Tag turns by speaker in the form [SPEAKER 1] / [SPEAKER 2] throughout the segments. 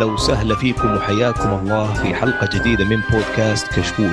[SPEAKER 1] أهلا وسهلا فيكم وحياكم الله في حلقة جديدة من بودكاست كشكول.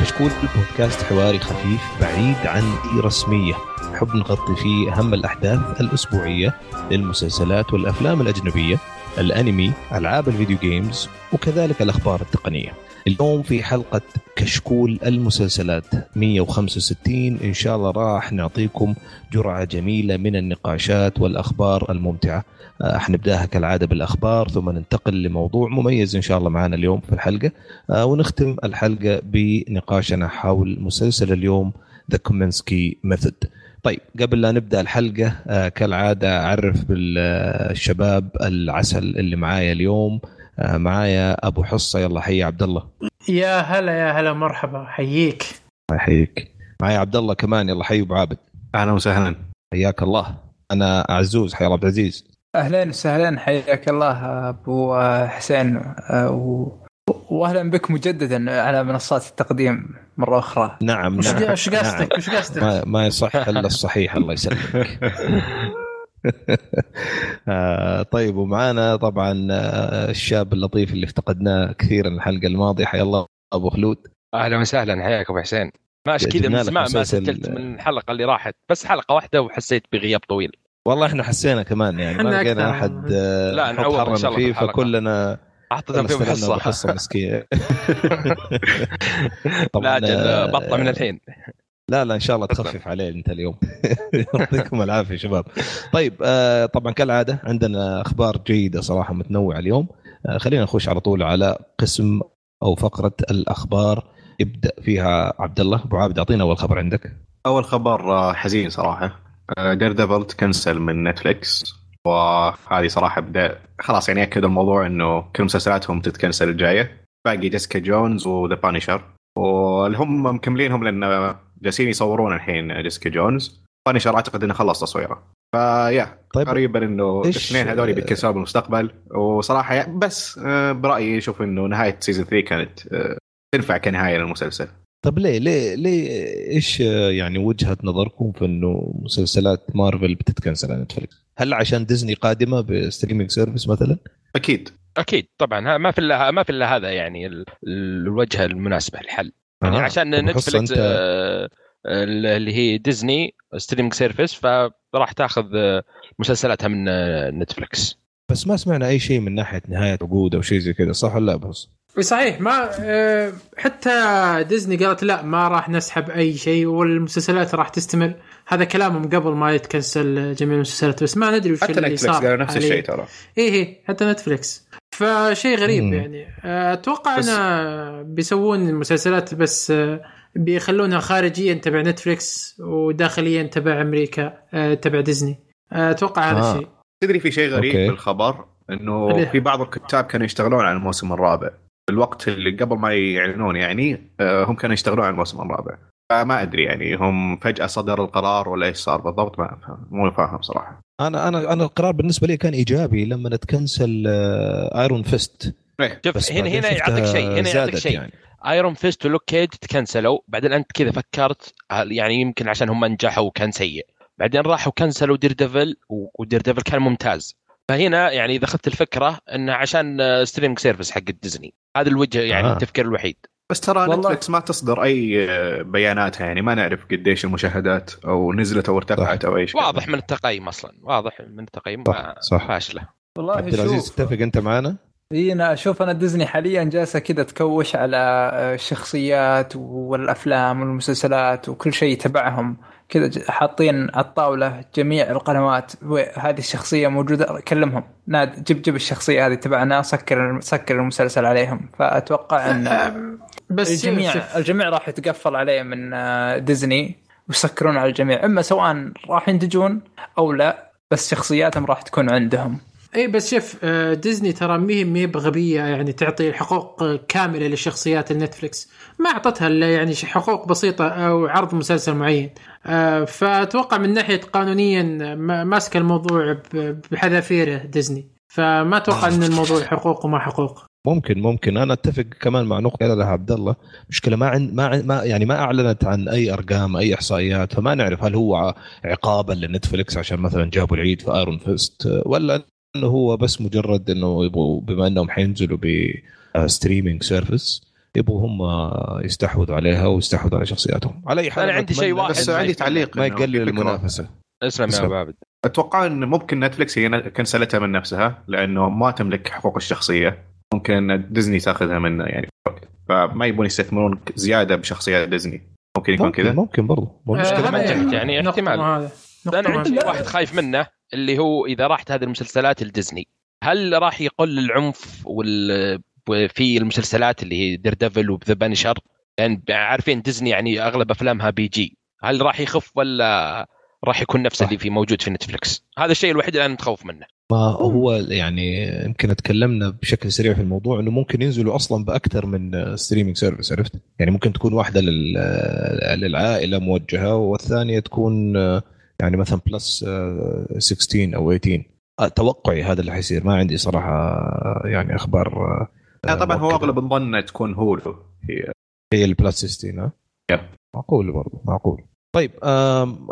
[SPEAKER 1] كشكول بودكاست حواري خفيف بعيد عن اي رسمية، نحب نغطي فيه أهم الأحداث الأسبوعية للمسلسلات والأفلام الأجنبية، الأنمي، ألعاب ال video games وكذلك الأخبار التقنية. اليوم في حلقة كشكول المسلسلات 165 إن شاء الله راح نعطيكم جرعة جميلة من النقاشات والأخبار الممتعة. آه، حنبدأها كالعادة بالأخبار ثم ننتقل لموضوع مميز إن شاء الله معنا اليوم في الحلقة. آه، ونختم الحلقة بنقاشنا حول مسلسل اليوم The Kominsky Method طيب قبل لا نبدأ الحلقة آه، كالعادة أعرف بالشباب العسل اللي معايا اليوم. معايا أبو حصة. يلا حي عبد الله
[SPEAKER 2] يا هلا يا هلا مرحبا. حييك.
[SPEAKER 1] الله يحييك. معايا عبد الله كمان. يلا حي أبو عابد.
[SPEAKER 3] أهلا وسهلا.
[SPEAKER 1] حياك الله. أنا عزوز. حيا الله عبد العزيز
[SPEAKER 4] اهلين وسهلين حياك الله أبو حسين. و... واهلا بك مجددا على منصات التقديم مرة أخرى.
[SPEAKER 1] نعم
[SPEAKER 2] وش
[SPEAKER 1] نعم.
[SPEAKER 2] قصدك وش قصدك
[SPEAKER 1] ما, ما يصح إلا الصحيح. الله يسلمك. آه، طيب ومعانا طبعا آه، الشاب اللطيف اللي افتقدناه كثيرا الحلقة الماضية. حيا الله أبو خلود.
[SPEAKER 5] أهلا وسهلا. حياك أبو حسين. ماشي كذا من ما سجلت من الحلقة اللي راحت بس حلقة واحدة وحسيت بغياب طويل.
[SPEAKER 1] والله إحنا حسينا كمان يعني ما لقينا. أحد آه،
[SPEAKER 5] لا،
[SPEAKER 1] نحط
[SPEAKER 5] نعوض إن
[SPEAKER 1] حرنا
[SPEAKER 5] شاء الله في
[SPEAKER 1] فيه. فكلنا
[SPEAKER 5] حطيتهم فيهم حصة.
[SPEAKER 1] حصة مسكين
[SPEAKER 5] لا أجل
[SPEAKER 1] آه،
[SPEAKER 5] بطة من الحين.
[SPEAKER 1] لا لا إن شاء الله تخفف عليه أنت اليوم. يعطيكم العافية شباب. طيب آه طبعا كالعادة عندنا أخبار جيدة صراحة متنوعة اليوم. آه خلينا نخش على طول على قسم أو فقرة الأخبار. يبدا فيها عبد الله أبو عابد أعطينا أول خبر عندك.
[SPEAKER 3] أول خبر آه، حزين صراحة. Daredevil تكنسل من نتفليكس وهذه صراحة بدأ خلاص يعني اكد الموضوع إنه كل مسلسلاتهم تتكنسل الجاية. باقي Jessica Jones و The Punisher واللي هم مكملينهم لأن جالسين يصورون الحين Jessica Jones Punisher أعتقد إنه خلص تصويره. فيا
[SPEAKER 1] طيب
[SPEAKER 3] قريبا
[SPEAKER 1] إنه
[SPEAKER 3] الاثنين هذول بيتكنسلوا بالمستقبل. وصراحة بس آه، برأيي أشوف إنه نهاية season 3 كانت آه، تنفع كنهاية للمسلسل.
[SPEAKER 1] طيب ليه ليه ليه إيش آه، يعني وجهة نظركم في إنه مسلسلات مارفل بتتكنسل على نتفلكس؟ هل عشان ديزني قادمة ب streaming service مثلا؟
[SPEAKER 3] أكيد.
[SPEAKER 5] أكيد طبعا ها- ما في إلا ما في إلا هذا يعني ال- الوجهه المناسبة للحل. يعني
[SPEAKER 1] آه.
[SPEAKER 5] عشان نتفلكس
[SPEAKER 1] أنت
[SPEAKER 5] آه، اللي هي ديزني streaming service فراح تاخذ آه، مسلسلاتها من آه، نتفلكس
[SPEAKER 1] بس ما سمعنا أي شيء من ناحية نهاية عقود أو شيء زي كذا صح ولا لا بس؟
[SPEAKER 2] صحيح ما حتى ديزني قالت لا ما راح نسحب أي شيء والمسلسلات راح تستمر هذا كلامهم قبل ما يتكنسل جميع المسلسلات بس ما ندري وش
[SPEAKER 3] حتى
[SPEAKER 2] اللي
[SPEAKER 3] نتفلكس
[SPEAKER 2] صار
[SPEAKER 3] قالوا نفس. الشيء ترى
[SPEAKER 2] إيه إيه حتى نتفلكس فشيء غريب
[SPEAKER 1] مم.
[SPEAKER 2] يعني. أتوقع
[SPEAKER 3] بس-
[SPEAKER 2] انه بيسوون المسلسلات بس آه، بيخلونها خارجيا تبع نتفلكس وداخليا تبع أمريكا آه، تبع ديزني. آه، أتوقع هذا
[SPEAKER 1] آه.
[SPEAKER 2] الشيء.
[SPEAKER 3] تدري في شيء غريب
[SPEAKER 1] okay.
[SPEAKER 3] بالخبر؟ إنه
[SPEAKER 2] اللي-
[SPEAKER 3] في بعض الكتاب كانوا يشتغلون على الموسم الرابع. في الوقت اللي قبل ما يعلنون يعني هم كانوا يشتغلون على الموسم الرابع. فما أدري يعني هم فجأة صدر القرار ولا إيش صار بالضبط ما أفهم مو فاهم صراحة.
[SPEAKER 1] أنا أنا أنا القرار بالنسبة لي كان إيجابي لما تكنسل Iron
[SPEAKER 3] Fist.
[SPEAKER 5] شوف هنا هنا يعطيك شيء هنا يعطيك شيء.
[SPEAKER 1] يعني.
[SPEAKER 5] Iron Fist و Luke Cage تكنسلوا بعدين أنت كذا فكرت يعني يمكن عشان هم نجحوا وكان سيء. بعدين راحوا كنسلوا Daredevil و Daredevil كان ممتاز. فهنا يعني إذا أخذت الفكرة انه عشان streaming service حق ديزني هذا الوجه يعني
[SPEAKER 1] آه.
[SPEAKER 5] التفكير الوحيد.
[SPEAKER 3] بس ترى نتفلكس ما تصدر أي آه، بياناتها يعني ما نعرف قديش المشاهدات أو نزلت أو ارتفعت أو أي شيء.
[SPEAKER 5] واضح من التقييم أصلا واضح من التقييم
[SPEAKER 1] صح
[SPEAKER 5] فاشلة.
[SPEAKER 4] والله
[SPEAKER 1] عبد العزيز
[SPEAKER 4] شوف.
[SPEAKER 1] تتفق أنت معنا؟
[SPEAKER 4] إي أنا أشوف أنا ديزني حاليا جالسة كذا تكوش على الشخصيات والأفلام والمسلسلات وكل شيء تبعهم. كذا حاطين على الطاولة جميع القنوات هذه الشخصية موجودة كلمهم. ناد جيب جيب الشخصية هذه تبعنا سكر سكر المسلسل عليهم. فأتوقع
[SPEAKER 2] إن بس
[SPEAKER 4] الجميع الجميع راح يتقفل عليه من آه، ديزني ويسكرون على الجميع. إما سواء راح ينتجون أو لا بس شخصياتهم راح تكون عندهم.
[SPEAKER 2] اي بس شوف آه، ديزني ترى مي مي بغبية يعني تعطي الحقوق آه، كاملة لشخصيات النتفلكس ما أعطتها إلا يعني حقوق بسيطة أو عرض مسلسل معين. آه، فأتوقع من ناحية قانونيا ما- ماسكه الموضوع بحذافيره ديزني. فما أتوقع إن الموضوع حقوق وما حقوق.
[SPEAKER 1] ممكن ممكن. أنا أتفق كمان مع نقطة قالها لها عبد الله. مشكلة ما ما ما يعني ما أعلنت عن أي أرقام أي إحصائيات فما نعرف هل هو عقابا لنتفلكس عشان مثلا جابوا العيد في Iron Fist ولا انه هو بس مجرد إنه يبغوا بما إنهم حينزلوا ب streaming service يبغوا هم يستحوذوا عليها ويستحوذوا على شخصياتهم. على أي حال
[SPEAKER 5] أنا عندي شيء واحد
[SPEAKER 3] بس
[SPEAKER 5] ما
[SPEAKER 3] عندي. تعليق
[SPEAKER 1] ما يقلل. المنافسه
[SPEAKER 5] اسلم يا. ابو عابد
[SPEAKER 3] أتوقع إن ممكن نتفلكس هي كنسلتها من نفسها لأنه ما تملك حقوق الشخصية. ممكن ديزني تاخذها منه يعني. فما يبون يستثمرون زيادة بشخصيات ديزني ممكن يكون كذا؟
[SPEAKER 1] ممكن برضو. مو
[SPEAKER 2] آه،
[SPEAKER 1] مشكله
[SPEAKER 5] انتهت يعني احتمال. أنا عندي واحد خايف منه. اللي هو إذا راحت هذه المسلسلات لديزني. هل راح يقل العنف وال في المسلسلات اللي هي Daredevil و The Punisher لأن عارفين ديزني يعني أغلب أفلامها PG. هل راح يخف ولا راح يكون نفس. اللي في موجود في نتفلكس هذا الشيء الوحيد اللي أنا متخوف منه.
[SPEAKER 1] ما هو يعني يمكن تكلمنا بشكل سريع في الموضوع إنه ممكن ينزلوا أصلا بأكثر من streaming service عرفت؟ يعني ممكن تكون واحدة لل... للعائلة موجهة والثانية تكون يعني مثلا plus 16 أو 18 آه، توقعي هذا اللي حيصير. ما عندي صراحة يعني أخبار آه،
[SPEAKER 3] لا طبعا هو. أغلب الظن تكون Hulu هي
[SPEAKER 1] هي ال plus 16 ها؟
[SPEAKER 3] yep.
[SPEAKER 1] معقول برضو معقول. طيب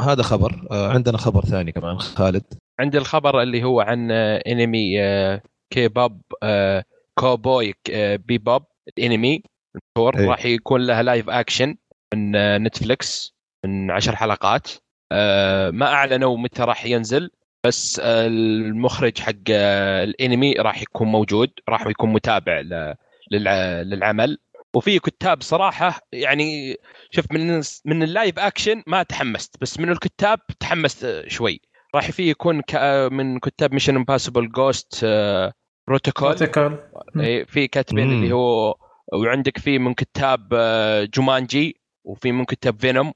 [SPEAKER 1] هذا خبر. آه عندنا خبر ثاني كمان خالد.
[SPEAKER 5] عندي الخبر اللي هو عن آه، انمي آه، كيباب آه، كوبوي آه، Bebop الانمي المشهور. راح يكون له live action من آه، نتفلكس من عشر حلقات. آه، ما أعلنوا متى راح ينزل بس آه، المخرج حق آه، الانمي راح يكون موجود راح يكون متابع للعمل. وفي كتاب صراحة يعني شوف من من ال live action ما تحمست بس من الكتاب تحمست آه، شوي. راح فيه يكون ك- من كتاب Mission Impossible Ghost
[SPEAKER 2] Protocol
[SPEAKER 5] Protocol في كاتبين. اللي هو وعندك في من كتاب آه، Jumanji وفي من كتاب Venom آه،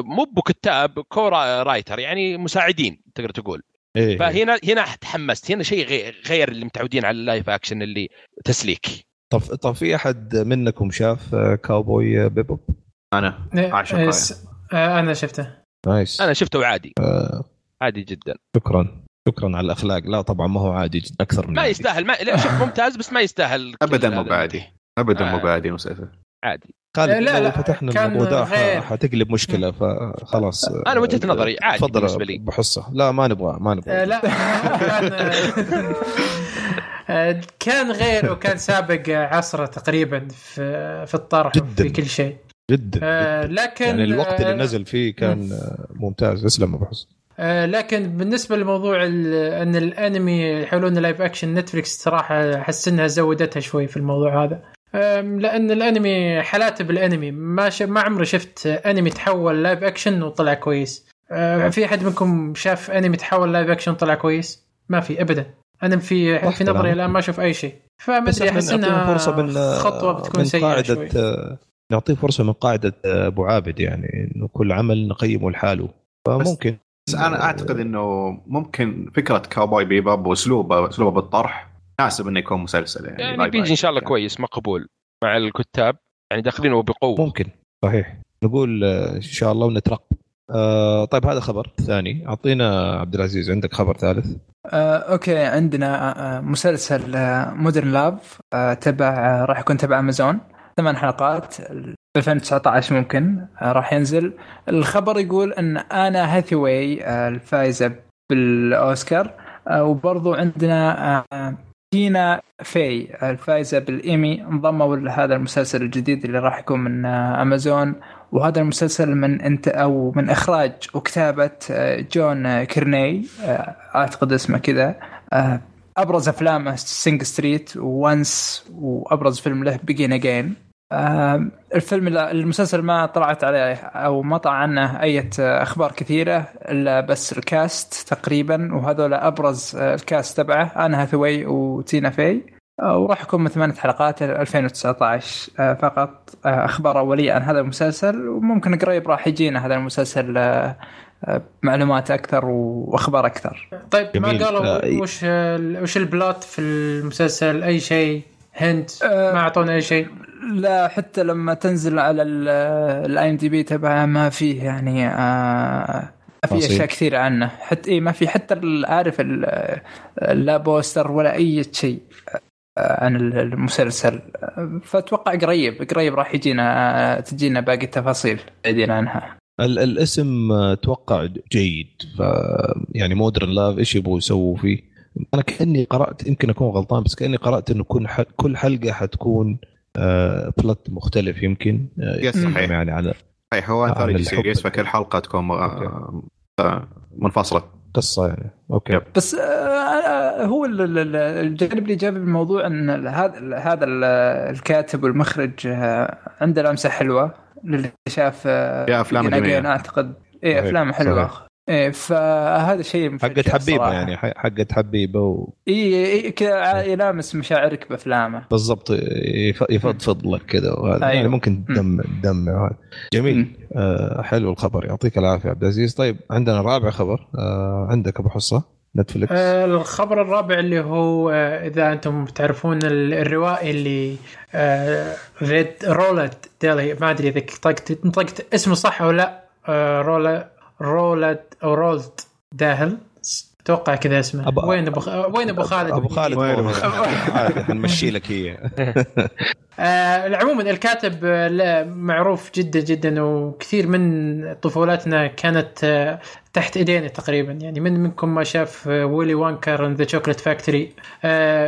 [SPEAKER 5] مو بكتاب co-writer يعني مساعدين تقدر تقول.
[SPEAKER 1] إيه
[SPEAKER 5] فهنا هنا تحمست هنا شيء غير, غير اللي متعودين على ال live action اللي تسليك.
[SPEAKER 1] طب طب في أحد منكم شاف آه، كاوبوي بيبوب؟
[SPEAKER 3] أنا.
[SPEAKER 2] إيه،
[SPEAKER 3] عشرة
[SPEAKER 2] إيه،
[SPEAKER 3] رأي.
[SPEAKER 2] س- آه، أنا شفته.
[SPEAKER 1] نايس.
[SPEAKER 5] أنا شفته عادي.
[SPEAKER 1] آه،
[SPEAKER 5] عادي جدا.
[SPEAKER 1] شكرا. شكرا على الأخلاق. لا طبعا ما هو عادي جدا أكثر من
[SPEAKER 5] ما
[SPEAKER 1] عادي.
[SPEAKER 5] يستاهل ما لا شوف ممتاز بس ما يستاهل
[SPEAKER 3] ابدا مو بعادي. ابدا
[SPEAKER 5] آه.
[SPEAKER 3] مو بعادي المسلسل
[SPEAKER 5] عادي.
[SPEAKER 1] خالد
[SPEAKER 2] لا،
[SPEAKER 1] لا
[SPEAKER 2] لا،
[SPEAKER 1] لو فتحنا
[SPEAKER 2] كان
[SPEAKER 1] الموضوع. ح- حتقلب مشكلة فخلاص.
[SPEAKER 5] أنا وجهة نظري عادي
[SPEAKER 1] تفضل
[SPEAKER 5] بالنسبة لي.
[SPEAKER 1] بحصه لا ما نبغى ما
[SPEAKER 2] آه،
[SPEAKER 1] نبغى
[SPEAKER 2] لا. كان آه، كان غير وكان سابق عصره تقريبا في في الطرح
[SPEAKER 1] جداً.
[SPEAKER 2] في كل شيء.
[SPEAKER 1] جدا
[SPEAKER 2] آه،
[SPEAKER 1] جداً.
[SPEAKER 2] لكن
[SPEAKER 1] يعني الوقت اللي
[SPEAKER 2] آه،
[SPEAKER 1] نزل فيه كان آه، ممتاز اسلم أبو حسن.
[SPEAKER 2] آه، لكن بالنسبة لموضوع ال- أن الأنمي يحولون live action نتفلكس صراحة احس انها زودتها شوي في الموضوع هذا. لأن الأنمي حالات بالأنمي. ما ش... ما عمري شفت أنمي تحول live action وطلع كويس. في أحد منكم شاف أنمي تحول live action وطلع كويس؟ ما في ابدا. أنا في في نظري. الآن ما أشوف أي شيء. فما
[SPEAKER 1] بس
[SPEAKER 2] ادري إحنا
[SPEAKER 1] أحس
[SPEAKER 2] إنها
[SPEAKER 1] فرصة من
[SPEAKER 2] خطوة بتكون
[SPEAKER 1] من
[SPEAKER 2] سيئة
[SPEAKER 1] قاعدة
[SPEAKER 2] شوي.
[SPEAKER 1] نعطيه فرصة من قاعدة أبو عابد يعني إنه كل عمل نقيمه لحاله. فممكن
[SPEAKER 3] بس أنا أعتقد إنه ممكن فكرة Cowboy Bebop واسلوبه أسلوبه بالطرح مناسب إنه يكون مسلسل يعني,
[SPEAKER 5] يعني بيجي إن شاء الله
[SPEAKER 3] أكشن.
[SPEAKER 5] كويس مقبول مع الكتاب. يعني داخلينه بقوة.
[SPEAKER 1] ممكن. صحيح. نقول آه، إن شاء الله ونترقب. آه طيب هذا خبر ثاني. أعطينا عبد العزيز عندك خبر ثالث؟
[SPEAKER 4] آه، okay. عندنا آه، مسلسل Modern Love تبع آه، راح يكون تبع امازون ثمان حلقات 2019 ممكن آه، راح ينزل. الخبر يقول إن أنا هاثيواي آه، الفائزة بالأوسكار آه، وبرضو عندنا آه، تينا فاي الفائزه بالإيمي انضموا لهذا المسلسل الجديد اللي راح يكون من أمازون. وهذا المسلسل من إنت أو من إخراج وكتابة آه، جون كيرني آه، أعتقد اسمه كذا. آه، أبرز أفلامه Sing Street و Once وأبرز فيلم له Begin Again الفيلم المسلسل ما طلعت عليه أو ما طلع عنه أي أخبار كثيرة إلا بس ال cast تقريبا وهذول أبرز ال cast تبعه أنا هاثوي وتينا فاي آه، وراح يكون من ثمانية حلقات 2019 آه، فقط آه، أخبار أولية عن هذا المسلسل وممكن قريب راح يجينا هذا المسلسل معلومات أكثر وأخبار أكثر.
[SPEAKER 2] طيب
[SPEAKER 1] جميل.
[SPEAKER 2] ما قالوا. وش ال- وش ال plot في المسلسل؟ أي شيء؟ hint؟
[SPEAKER 4] آه،
[SPEAKER 2] ما أعطونا أي شيء.
[SPEAKER 4] لا حتى لما تنزل على ال IMDb تبعها ما فيه يعني آه ما في. أشياء كثيره عنه. حتى اي ما في حتى عارف لا poster ولا أي شيء آه، عن ال- المسلسل. آه، فأتوقع قريب قريب راح يجينا آه، تجينا باقي التفاصيل بعدين عنها.
[SPEAKER 1] ال- الاسم آه، أتوقع جيد ف يعني modern love إيش يبغوا يسووا فيه؟ أنا كأني قرأت يمكن أكون غلطان بس كأني قرأت إنه كل كل حلقة حتكون آه بلوت مختلف يمكن آه
[SPEAKER 3] yes صحيح
[SPEAKER 1] يعني على
[SPEAKER 3] صحيح هو
[SPEAKER 1] anthology.
[SPEAKER 3] series فكل حلقة تكون آه، آه، منفصلة
[SPEAKER 1] قصة يعني okay
[SPEAKER 3] yep.
[SPEAKER 4] بس آه، آه، هو ال- ال- ال- الجانب الايجابي بالموضوع إن هذا هذا ال- الكاتب والمخرج آه، عنده لمسة حلوة للي شاف آه،
[SPEAKER 3] يا جميلة.
[SPEAKER 4] Again أعتقد
[SPEAKER 1] صحيح،
[SPEAKER 4] افلام
[SPEAKER 1] حلوة.
[SPEAKER 4] إيه فهذا شيء
[SPEAKER 1] حقت حبيبة
[SPEAKER 4] صراحة.
[SPEAKER 1] يعني ح- حقت حبيبة و...
[SPEAKER 4] اي اي كذا ع- يلامس مشاعرك بأفلامه.
[SPEAKER 1] بالضبط يف- يفضفض لك كذا وهذا.
[SPEAKER 4] أيوه.
[SPEAKER 1] يعني ممكن تدمع تدمع وهذا جميل. آه حلو الخبر. يعطيك العافية عبد العزيز. طيب عندنا رابع خبر. آه عندك أبو حصة نتفلكس
[SPEAKER 2] آه، الخبر الرابع اللي هو آه، إذا أنتم تعرفون ال- الروائي اللي ريد رولت ديلي ما أدري إذا طقت نطقت اسمه صح أو لا. آه، رولا رولت أو رولت داهل. أتوقع كذا اسمه.
[SPEAKER 1] أبو-
[SPEAKER 2] وين أبو خ- وين أبو خالد؟
[SPEAKER 1] أبو خالد عادي حنمشي لك هي.
[SPEAKER 2] آه عموما الكاتب آه، لا، معروف جدا جدا وكثير من طفولتنا كانت آه تحت إيدينا تقريبا. يعني من منكم ما شاف Willy Wonka the chocolate factory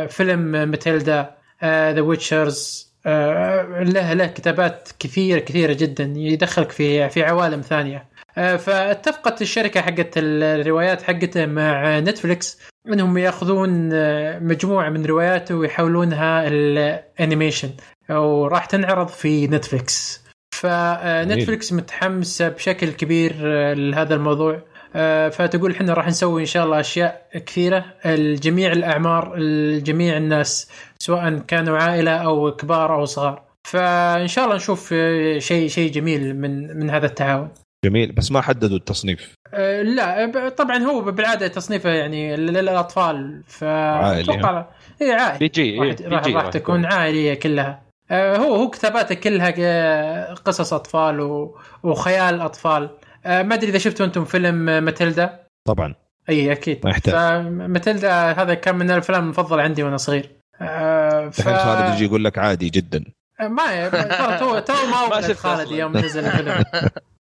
[SPEAKER 2] فيلم ماتيلدا the witches له له كتابات كثيرة كثيرة جدا يدخلك في في عوالم ثانية. فاتفقت الشركة حقت الروايات حقته مع نتفلكس إنهم يأخذون آه، مجموعة من رواياته ويحولونها ل animation وراح تنعرض في نتفلكس فنتفلكس متحمسة بشكل كبير آه، لهذا الموضوع. آه، فتقول إحنا راح نسوي إن شاء الله أشياء كثيرة. لجميع الأعمار لجميع الناس سواء كانوا عائلة أو كبار أو صغار. فإن شاء الله نشوف آه، شيء شيء جميل من من هذا التعاون.
[SPEAKER 1] جميل بس ما حددوا التصنيف.
[SPEAKER 2] آه، لا طبعا هو بالعادة تصنيفه يعني لل- للأطفال
[SPEAKER 1] عائلي،
[SPEAKER 2] فاتوقع اي عائلي.
[SPEAKER 5] بيجي إيه،
[SPEAKER 2] راح,
[SPEAKER 5] بيجي
[SPEAKER 2] راح تكون عائلية كلها. آه، هو هو كتاباته كلها قصص أطفال و- وخيال أطفال. آه، ما أدري إذا شفتوا أنتم فيلم ماتيلدا؟
[SPEAKER 1] طبعا.
[SPEAKER 2] إي أكيد.
[SPEAKER 1] ما يحتاج.
[SPEAKER 2] فماتيلدا هذا كان من الأفلام المفضلة عندي وأنا صغير. ف...
[SPEAKER 1] خالد يجي يقول لك عادي جدا.
[SPEAKER 2] ما ترى تو تو ما
[SPEAKER 5] ما شفت
[SPEAKER 2] خالد. يوم نزل الفيلم.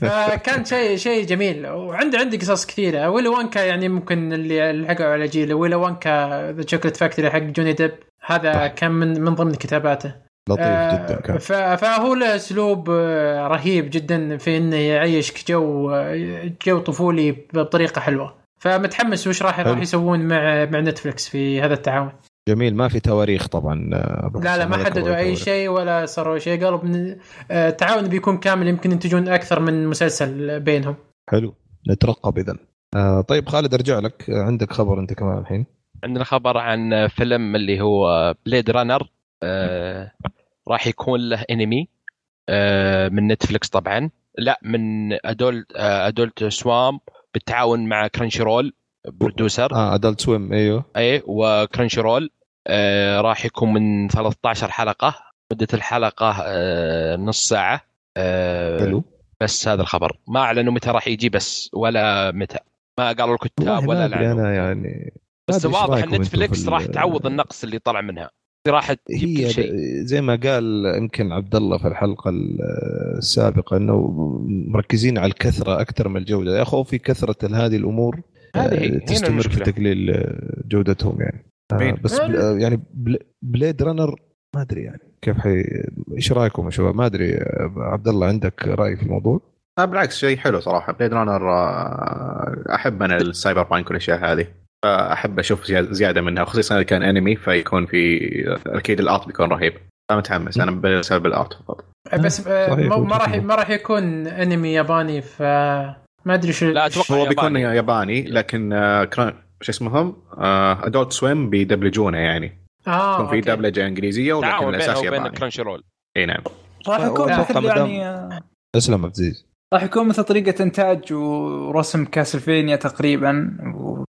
[SPEAKER 2] فكان شيء شيء جميل. وعندي عندي قصص كثيرة. ويلي وانكا يعني ممكن اللي لحقوا على جيله ويلي وانكا the chocolate factory حق جوني ديب. هذا. كان من من ضمن كتاباته.
[SPEAKER 1] لطيف
[SPEAKER 2] آه،
[SPEAKER 1] جدا كان.
[SPEAKER 2] فهو له أسلوب آه، رهيب جدا في إنه يعيشك جو آه، جو طفولي بطريقة حلوة. فمتحمس وش راح. راح يسوون مع مع نتفلكس في هذا التعاون.
[SPEAKER 1] جميل ما في تواريخ طبعا آه،
[SPEAKER 2] لا لا ما حددوا
[SPEAKER 1] أي.
[SPEAKER 2] شيء ولا صاروا شيء قالوا من آه، التعاون بيكون كامل يمكن ينتجون أكثر من مسلسل بينهم.
[SPEAKER 1] حلو نترقب اذا. آه طيب خالد أرجع لك. آه، عندك خبر أنت كمان الحين؟
[SPEAKER 5] عندنا خبر عن فيلم اللي هو blade runner آه راح يكون له انمي آه من نتفلكس طبعا. لا من Adult آه Adult Swim بالتعاون مع Crunchyroll producer
[SPEAKER 1] آه Adult Swim إيوه.
[SPEAKER 5] اي و Crunchyroll آه راح يكون من 13 حلقة. مدة الحلقة آه نص ساعة. آه
[SPEAKER 1] حلو.
[SPEAKER 5] بس هذا الخبر. ما أعلنوا متى راح يجي بس ولا متى. ما قالوا الكتاب ولا اعلنوا
[SPEAKER 1] أنا يعني.
[SPEAKER 5] بس واضح
[SPEAKER 1] إن
[SPEAKER 5] نتفلكس راح تعوض النقص اللي طلع منها. راح
[SPEAKER 1] هي زي ما قال يمكن عبد الله في الحلقة السابقة إنه مركزين على الكثرة أكثر من الجودة. يا خوفي كثرة هذه الأمور
[SPEAKER 5] هذه
[SPEAKER 1] آه، تستمر في تقليل آه، جودتهم يعني؟ بس بل- آه، يعني بل- blade runner ما أدري يعني كيف حي... إيش رأيكم يا شباب؟ ما أدري آه، عبد الله عندك رأي في الموضوع؟
[SPEAKER 3] آه بالعكس شيء حلو صراحة. blade runner أحب أنا ال cyberpunk والأشياء هذه. فأحب أشوف زياده, زيادة منها خصوصا إذا كان انمي فيكون في أكيد ال art بيكون رهيب. فمتحمس أنا بسبب ال art فقط.
[SPEAKER 2] بس آه، ما راح. ما راح يكون انمي ياباني ف ما أدري شو
[SPEAKER 5] لا، أتوقع
[SPEAKER 3] هو بيكون
[SPEAKER 5] ياباني.
[SPEAKER 3] لكن آه، كران شو اسمهم؟ Adult Swim بيدبلجونه يعني.
[SPEAKER 2] آه
[SPEAKER 3] يكون في. دبلجة إنجليزية ولكن
[SPEAKER 5] الأساس
[SPEAKER 3] ياباني.
[SPEAKER 5] Crunchyroll
[SPEAKER 3] اي نعم.
[SPEAKER 4] راح يكون يعني
[SPEAKER 1] اسلم عبد العزيز
[SPEAKER 4] راح يكون مثل طريقة إنتاج ورسم Castlevania تقريبا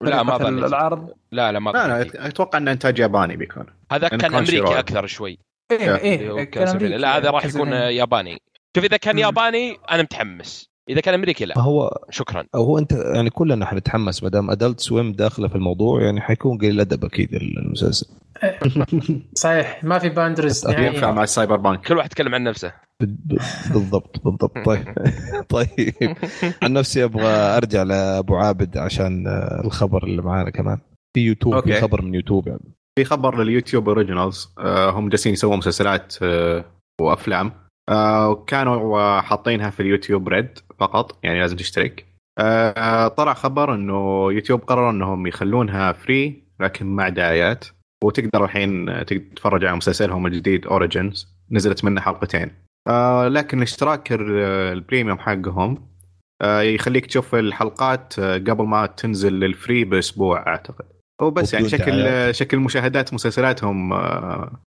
[SPEAKER 5] لا، ما.
[SPEAKER 4] العرض.
[SPEAKER 5] لا لا ما
[SPEAKER 3] لا أتوقع إن إنتاج ياباني بيكون.
[SPEAKER 5] هذاك
[SPEAKER 3] أنا
[SPEAKER 5] كان أمريكي
[SPEAKER 3] رول.
[SPEAKER 5] أكثر شوي.
[SPEAKER 4] إيه إيه
[SPEAKER 5] لا هذا راح يكون. ياباني. شوف إذا كان. ياباني أنا متحمس. إذا كان أمريكي لا.
[SPEAKER 1] ما هو
[SPEAKER 5] شكرا.
[SPEAKER 1] أو هو أنت يعني كلنا حنتحمس ما دام أدلت سويم داخله في الموضوع يعني حيكون قليل ادب أكيد المسلسل.
[SPEAKER 2] صحيح. ما في باندرز
[SPEAKER 3] ينفع مع السايبر بانك
[SPEAKER 5] كل واحد يتكلم عن نفسه.
[SPEAKER 1] بالضبط بالضبط. طيب. طيب. عن نفسي أبغى أرجع لأبو عابد عشان الخبر اللي معانا كمان. في يوتيوب في. خبر من يوتيوب يعني.
[SPEAKER 3] في خبر لليوتيوب originals آه هم جالسين يسوون مسلسلات آه وأفلام. آه وكانوا حاطينها في اليوتيوب red فقط يعني لازم تشترك. آه طلع خبر إنه يوتيوب قرر إنهم يخلونها free لكن مع دعايات. وتقدر الحين تتفرج على مسلسلهم الجديد Origin نزلت منه حلقتين. آه لكن الاشتراك ال- ال premium حقهم آه يخليك تشوف الحلقات قبل ما تنزل لل free بأسبوع أعتقد. وبس يعني شكل
[SPEAKER 1] دعايات.
[SPEAKER 3] شكل مشاهدات مسلسلاتهم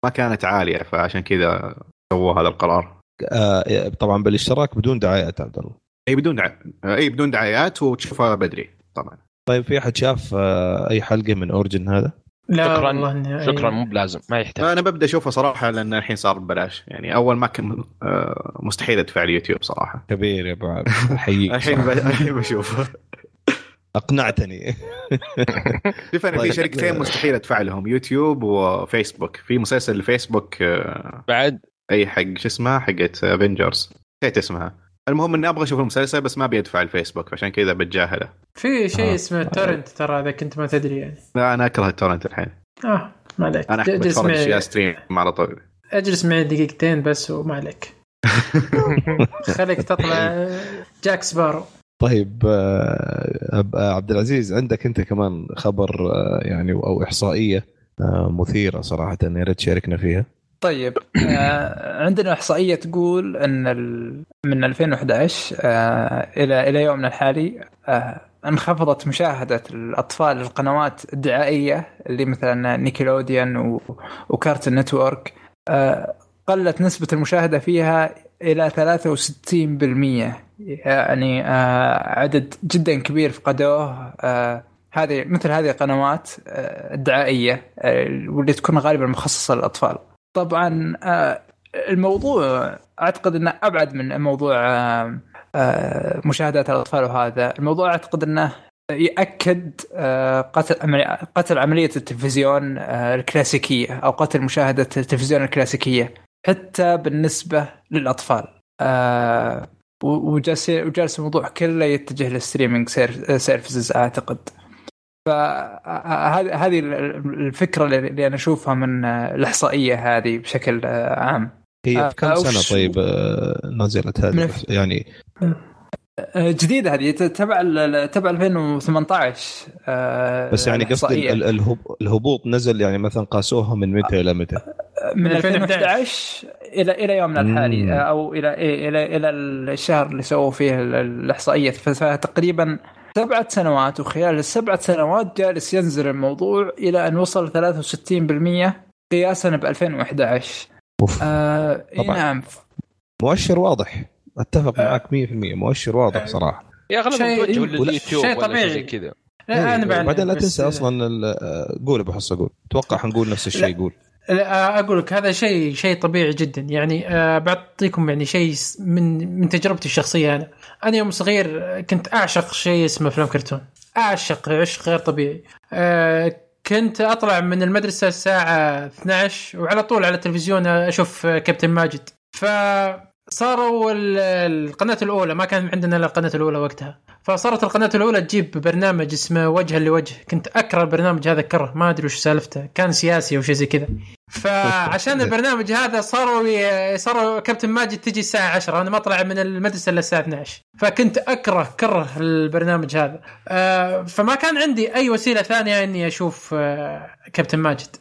[SPEAKER 3] ما كانت عالية فعشان كذا سووا هذا القرار.
[SPEAKER 1] طبعا بالاشتراك بدون دعايات عبد الله.
[SPEAKER 3] اي بدون دع... اي بدون دعايات وتشوفها بدري طبعا.
[SPEAKER 1] طيب في أحد شاف آه أي حلقة من Origin هذا؟
[SPEAKER 2] لا
[SPEAKER 5] شكراً.
[SPEAKER 2] والله
[SPEAKER 5] شكرا مو بلازم ما يحتاج.
[SPEAKER 3] أنا ببدأ اشوفها صراحة لأن الحين صار ببلاش. يعني أول ما كان آه، مستحيل أدفع اليوتيوب صراحة.
[SPEAKER 1] كبير يا ابو عبد احييك
[SPEAKER 3] الحين. الحين بشوفها
[SPEAKER 1] أقنعتني.
[SPEAKER 3] شوف أنا في
[SPEAKER 1] طيب.
[SPEAKER 3] شركتين مستحيل أدفع لهم يوتيوب وفيسبوك. في مسلسل الفيسبوك آه،
[SPEAKER 5] بعد؟
[SPEAKER 3] أي حق شو اسمها حقت Avengers نسيت اسمها. المهم إني أبغى أشوف المسلسل بس ما بيدفع الفيسبوك فعشان كذا بتجاهله.
[SPEAKER 2] في شيء
[SPEAKER 1] آه.
[SPEAKER 2] اسمه torrent ترى إذا كنت ما تدري يعني.
[SPEAKER 3] لا أنا أكره ال torrent الحين.
[SPEAKER 2] آه ما عليك.
[SPEAKER 3] أنا أحب
[SPEAKER 2] أجلس
[SPEAKER 3] اتفرج أشياء
[SPEAKER 2] معي
[SPEAKER 3] stream على طول.
[SPEAKER 2] أجلس معي دقيقتين بس وما عليك. خليك تطلع. جاك سبارو.
[SPEAKER 1] طيب آه، آه، عبد العزيز عندك أنت كمان خبر آه، يعني أو إحصائية مثيرة صراحة يا ريت تشاركنا فيها؟
[SPEAKER 4] طيب آه عندنا إحصائية تقول إن ال... من 2011 آه إلى إلى يومنا الحالي آه انخفضت مشاهدة الأطفال للقنوات الدعائية اللي مثلا نيكلوديان و... network آه قلت نسبة المشاهدة فيها إلى 63% يعني آه عدد جدا كبير فقدوه آه هذه مثل هذه القنوات آه، الدعائية آه، واللي تكون غالبا مخصصة للأطفال. طبعا آه، الموضوع أعتقد إنه أبعد من موضوع آه، آه، مشاهدات الأطفال وهذا، الموضوع أعتقد إنه يأكد قتل قتل عملية التلفزيون الكلاسيكية أو قتل مشاهدة التلفزيون الكلاسيكية حتى بالنسبة للأطفال. وجالس الموضوع كله يتجه لل streaming services أعتقد. فهذه هذه الفكرة اللي اللي أنا أشوفها من الإحصائية هذه بشكل عام.
[SPEAKER 1] هي
[SPEAKER 4] آه،
[SPEAKER 1] في كم
[SPEAKER 4] آه،
[SPEAKER 1] سنة
[SPEAKER 4] وش-
[SPEAKER 1] طيب آه، نزلت هذه
[SPEAKER 4] من-
[SPEAKER 1] يعني
[SPEAKER 4] جديدة هذه تبع ال- تبع 2018 آه،
[SPEAKER 1] بس يعني قصدي الهبوط نزل يعني مثلا قاسوها من متى إلى متى؟
[SPEAKER 4] من
[SPEAKER 2] من
[SPEAKER 4] 2011 إلى إلى يومنا. الحالي أو إلى إلى إلى الشهر اللي سووا فيه ال- الإحصائية فتقريبا سبعة سنوات وخلال السبعة سنوات جالس ينزل الموضوع إلى أن وصل 63% قياسا ب 2011
[SPEAKER 1] أوف
[SPEAKER 4] آه
[SPEAKER 1] طبعاً.
[SPEAKER 4] نعم.
[SPEAKER 1] مؤشر واضح. أتفق معك 100% مؤشر واضح صراحة.
[SPEAKER 5] يا أغلب
[SPEAKER 2] شيء-
[SPEAKER 1] ولا-
[SPEAKER 5] لليوتيوب
[SPEAKER 2] شيء طبيعي.
[SPEAKER 5] كذا.
[SPEAKER 2] لا أنا
[SPEAKER 1] إيه،
[SPEAKER 2] بعد
[SPEAKER 1] وبعدين لا تنسى أصلا ال- آه، قول أبو حصة قول. أتوقع حنقول نفس الشيء. قول.
[SPEAKER 2] أقول لك هذا شيء شيء طبيعي جدا. يعني آه بعطيكم يعني شيء من من تجربتي الشخصية أنا. أنا يوم صغير كنت أعشق شيء اسمه أفلام كرتون. أعشق عشق غير طبيعي. آه كنت أطلع من المدرسة الساعة 12 وعلى طول على التلفزيون أشوف كابتن ماجد. فصاروا ال- القناة الأولى ما كان عندنا إلا القناة الأولى وقتها. فصارت القناة الأولى تجيب برنامج اسمه وجها لوجه. كنت أكره البرنامج هذا كره ما أدري وش سالفته. كان سياسي أو شيء زي كذا. فعشان البرنامج هذا صاروا صاروا كابتن ماجد تجي الساعة 10 أنا ما اطلع من المدرسة إلا الساعة 12 فكنت أكره كره البرنامج هذا. آه، فما كان عندي أي وسيلة ثانية إني أشوف آه، كابتن ماجد.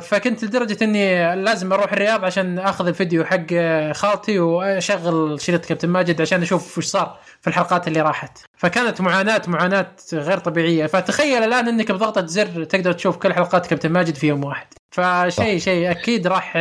[SPEAKER 2] فكنت لدرجة إني لازم أروح الرياض عشان أخذ الفيديو حق آه، خالتي وأشغل شريط كابتن ماجد عشان أشوف وش صار في الحلقات اللي راحت. فكانت معاناة معاناة غير طبيعية. فتخيل الآن إنك بضغطة زر تقدر تشوف كل حلقات كابتن ماجد في يوم واحد. فشيء شيء أكيد راح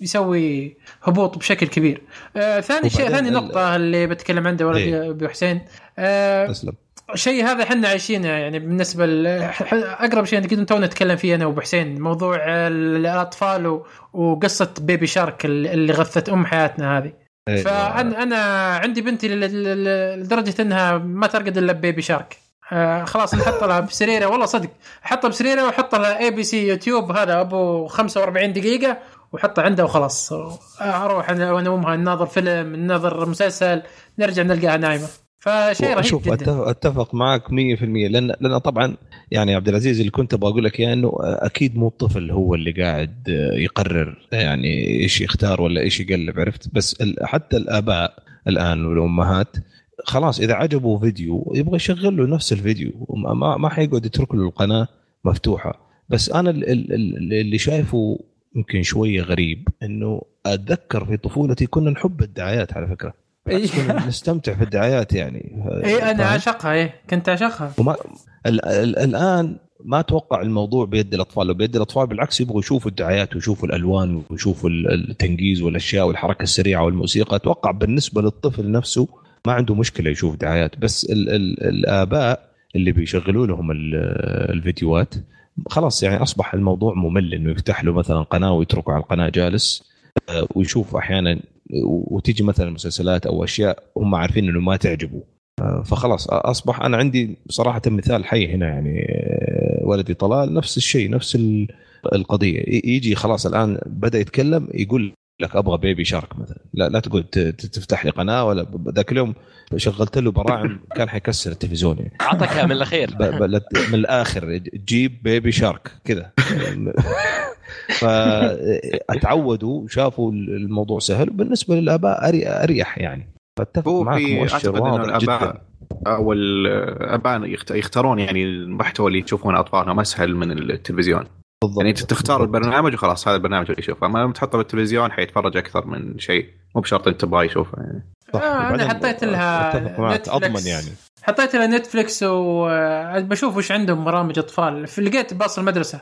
[SPEAKER 2] يسوي هبوط بشكل كبير. آه ثاني شيء ثاني نقطة اللي بتكلم عنده ولد
[SPEAKER 1] إيه.
[SPEAKER 2] أبو حسين. آه
[SPEAKER 1] أسلم.
[SPEAKER 2] شيء هذا إحنا عايشينه يعني بالنسبة ل... أقرب شيء قد تونا نتكلم فيه أنا وابو حسين موضوع الأطفال و... وقصة بيبي شارك اللي غثت أم حياتنا هذه.
[SPEAKER 1] إيه،
[SPEAKER 2] فانا أنا عندي بنتي لدرجة إنها ما ترقد إلا ببيبي شارك. آه خلاص نحط لها بسريرة. والله صدق احطها بسريرة واحط لها اي بي سي يوتيوب. هذا أبو 45 دقيقة وحطها عنده وخلاص. أروح أنا وأنا وأمها نناظر فيلم نناظر مسلسل نرجع نلقاها نايمة. فشيء رهيب
[SPEAKER 1] شوف
[SPEAKER 2] جدا.
[SPEAKER 1] أتفق معك 100% لأن لأن طبعا يعني عبد العزيز اللي كنت أبغى أقول لك إياه إنه أكيد مو الطفل هو اللي قاعد يقرر يعني إيش يختار ولا إيش يقلب عرفت؟ بس حتى الآباء الآن والأمهات خلاص إذا عجبه فيديو يبغى يشغل له نفس الفيديو. ما ما, حيقعد يترك له القناة مفتوحة. بس أنا ال- ال- ال- اللي شايفه يمكن شوية غريب إنه أتذكر في طفولتي كنا نحب الدعايات على فكرة. نستمتع في الدعايات يعني.
[SPEAKER 2] اي
[SPEAKER 1] أنا؟
[SPEAKER 2] اعشقها اي كنت اعشقها
[SPEAKER 1] وما ال ال الآن ما أتوقع الموضوع بيد الأطفال لو بيد الأطفال بالعكس يبغوا يشوفوا الدعايات ويشوفوا الألوان ويشوفوا ال- التنقيز والأشياء والحركة السريعة والموسيقى. أتوقع بالنسبة للطفل نفسه ما عنده مشكلة يشوف دعايات. بس ال ال الآباء اللي بيشغلوا لهم ال- الفيديوهات خلاص يعني أصبح الموضوع ممل إنه يفتح له مثلا قناة ويتركه على القناة جالس آه، ويشوف أحيانا وتيجي مثلا مسلسلات أو أشياء هم عارفين إنه ما تعجبه. فخلاص أصبح أنا عندي صراحة مثال حي هنا يعني ولدي طلال نفس الشيء نفس ال- القضية. يجي خلاص الآن بدأ يتكلم يقول لك أبغى بيبي شارك مثلا. لا لا تقعد ت- ت- تفتح لي قناة ولا ذاك اليوم شغلت له براعم كان حيكسر التلفزيون يعني.
[SPEAKER 5] اعطك من
[SPEAKER 1] الأخير. من الآخر جيب بيبي شارك كذا. فأتعودوا شافوا الموضوع سهل. بالنسبة للآباء أريح يعني.
[SPEAKER 3] فأتفق
[SPEAKER 1] معك مؤشر واضح جدا.
[SPEAKER 3] أو الآباء يخت- يختارون يعني المحتوى اللي يشوفون أطفالهم أسهل من التلفزيون.
[SPEAKER 1] بالضبط.
[SPEAKER 3] يعني أنت تختار
[SPEAKER 1] بالضبط.
[SPEAKER 3] البرنامج وخلاص هذا البرنامج اللي يشوفه اما لما تحطه بالتلفزيون حيتفرج أكثر من شيء. مو بشرط أنت تبغاه يشوفه يعني.
[SPEAKER 1] صح.
[SPEAKER 2] آه
[SPEAKER 1] أنا
[SPEAKER 2] حطيت لها نتفلكس.
[SPEAKER 1] أضمن يعني.
[SPEAKER 2] حطيت لها نتفلكس وبشوف وش عندهم برامج أطفال. لقيت باص المدرسة.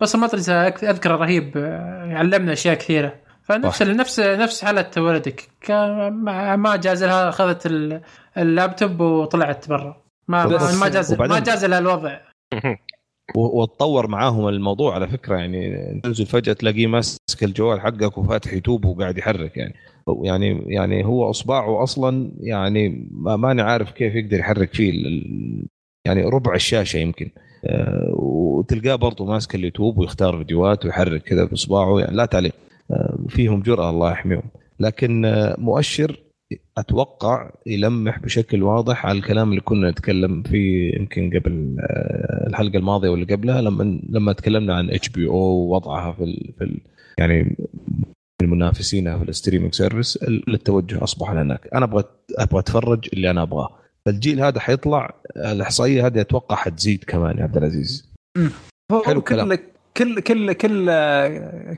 [SPEAKER 2] باص المدرسة اذكره رهيب آه، يعلمنا أشياء كثيرة. فنفس. نفس نفس حالة ولدك. كان ما جاز لها أخذت ال- اللابتوب وطلعت برا. ما ما, جاز ما جاز لها الوضع.
[SPEAKER 1] وتطور معاهم الموضوع على فكرة يعني تنزل فجأة تلاقيه ماسك الجوال حقك وفاتح يوتيوب وقاعد يحرك يعني. يعني يعني هو أصبعه أصلا يعني ما ماني عارف كيف يقدر يحرك فيه يعني ربع الشاشة يمكن. آه، وتلقاه برضه ماسك اليوتيوب ويختار فيديوهات ويحرك كذا بأصبعه يعني لا تعليق آه، فيهم جرأة الله يحميهم. لكن آه، مؤشر أتوقع يلمح بشكل واضح على الكلام اللي كنا نتكلم فيه يمكن قبل آه، الحلقة الماضية واللي قبلها لما لما تكلمنا عن إتش بي أو ووضعها في ال في ال يعني من منافسينها في ال streaming service التوجه أصبح هناك أنا أبغى أبغى أتفرج اللي أنا أبغاه. فالجيل هذا حيطلع الإحصائية هذه أتوقع حتزيد كمان يا عبد العزيز. حلو
[SPEAKER 4] كل
[SPEAKER 1] الكلام.
[SPEAKER 4] كل كل كل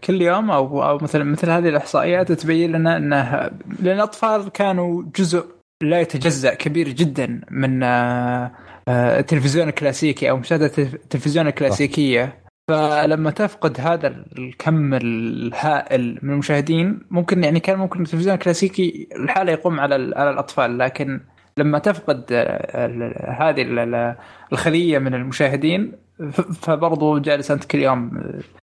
[SPEAKER 4] كل يوم أو أو مثل مثل هذه الإحصائيات تبين لنا إنه لأن الأطفال كانوا جزء لا يتجزأ كبير جدا من آه، التلفزيون الكلاسيكي أو مشاهدة التلفزيون الكلاسيكية. فلما تفقد هذا الكم الهائل من المشاهدين ممكن يعني كان ممكن التلفزيون الكلاسيكي الحالة يقوم على على الأطفال. لكن لما تفقد آه، هذه ال- الخلية من المشاهدين فبرضه جالس أنت كل يوم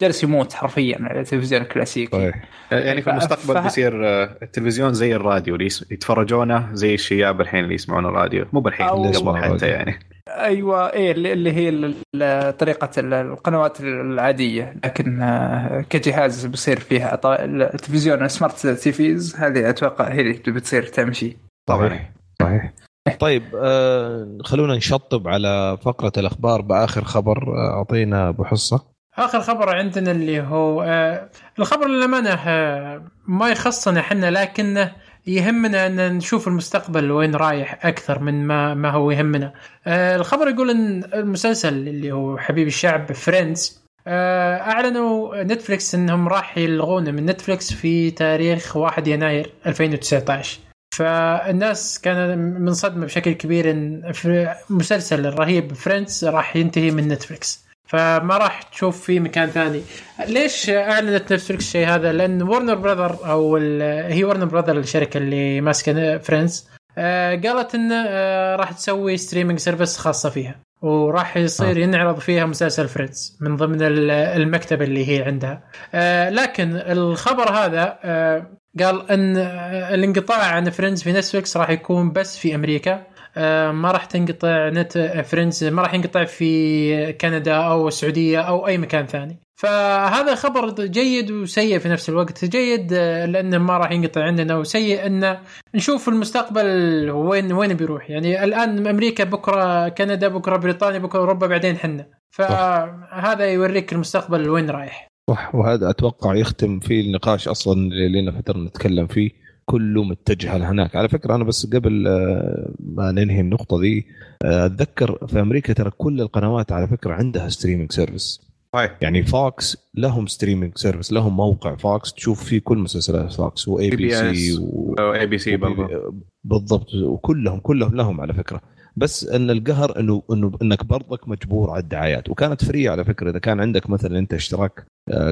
[SPEAKER 4] جالس يموت حرفيا على التلفزيون الكلاسيكي.
[SPEAKER 1] صحيح
[SPEAKER 3] يعني في
[SPEAKER 4] ف-
[SPEAKER 3] المستقبل
[SPEAKER 4] ف-
[SPEAKER 3] بيصير آه، التلفزيون زي الراديو اللي يتفرجونه زي الشياب الحين اللي يسمعون الراديو. مو بالحين
[SPEAKER 4] أو-
[SPEAKER 3] قبل
[SPEAKER 1] يسمعون
[SPEAKER 3] حتى. يعني.
[SPEAKER 4] أيوه إيه اللي هي طريقة ال- القنوات العادية. لكن آه، كجهاز بيصير فيها التلفزيون smart TVs هذه أتوقع هي اللي بتصير تمشي.
[SPEAKER 1] صحيح. صحيح. طيب آه خلونا نشطب على فقرة الأخبار بآخر خبر آه، أعطينا أبو حصة
[SPEAKER 2] آخر خبر عندنا اللي هو آه الخبر للأمانة آه ما يخصنا إحنا لكنه يهمنا أن نشوف المستقبل وين رايح أكثر من ما ما هو يهمنا. الخبر يقول إن المسلسل اللي هو حبيب الشعب فريندز أعلنوا نتفلكس إنهم راح يلغونه من نتفلكس في تاريخ 1 يناير 2019. فالناس كان منصدمه بشكل كبير إن في مسلسل الرهيب فريندز راح ينتهي من نتفلكس. فما راح تشوف في مكان ثاني ليش أعلنت نتفلكس الشيء هذا لأن ورنر براذر أو هي ورنر براذر الشركة اللي ماسكة فريندز آه قالت إن آه راح تسوي streaming service خاصة فيها وراح يصير
[SPEAKER 1] آه.
[SPEAKER 2] ينعرض فيها مسلسل فريندز من ضمن ال- المكتبه اللي هي عندها لكن الخبر هذا قال إن آه، الانقطاع عن فريندز في نتفلكس راح يكون بس في أمريكا. آه، ما راح تنقطع نت فريندز ما راح ينقطع في كندا أو السعودية أو أي مكان ثاني. فهذا خبر جيد وسيء في نفس الوقت. جيد آه، لأنه ما راح ينقطع عندنا وسيء انه نشوف المستقبل وين وين بيروح. يعني الآن أمريكا بكرة كندا بكرة بريطانيا بكرة أوروبا بعدين حنا فهذا يوريك المستقبل وين رايح.
[SPEAKER 1] صح. وهذا أتوقع يختم فيه النقاش أصلا اللي لنا فتره نتكلم فيه. كله متجه لهناك على فكرة أنا بس قبل آه، ما ننهي النقطة دي آه، أتذكر في أمريكا ترى كل القنوات على فكرة عندها streaming service
[SPEAKER 3] صحيح.
[SPEAKER 1] يعني فوكس لهم streaming service لهم موقع فوكس تشوف فيه كل مسلسلات فوكس
[SPEAKER 3] و ABC ABC برضه
[SPEAKER 1] بالضبط. وكلهم كلهم لهم على فكرة. بس إن القهر انه انه إنك برضك مجبور على الدعايات. وكانت free على فكرة. إذا كان عندك مثلا أنت اشتراك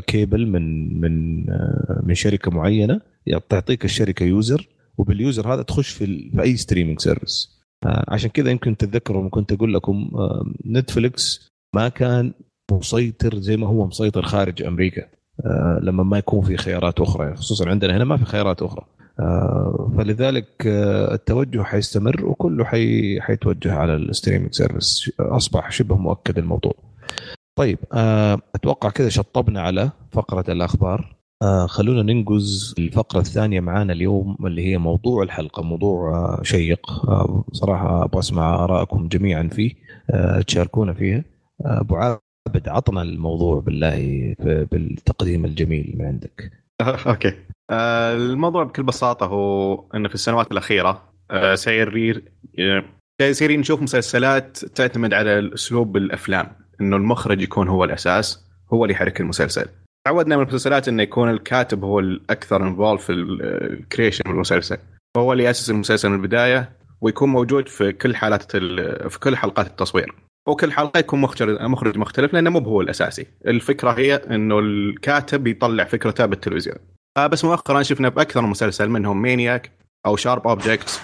[SPEAKER 1] كيبل من من آه، من شركة معينة تعطيك الشركة user وبال user هذا تخش في, في أي streaming service آه، عشان كذا يمكن تتذكروا كنت أقول لكم آه، نتفليكس ما كان مسيطر زي ما هو مسيطر خارج أمريكا. آه، لما ما يكون في خيارات أخرى خصوصا عندنا هنا ما في خيارات أخرى. آه، فلذلك آه، التوجه حيستمر وكله حي... حيتوجه على ال streaming service أصبح شبه مؤكد الموضوع. طيب آه، أتوقع كذا شطبنا على فقرة الأخبار. آه، خلونا ننجز الفقرة الثانية معانا اليوم اللي هي موضوع الحلقة موضوع آه، شيق. صراحة أبغى أسمع آرائكم جميعا فيه تشاركونا فيها. أبو عابد عطنا الموضوع بالله بالتقديم الجميل من عندك.
[SPEAKER 3] Okay. الموضوع بكل بساطة هو إنه في السنوات الأخيرة آه، صايرين نشوف مسلسلات تعتمد على اسلوب الافلام إنه المخرج يكون هو الأساس هو اللي يحرك المسلسل. تعودنا من المسلسلات إنه يكون الكاتب هو الأكثر involved في ال creation المسلسل. هو اللي يأسس المسلسل من البداية ويكون موجود في كل حالات ال- في كل حلقات التصوير. وكل حلقة يكون مخرج مختلف لأنه مو هو الأساسي. الفكرة هي إنه الكاتب يطلع فكرته بالتلفزيون آه، بس مؤخرا شفنا بأكثر مسلسل منهم Maniac أو Sharp Objects،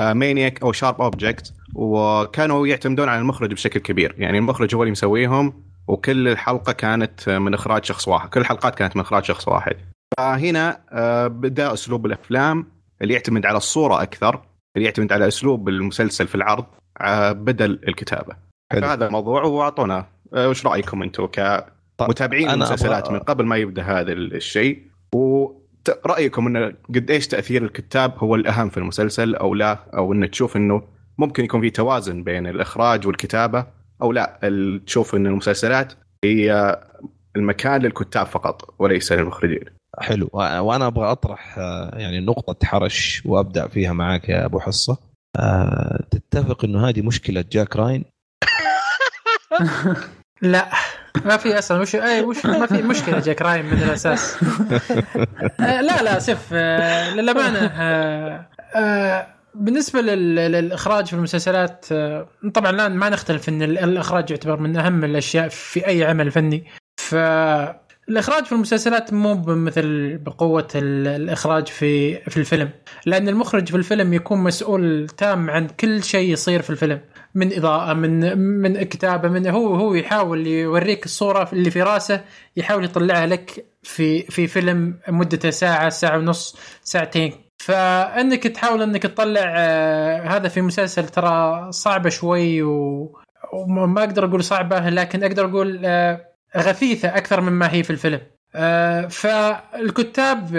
[SPEAKER 3] Maniac أو Sharp Objects وكانوا يعتمدون على المخرج بشكل كبير. يعني المخرج هو اللي مسويهم وكل الحلقة كانت من إخراج شخص واحد. كل الحلقات كانت من إخراج شخص واحد. فهنا آه، بدأ أسلوب الأفلام اللي يعتمد على الصورة أكثر اللي يعتمد على أسلوب المسلسل في العرض آه، بدل الكتابة.
[SPEAKER 1] حلو.
[SPEAKER 3] هذا الموضوع وأعطونا آه، وش رأيكم أنتم كمتابعين
[SPEAKER 1] أنا
[SPEAKER 3] المسلسلات من قبل ما يبدأ هذا الشيء؟ ورايكم انه قد إيش تأثير الكتاب هو الأهم في المسلسل أو لا؟ أو انه تشوف إنه ممكن يكون في توازن بين الإخراج والكتابة أو لا؟ تشوف إن المسلسلات هي المكان للكتاب فقط وليس للمخرجين.
[SPEAKER 1] حلو. وأنا أبغى أطرح آه، يعني نقطة حرش وأبدأ فيها معاك يا أبو حصة. آه، تتفق إنه هذه مشكلة جاك راين؟
[SPEAKER 2] لا. ما في أصلا مش اي مش ما في مشكلة جاك راين من الأساس. آه، لا لا سف آه، للأمانة آه، بالنسبة لل- للإخراج في المسلسلات طبعا لا ما نختلف إن ال- الإخراج يعتبر من أهم الأشياء في أي عمل فني. فالاخراج في المسلسلات مو مثل بقوة ال- الإخراج في في الفيلم. لأن المخرج في الفيلم يكون مسؤول تام عن كل شيء يصير في الفيلم. من إضاءة من من كتابة من هو هو يحاول يوريك الصورة اللي في راسه يحاول يطلعها لك في في فيلم مدته ساعة ساعة ونص ساعتين فإنك تحاول إنك تطلع آه، هذا في مسلسل ترى صعبة شوي و... وما أقدر أقول صعبة لكن أقدر أقول آه، غثيثة أكثر مما هي في الفيلم آه، فالكتاب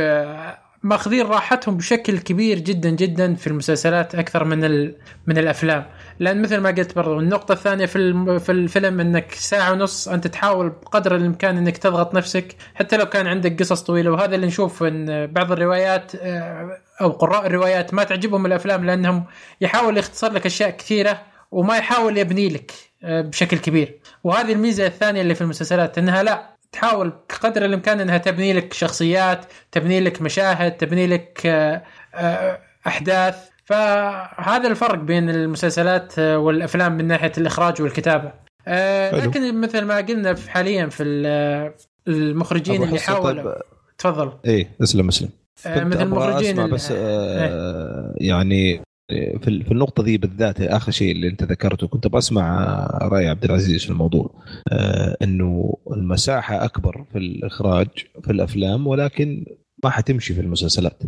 [SPEAKER 2] ماخذين راحتهم بشكل كبير جدا جدا في المسلسلات أكثر من. من الأفلام لأن مثل ما قلت برضو النقطة الثانية في. في الفيلم إنك ساعة ونص أنت تحاول بقدر الإمكان إنك تضغط نفسك حتى لو كان عندك قصص طويلة وهذا اللي نشوف إن بعض الروايات آه، أو قراء الروايات ما تعجبهم الأفلام لأنهم يحاول يختصر لك أشياء كثيرة وما يحاول يبني لك آه، بشكل كبير وهذه الميزة الثانية اللي في المسلسلات إنها لا تحاول بقدر الإمكان إنها تبني لك شخصيات تبني لك مشاهد تبني لك آه، أحداث فهذا الفرق بين المسلسلات آه، والأفلام من ناحية الإخراج والكتابة. آه،. لكن مثل ما قلنا في- حاليا في ال- المخرجين اللي حاولوا.
[SPEAKER 1] طيب،
[SPEAKER 2] تفضل.
[SPEAKER 1] إيه اسلم اسلم.
[SPEAKER 2] آه، مثل المخرجين
[SPEAKER 1] بس آه يعني في ال- في النقطة دي بالذات آخر شيء اللي أنت ذكرته كنت بسمع رأي عبد العزيز في الموضوع آه إنه المساحة أكبر في الإخراج في الأفلام ولكن ما حتمشي في المسلسلات.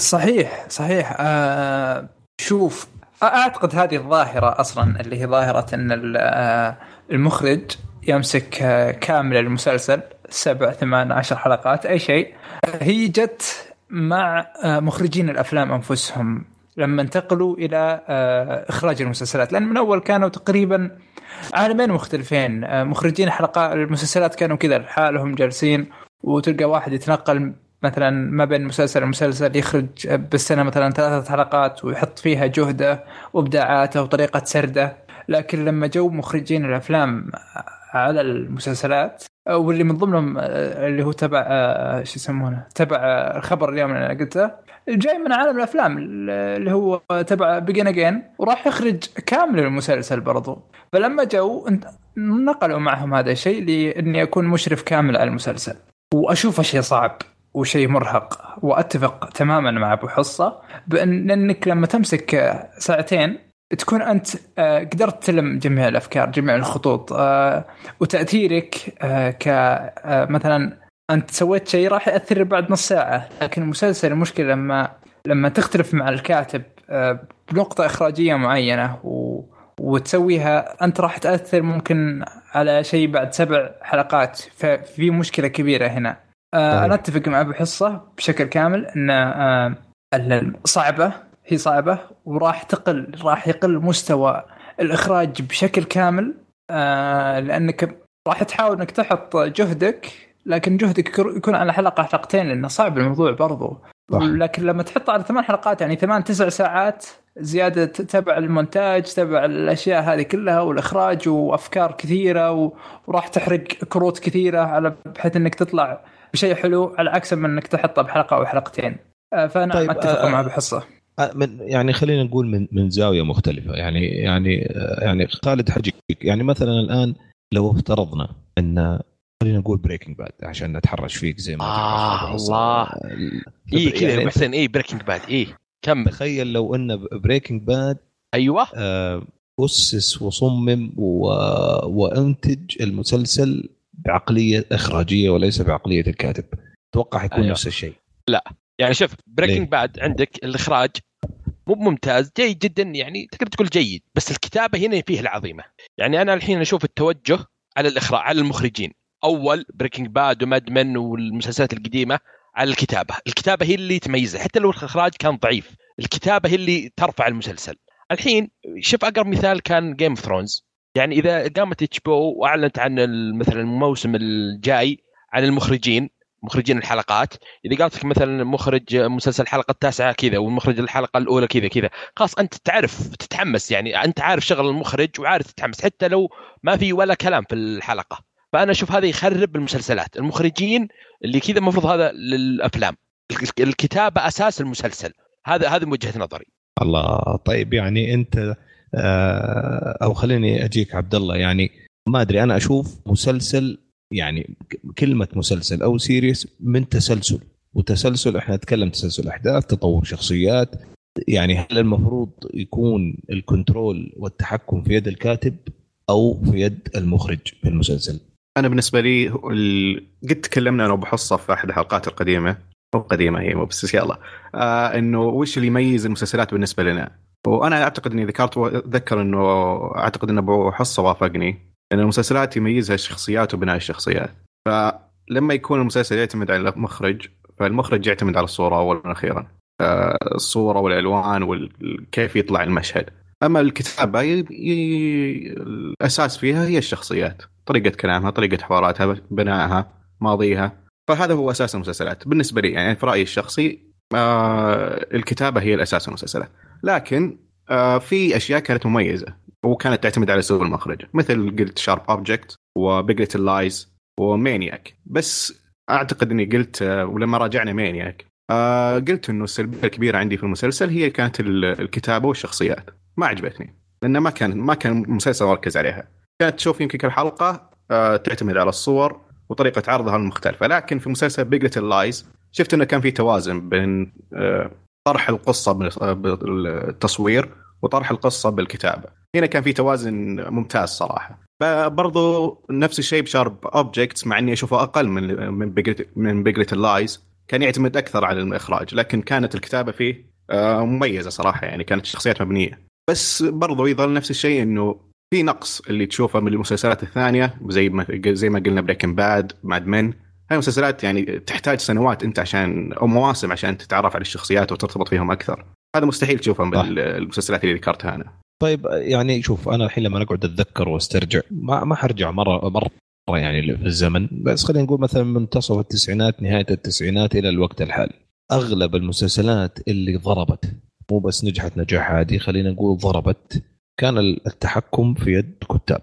[SPEAKER 4] صحيح صحيح. آه شوف أعتقد هذه الظاهرة أصلا اللي هي ظاهرة إن آه، المخرج يمسك آه، كامل المسلسل سبع ثمان عشر حلقات أي شيء. هي جت مع آه، مخرجين الأفلام أنفسهم لما انتقلوا إلى إخراج المسلسلات. لأن من أول كانوا تقريبا عالمين مختلفين. مخرجين حلقات المسلسلات كانوا كذا لحالهم جالسين وتلقى واحد يتنقل مثلا ما بين مسلسل ومسلسل يخرج بالسنة مثلا ثلاثة حلقات ويحط فيها جهده وإبداعاته وطريقة سرده. لكن لما جو مخرجين الأفلام على المسلسلات واللي من ضمنهم آه، اللي هو تبع آه، شو يسمونه؟ تبع الخبر اليوم اللي أنا قلته. جاي من عالم الأفلام اللي هو تبع بيجن اجين وراح يخرج كامل المسلسل برضو. فلما جو نقلوا معهم هذا الشيء لأني أكون مشرف كامل على المسلسل. واشوفه شيء صعب. وشيء مرهق. وأتفق تماما مع أبو حصة بان انك لما تمسك ساعتين تكون أنت آه، قدرت تلم جميع الأفكار جميع الخطوط آه، وتأثيرك آه، ك مثلا أنت سويت شيء راح يأثر بعد نص ساعة. لكن المسلسل المشكلة لما لما تختلف مع الكاتب بنقطة إخراجية معينة و وتسويها أنت راح تأثر ممكن على شيء بعد سبع حلقات. ففي مشكلة كبيرة هنا. آه أنا أتفق مع ابو حصه بشكل كامل إن آه صعبة هي صعبة وراح تقل راح يقل مستوى الإخراج بشكل كامل آه لأنك راح تحاول إنك تحط جهدك لكن جهدك يكون على حلقة حلقتين لأنه صعب الموضوع برضو صح. لكن لما تحط على ثمان حلقات يعني ثمان تسع ساعات زيادة تبع المونتاج تبع الأشياء هذه كلها والإخراج وأفكار كثيرة وراح تحرق كروت كثيرة على بحيث إنك تطلع بشيء حلو على عكس من إنك تحطه بحلقة أو حلقتين. آه، فأنا طيب أتفق آه مع بحصة.
[SPEAKER 1] آه، من يعني خلينا نقول من من زاوية مختلفة. يعني يعني يعني خالد حجيك يعني مثلا الآن لو افترضنا ان خلينا نقول Breaking Bad عشان نتحرش فيك زي ما
[SPEAKER 5] آه الله. اي كذا يعني محسن اي Breaking Bad اي كمل.
[SPEAKER 1] تخيل لو أن Breaking Bad
[SPEAKER 5] أيوه.
[SPEAKER 1] آه أسس وصمم و... وأنتج المسلسل بعقلية إخراجية وليس بعقلية الكاتب. أتوقع حيكون أيوة. نفس الشيء.
[SPEAKER 5] لا. يعني شوف Breaking Bad عندك الإخراج مو ممتاز جيد جدا يعني تقدر تقول جيد بس الكتابة هنا فيه العظيمة. يعني أنا الحين أشوف التوجه على الإخراج على المخرجين. أول Breaking Bad و Mad Men والمسلسلات القديمة على الكتابة. الكتابة هي اللي تميزها حتى لو الإخراج كان ضعيف الكتابة هي اللي ترفع المسلسل. الحين شوف أقرب مثال كان Game of Thrones يعني إذا قامت HBO وأعلنت عن مثلا الموسم الجاي عن المخرجين مخرجين الحلقات إذا قالت لك مثلا مخرج مسلسل الحلقة التاسعة كذا والمخرج الحلقة الأولى كذا كذا خلاص أنت تعرف تتحمس يعني أنت عارف شغل المخرج وعارف تتحمس حتى لو ما في ولا كلام في الحلقة. فأنا أشوف هذا يخرب المسلسلات المخرجين اللي كذا المفروض هذا للأفلام. الكتابة أساس المسلسل. هذا هذا وجهة نظري.
[SPEAKER 1] الله طيب يعني أنت أو خليني أجيك عبد الله يعني ما أدري أنا أشوف مسلسل يعني كلمة مسلسل أو سيريس من تسلسل وتسلسل إحنا نتكلم تسلسل أحداث تطور شخصيات يعني هل المفروض يكون الكنترول والتحكم في يد الكاتب أو في يد المخرج في المسلسل؟
[SPEAKER 3] أنا بالنسبة لي قد تكلمنا أنا وبحصه في أحد الحلقات القديمة أو قديمة هي بس يلا آه إنه وش اللي يميز المسلسلات بالنسبة لنا؟ وأنا أعتقد إني ذكرت أتذكر إنه أعتقد إن أبو حصة وافقني إن المسلسلات يميزها الشخصيات وبناء الشخصيات. فلما يكون المسلسل يعتمد على المخرج فالمخرج يعتمد على الصورة اولا وأخيرا. الصورة والألوان وكيف يطلع المشهد. أما الكتابة ي... ي... الأساس فيها هي الشخصيات. طريقة كلامها طريقة حواراتها بنائها ماضيها. فهذا هو أساس المسلسلات. بالنسبة لي يعني في رأيي الشخصي آه الكتابة هي الأساس المسلسلات لكن آه في أشياء كانت مميزة وكانت تعتمد على اسلوب المخرج. مثل قلت Sharp Objects و Big Little Lies ومانياك بس أعتقد إني قلت آه ولما راجعنا مانياك آه قلت إنه السلبية الكبيرة عندي في المسلسل هي كانت الكتابة والشخصيات. ما عجبتني. لأنه ما كان ما كان المسلسل مركز عليها. كانت تشوف يمكن كل حلقه آه تعتمد على الصور وطريقة عرضها المختلفة. لكن في مسلسل بيجلت اللايز شفت إنه كان في توازن بين آه طرح القصة بالتصوير وطرح القصة بالكتابة. هنا كان في توازن ممتاز صراحة. برضو نفس الشيء ب Sharp Objects مع إني أشوفه أقل من من من Big Little Lies كان يعتمد أكثر على الإخراج لكن كانت الكتابة فيه آه، مميزة صراحة يعني كانت الشخصيات مبنية. بس برضو يظل نفس الشيء إنه في نقص اللي تشوفه من المسلسلات الثانية زي ما زي ما قلنا Breaking Bad، Mad Men هاي المسلسلات يعني تحتاج سنوات انت عشان أو مواسم عشان تتعرف على الشخصيات وترتبط فيهم أكثر. هذا مستحيل تشوفه. بالمسلسلات اللي ذكرتها أنا.
[SPEAKER 1] طيب يعني شوف أنا الحين لما أقعد أتذكر وأسترجع ما ما حرجع مرة مرة يعني في الزمن. بس خلينا نقول مثلا من منتصف التسعينات نهاية التسعينات إلى الوقت الحالي. أغلب المسلسلات اللي ضربت مو بس نجحت نجاح عادي خلينا نقول ضربت كان التحكم في يد كتاب.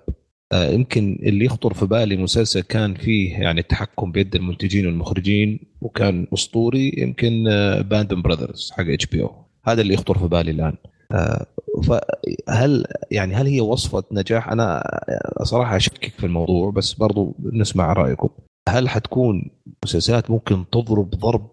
[SPEAKER 1] يمكن اللي يخطر في بالي مسلسل كان فيه يعني التحكم بيد المنتجين والمخرجين وكان أسطوري يمكن Band of Brothers حق HBO هذا اللي يخطر في بالي الآن. آه، فهل يعني هل هي وصفة نجاح؟ أنا صراحة أشكك في الموضوع بس برضو نسمع رأيكم. هل حتكون مسلسلات ممكن تضرب ضرب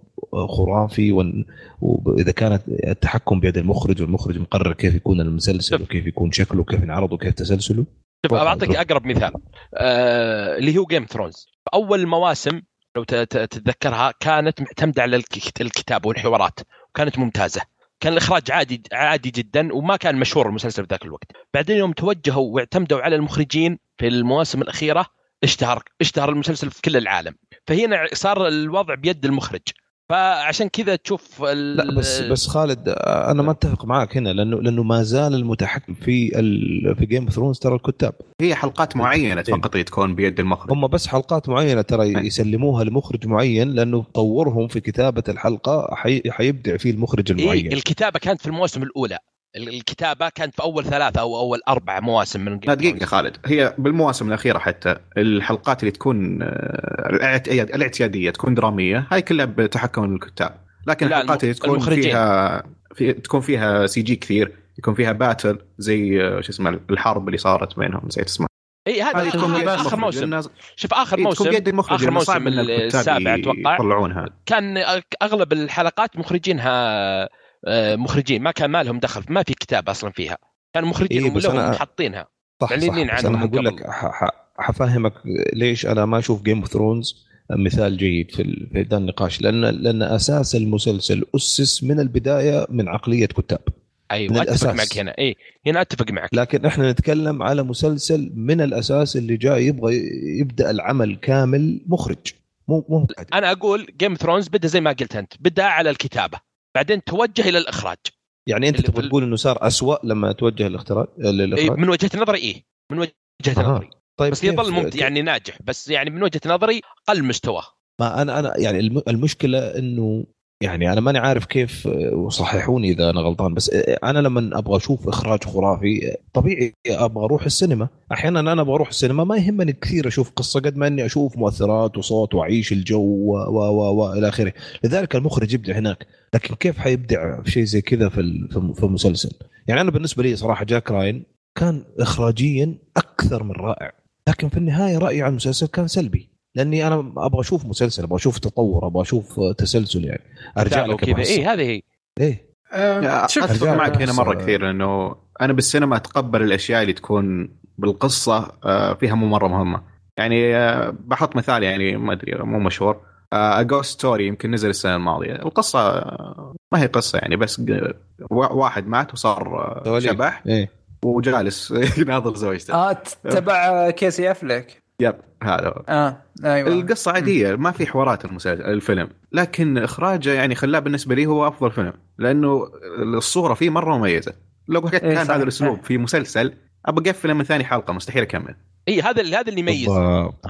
[SPEAKER 1] خرافي؟ ون- وإذا كانت التحكم بيد المخرج والمخرج مقرر كيف يكون المسلسل وكيف يكون شكله وكيف ينعرض وكيف تسلسله؟
[SPEAKER 5] شوف بعطيك. أقرب مثال. آه اللي هو Game of Thrones أول المواسم لو تتذكرها كانت معتمدة على الك- الكتابه والحوارات وكانت ممتازة. كان الإخراج عادي عادي جدا وما كان مشهور المسلسل في ذاك الوقت. بعدين يوم توجهوا واعتمدوا على المخرجين في المواسم الأخيرة اشتهر اشتهر المسلسل في كل العالم. فهنا صار الوضع بيد المخرج. فعشان كذا تشوف ال-
[SPEAKER 1] لا بس بس خالد أنا ما أتفق معك هنا لأنه لأنه ما زال المتحكم في ال في Game of Thrones ترى الكتاب.
[SPEAKER 3] هي حلقات معينة
[SPEAKER 1] إيه.
[SPEAKER 3] فقط اللي تكون بيد المخرج.
[SPEAKER 1] هم بس حلقات معينة ترى يسلموها لمخرج معين لأنه طورهم في كتابة الحلقة حي... حيبدع فيه المخرج المعين.
[SPEAKER 5] إيه الكتابة كانت في المواسم الأولى. ال- الكتابة كانت في أول ثلاثة أو أول أربع مواسم من
[SPEAKER 3] لا دقيقة خالد. هي بالمواسم الأخيرة حتى الحلقات اللي تكون آه، الاعت- الاعتيادية تكون درامية هاي كلها بتحكم الكتاب. لكن الحلقات اللي تكون
[SPEAKER 5] المخرجين.
[SPEAKER 3] فيها في تكون فيها CG كثير يكون فيها battle زي آه، شو اسمه الحرب اللي صارت بينهم نسيت اسمها
[SPEAKER 5] إي هذا
[SPEAKER 3] بيد آخر
[SPEAKER 5] موسم. شوف
[SPEAKER 3] آخر
[SPEAKER 5] موسم
[SPEAKER 3] آخر
[SPEAKER 5] موسم السابع أتوقع
[SPEAKER 3] يطلعونها
[SPEAKER 5] كان أغلب الحلقات مخرجينها آه، مخرجين. ما كان ما لهم دخل ما في كتاب أصلا فيها. كان مخرجين
[SPEAKER 1] إيه، بس أنا-
[SPEAKER 5] محطينها.
[SPEAKER 1] صح صح
[SPEAKER 5] معلنين عنهم
[SPEAKER 1] أنا
[SPEAKER 5] من قبل.
[SPEAKER 1] لك. حفهمك ليش أنا ما أشوف Game of Thrones مثال جيد في ال- في ذا النقاش. لأن لأن أساس المسلسل أسس من البداية من عقلية كتاب. من
[SPEAKER 5] أيوه أتفق
[SPEAKER 1] الأساس.
[SPEAKER 5] معك هنا. اي هنا أتفق معك.
[SPEAKER 1] لكن إحنا نتكلم على مسلسل من الأساس اللي جاي يبغى يبدأ العمل كامل مخرج مو مو
[SPEAKER 5] أنا أقول جيم ثرونز بدأ زي ما قلت أنت بدأ على الكتابة. بعدين توجه إلى الإخراج.
[SPEAKER 1] يعني
[SPEAKER 5] أنت
[SPEAKER 1] تبغى تقول إنه صار أسوأ لما توجه الاختراج
[SPEAKER 5] إيه
[SPEAKER 1] للإخراج؟
[SPEAKER 5] من وجهة نظري إيه. من وجهة
[SPEAKER 1] أها.
[SPEAKER 5] نظري.
[SPEAKER 1] طيب
[SPEAKER 5] بس يظل ممت... يعني ناجح. بس يعني من وجهة نظري قل مستواه
[SPEAKER 1] ما أنا أنا يعني الم- المشكلة إنه يعني أنا ماني عارف كيف آه، وصححوني إذا أنا غلطان بس آه، أنا لما أبغى أشوف إخراج خرافي آه، طبيعي أبغى أروح السينما. أحيانا أنا أبغى أروح السينما ما يهمني كثير أشوف قصة قد ما إني أشوف مؤثرات وصوت وأعيش الجو و و و والى آخره. لذلك المخرج يبدع هناك. لكن كيف حيبدع في شيء زي كذا في في المسلسل؟ يعني أنا بالنسبة لي صراحة جاك راين كان اخراجيا أكثر من رائع. لكن في النهاية رأيي عن المسلسل كان سلبي. لأني أنا أبغى أشوف مسلسل أبغى أشوف تطور أبغى أشوف تسلسل يعني. أرجع لك
[SPEAKER 5] كذا اي هذه هي.
[SPEAKER 1] إيه.
[SPEAKER 2] آه،
[SPEAKER 1] أتفق
[SPEAKER 3] معك هنا مرة كثير لأنه أنا بالسينما أتقبل الأشياء اللي تكون بالقصة آه، فيها مو مرة مهمة. يعني آه، بحط مثال يعني ما أدري مو مشهور. Ghost Story يمكن نزل السنة الماضية. القصة آه، ما هي قصة يعني بس واحد مات وصار آه،. شبح
[SPEAKER 1] إيه.
[SPEAKER 3] وجالس يناظر زوجته.
[SPEAKER 4] آه تبع كيسي افلك
[SPEAKER 3] yep هذا هو.
[SPEAKER 4] آه أيوه.
[SPEAKER 3] القصة عادية ما في حوارات المسلسل الفيلم. لكن إخراجه يعني خلاه بالنسبة لي هو أفضل فيلم لأنه الصورة فيه مرة مميزة. لو كان
[SPEAKER 4] إيه
[SPEAKER 3] كان
[SPEAKER 4] صح،
[SPEAKER 3] هذا الأسلوب
[SPEAKER 4] صح.
[SPEAKER 3] في مسلسل أبى أقفله من ثاني حلقة مستحيل أكمل.
[SPEAKER 5] إي هذا اللي هذا اللي يميز.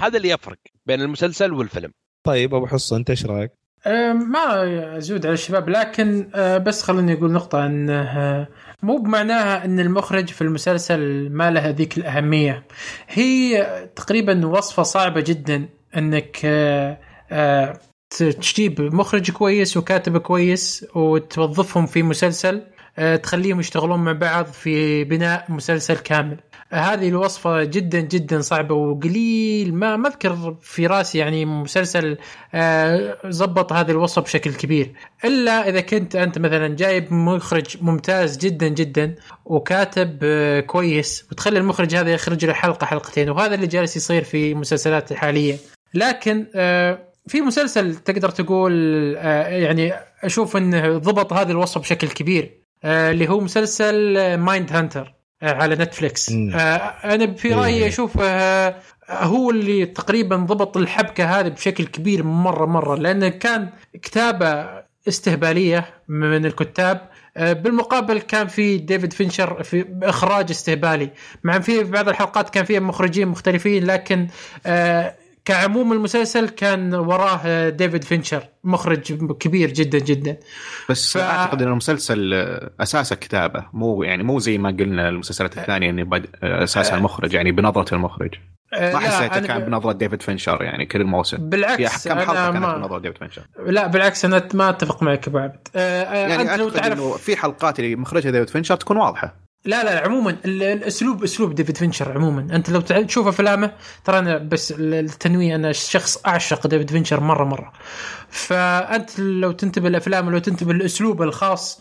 [SPEAKER 5] هذا اللي يفرق بين المسلسل والفيلم.
[SPEAKER 1] طيب أبو حصة أنت إيش رأيك؟
[SPEAKER 2] آه، ما أزود على الشباب لكن آه، بس خليني أقول نقطة انه آه، مو بمعناها إن المخرج في المسلسل ما له ذيك الأهمية. هي تقريبا وصفة صعبة جدا إنك آه، آه، تجيب مخرج كويس وكاتب كويس وتوظفهم في مسلسل آه، تخليهم يشتغلون مع بعض في بناء مسلسل كامل. هذه الوصفة جدا جدا صعبة وقليل ما ما أذكر في رأسي يعني مسلسل آه، زبط هذه الوصفة بشكل كبير. إلا إذا كنت أنت مثلا جايب مخرج ممتاز جدا جدا وكاتب آه، كويس وتخلي المخرج هذا يخرج له حلقة حلقتين وهذا اللي جالس يصير في مسلسلات حاليا. لكن آه، في مسلسل تقدر تقول يعني أشوف إنه ضبط هذه الوصفة بشكل كبير اللي هو مسلسل Mindhunter على نتفليكس
[SPEAKER 1] مم.
[SPEAKER 2] آه، أنا في رأيي
[SPEAKER 1] إيه.
[SPEAKER 2] أشوف آه، هو اللي تقريبا ضبط الحبكة هذه بشكل كبير مرة مرة لأنه كان كتابة استهبالية من الكتاب آه، بالمقابل كان في ديفيد فينشر في إخراج استهبالي مع في بعض الحلقات كان فيها مخرجين مختلفين لكن آه، كعموم المسلسل كان وراه آه، ديفيد فينشر مخرج كبير جدا جدا.
[SPEAKER 3] بس
[SPEAKER 2] ف-
[SPEAKER 3] أعتقد إن المسلسل آه، اساسه كتابة مو يعني مو زي ما قلنا المسلسلات الثانية إنه بد- آه، اساسها المخرج يعني بنظرة المخرج.
[SPEAKER 2] آه،
[SPEAKER 3] ما حسيته كان بنظرة ديفيد فينشر يعني كل الموسم. في
[SPEAKER 2] بالعكس
[SPEAKER 3] كم
[SPEAKER 2] حلقة
[SPEAKER 3] كانت
[SPEAKER 2] ما
[SPEAKER 3] بنظرة ديفيد فينشر؟
[SPEAKER 2] لا بالعكس أنا ما أتفق معك ابو عبد آه، آه،
[SPEAKER 3] يعني
[SPEAKER 2] أنت لو تعرف
[SPEAKER 3] في حلقات اللي مخرجها ديفيد فينشر تكون واضحة.
[SPEAKER 2] لا لا عموما ال- الاسلوب أسلوب ديفيد فينشر عموما. أنت لو تشوف أفلامه ترى أنا بس التنويه أنا شخص أعشق ديفيد فينشر مرة مرة. فأنت لو تنتبه لأفلامه لو تنتبه لأسلوبه الخاص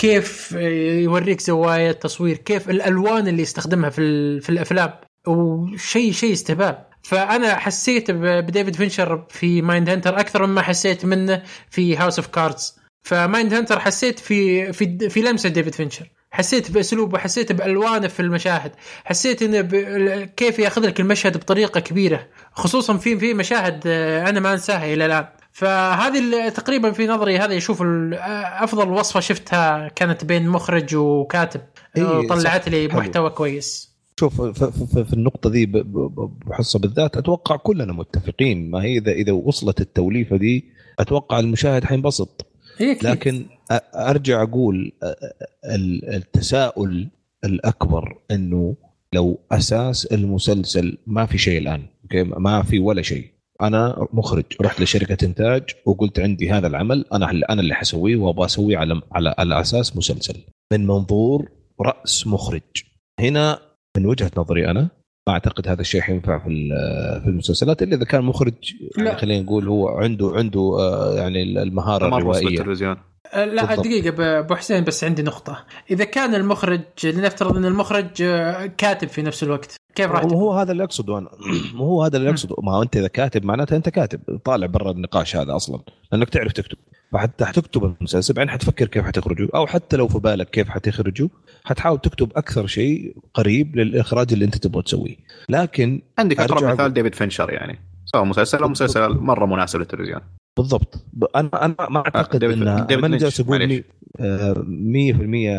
[SPEAKER 2] كيف يوريك زوايا التصوير كيف الألوان اللي يستخدمها في في الأفلام وشيء شيء استهبال. فأنا حسيت بديفيد فينشر في Mindhunter أكثر مما حسيت منه في House of Cards. ف Mindhunter حسيت في في في لمسة ديفيد فينشر. حسيت باسلوبه حسيت بألوانه في المشاهد حسيت إنه ب... كيف يأخذ لك المشهد بطريقة كبيرة خصوصا في في مشاهد آه، أنا ما أنساها إلى الآن فهذه تقريبا في نظري هذا يشوف آه، أفضل وصفة شفتها كانت بين مخرج وكاتب
[SPEAKER 1] إيه،
[SPEAKER 2] وطلعت
[SPEAKER 1] صح.
[SPEAKER 2] لي. محتوى كويس
[SPEAKER 1] شوف في النقطة دي بحصة بالذات أتوقع كلنا متفقين ما هي إذا إذا وصلت التوليفة دي أتوقع المشاهد حينبسط
[SPEAKER 2] أكيد.
[SPEAKER 1] لكن أ- أرجع أقول أ- ال- التساؤل الأكبر إنه لو أساس المسلسل ما في شيء الآن أوكي؟ ما في ولا شيء. أنا مخرج رحت لشركة إنتاج وقلت عندي هذا العمل أنا أنا اللي حسويه وأبغى أسويه على على على أساس مسلسل. من منظور رأس مخرج. هنا من وجهة نظري أنا ما أعتقد هذا الشيء حينفع في ال- في المسلسلات إلا إذا كان مخرج يعني. خلينا نقول هو عنده عنده آه، يعني
[SPEAKER 3] المهارة
[SPEAKER 1] الروائية.
[SPEAKER 3] التلفزيون.
[SPEAKER 2] لا
[SPEAKER 1] بالضبط.
[SPEAKER 2] دقيقة ب- أبو حسين بس عندي نقطة، إذا كان المخرج لنفترض أن المخرج أه، كاتب في نفس الوقت، كيف راح
[SPEAKER 1] وهو هذا اللي أقصده أنا. مو هو هذا اللي أقصده. ما هو أنت إذا كاتب معناته أنت كاتب. طالع برا النقاش هذا أصلا. لأنك تعرف تكتب. فحتى حتكتب المسلسل بعدين حتفكر كيف حتخرجه أو حتى لو في بالك كيف حتخرجه حتحاول تكتب أكثر شيء قريب للإخراج اللي أنت تبغى تسويه. لكن
[SPEAKER 3] عندك اقرب مثال ديفيد فينشر يعني. سواء مسلسل أو مسلسل مرة مناسب للتلفزيون.
[SPEAKER 1] بالضبط. أنا أنا ما أعتقد
[SPEAKER 3] ديفيد-
[SPEAKER 1] ان
[SPEAKER 3] ديفيد
[SPEAKER 1] ما
[SPEAKER 3] لينش،
[SPEAKER 1] جالس أقول
[SPEAKER 3] معليش.
[SPEAKER 1] مي- آه، 100%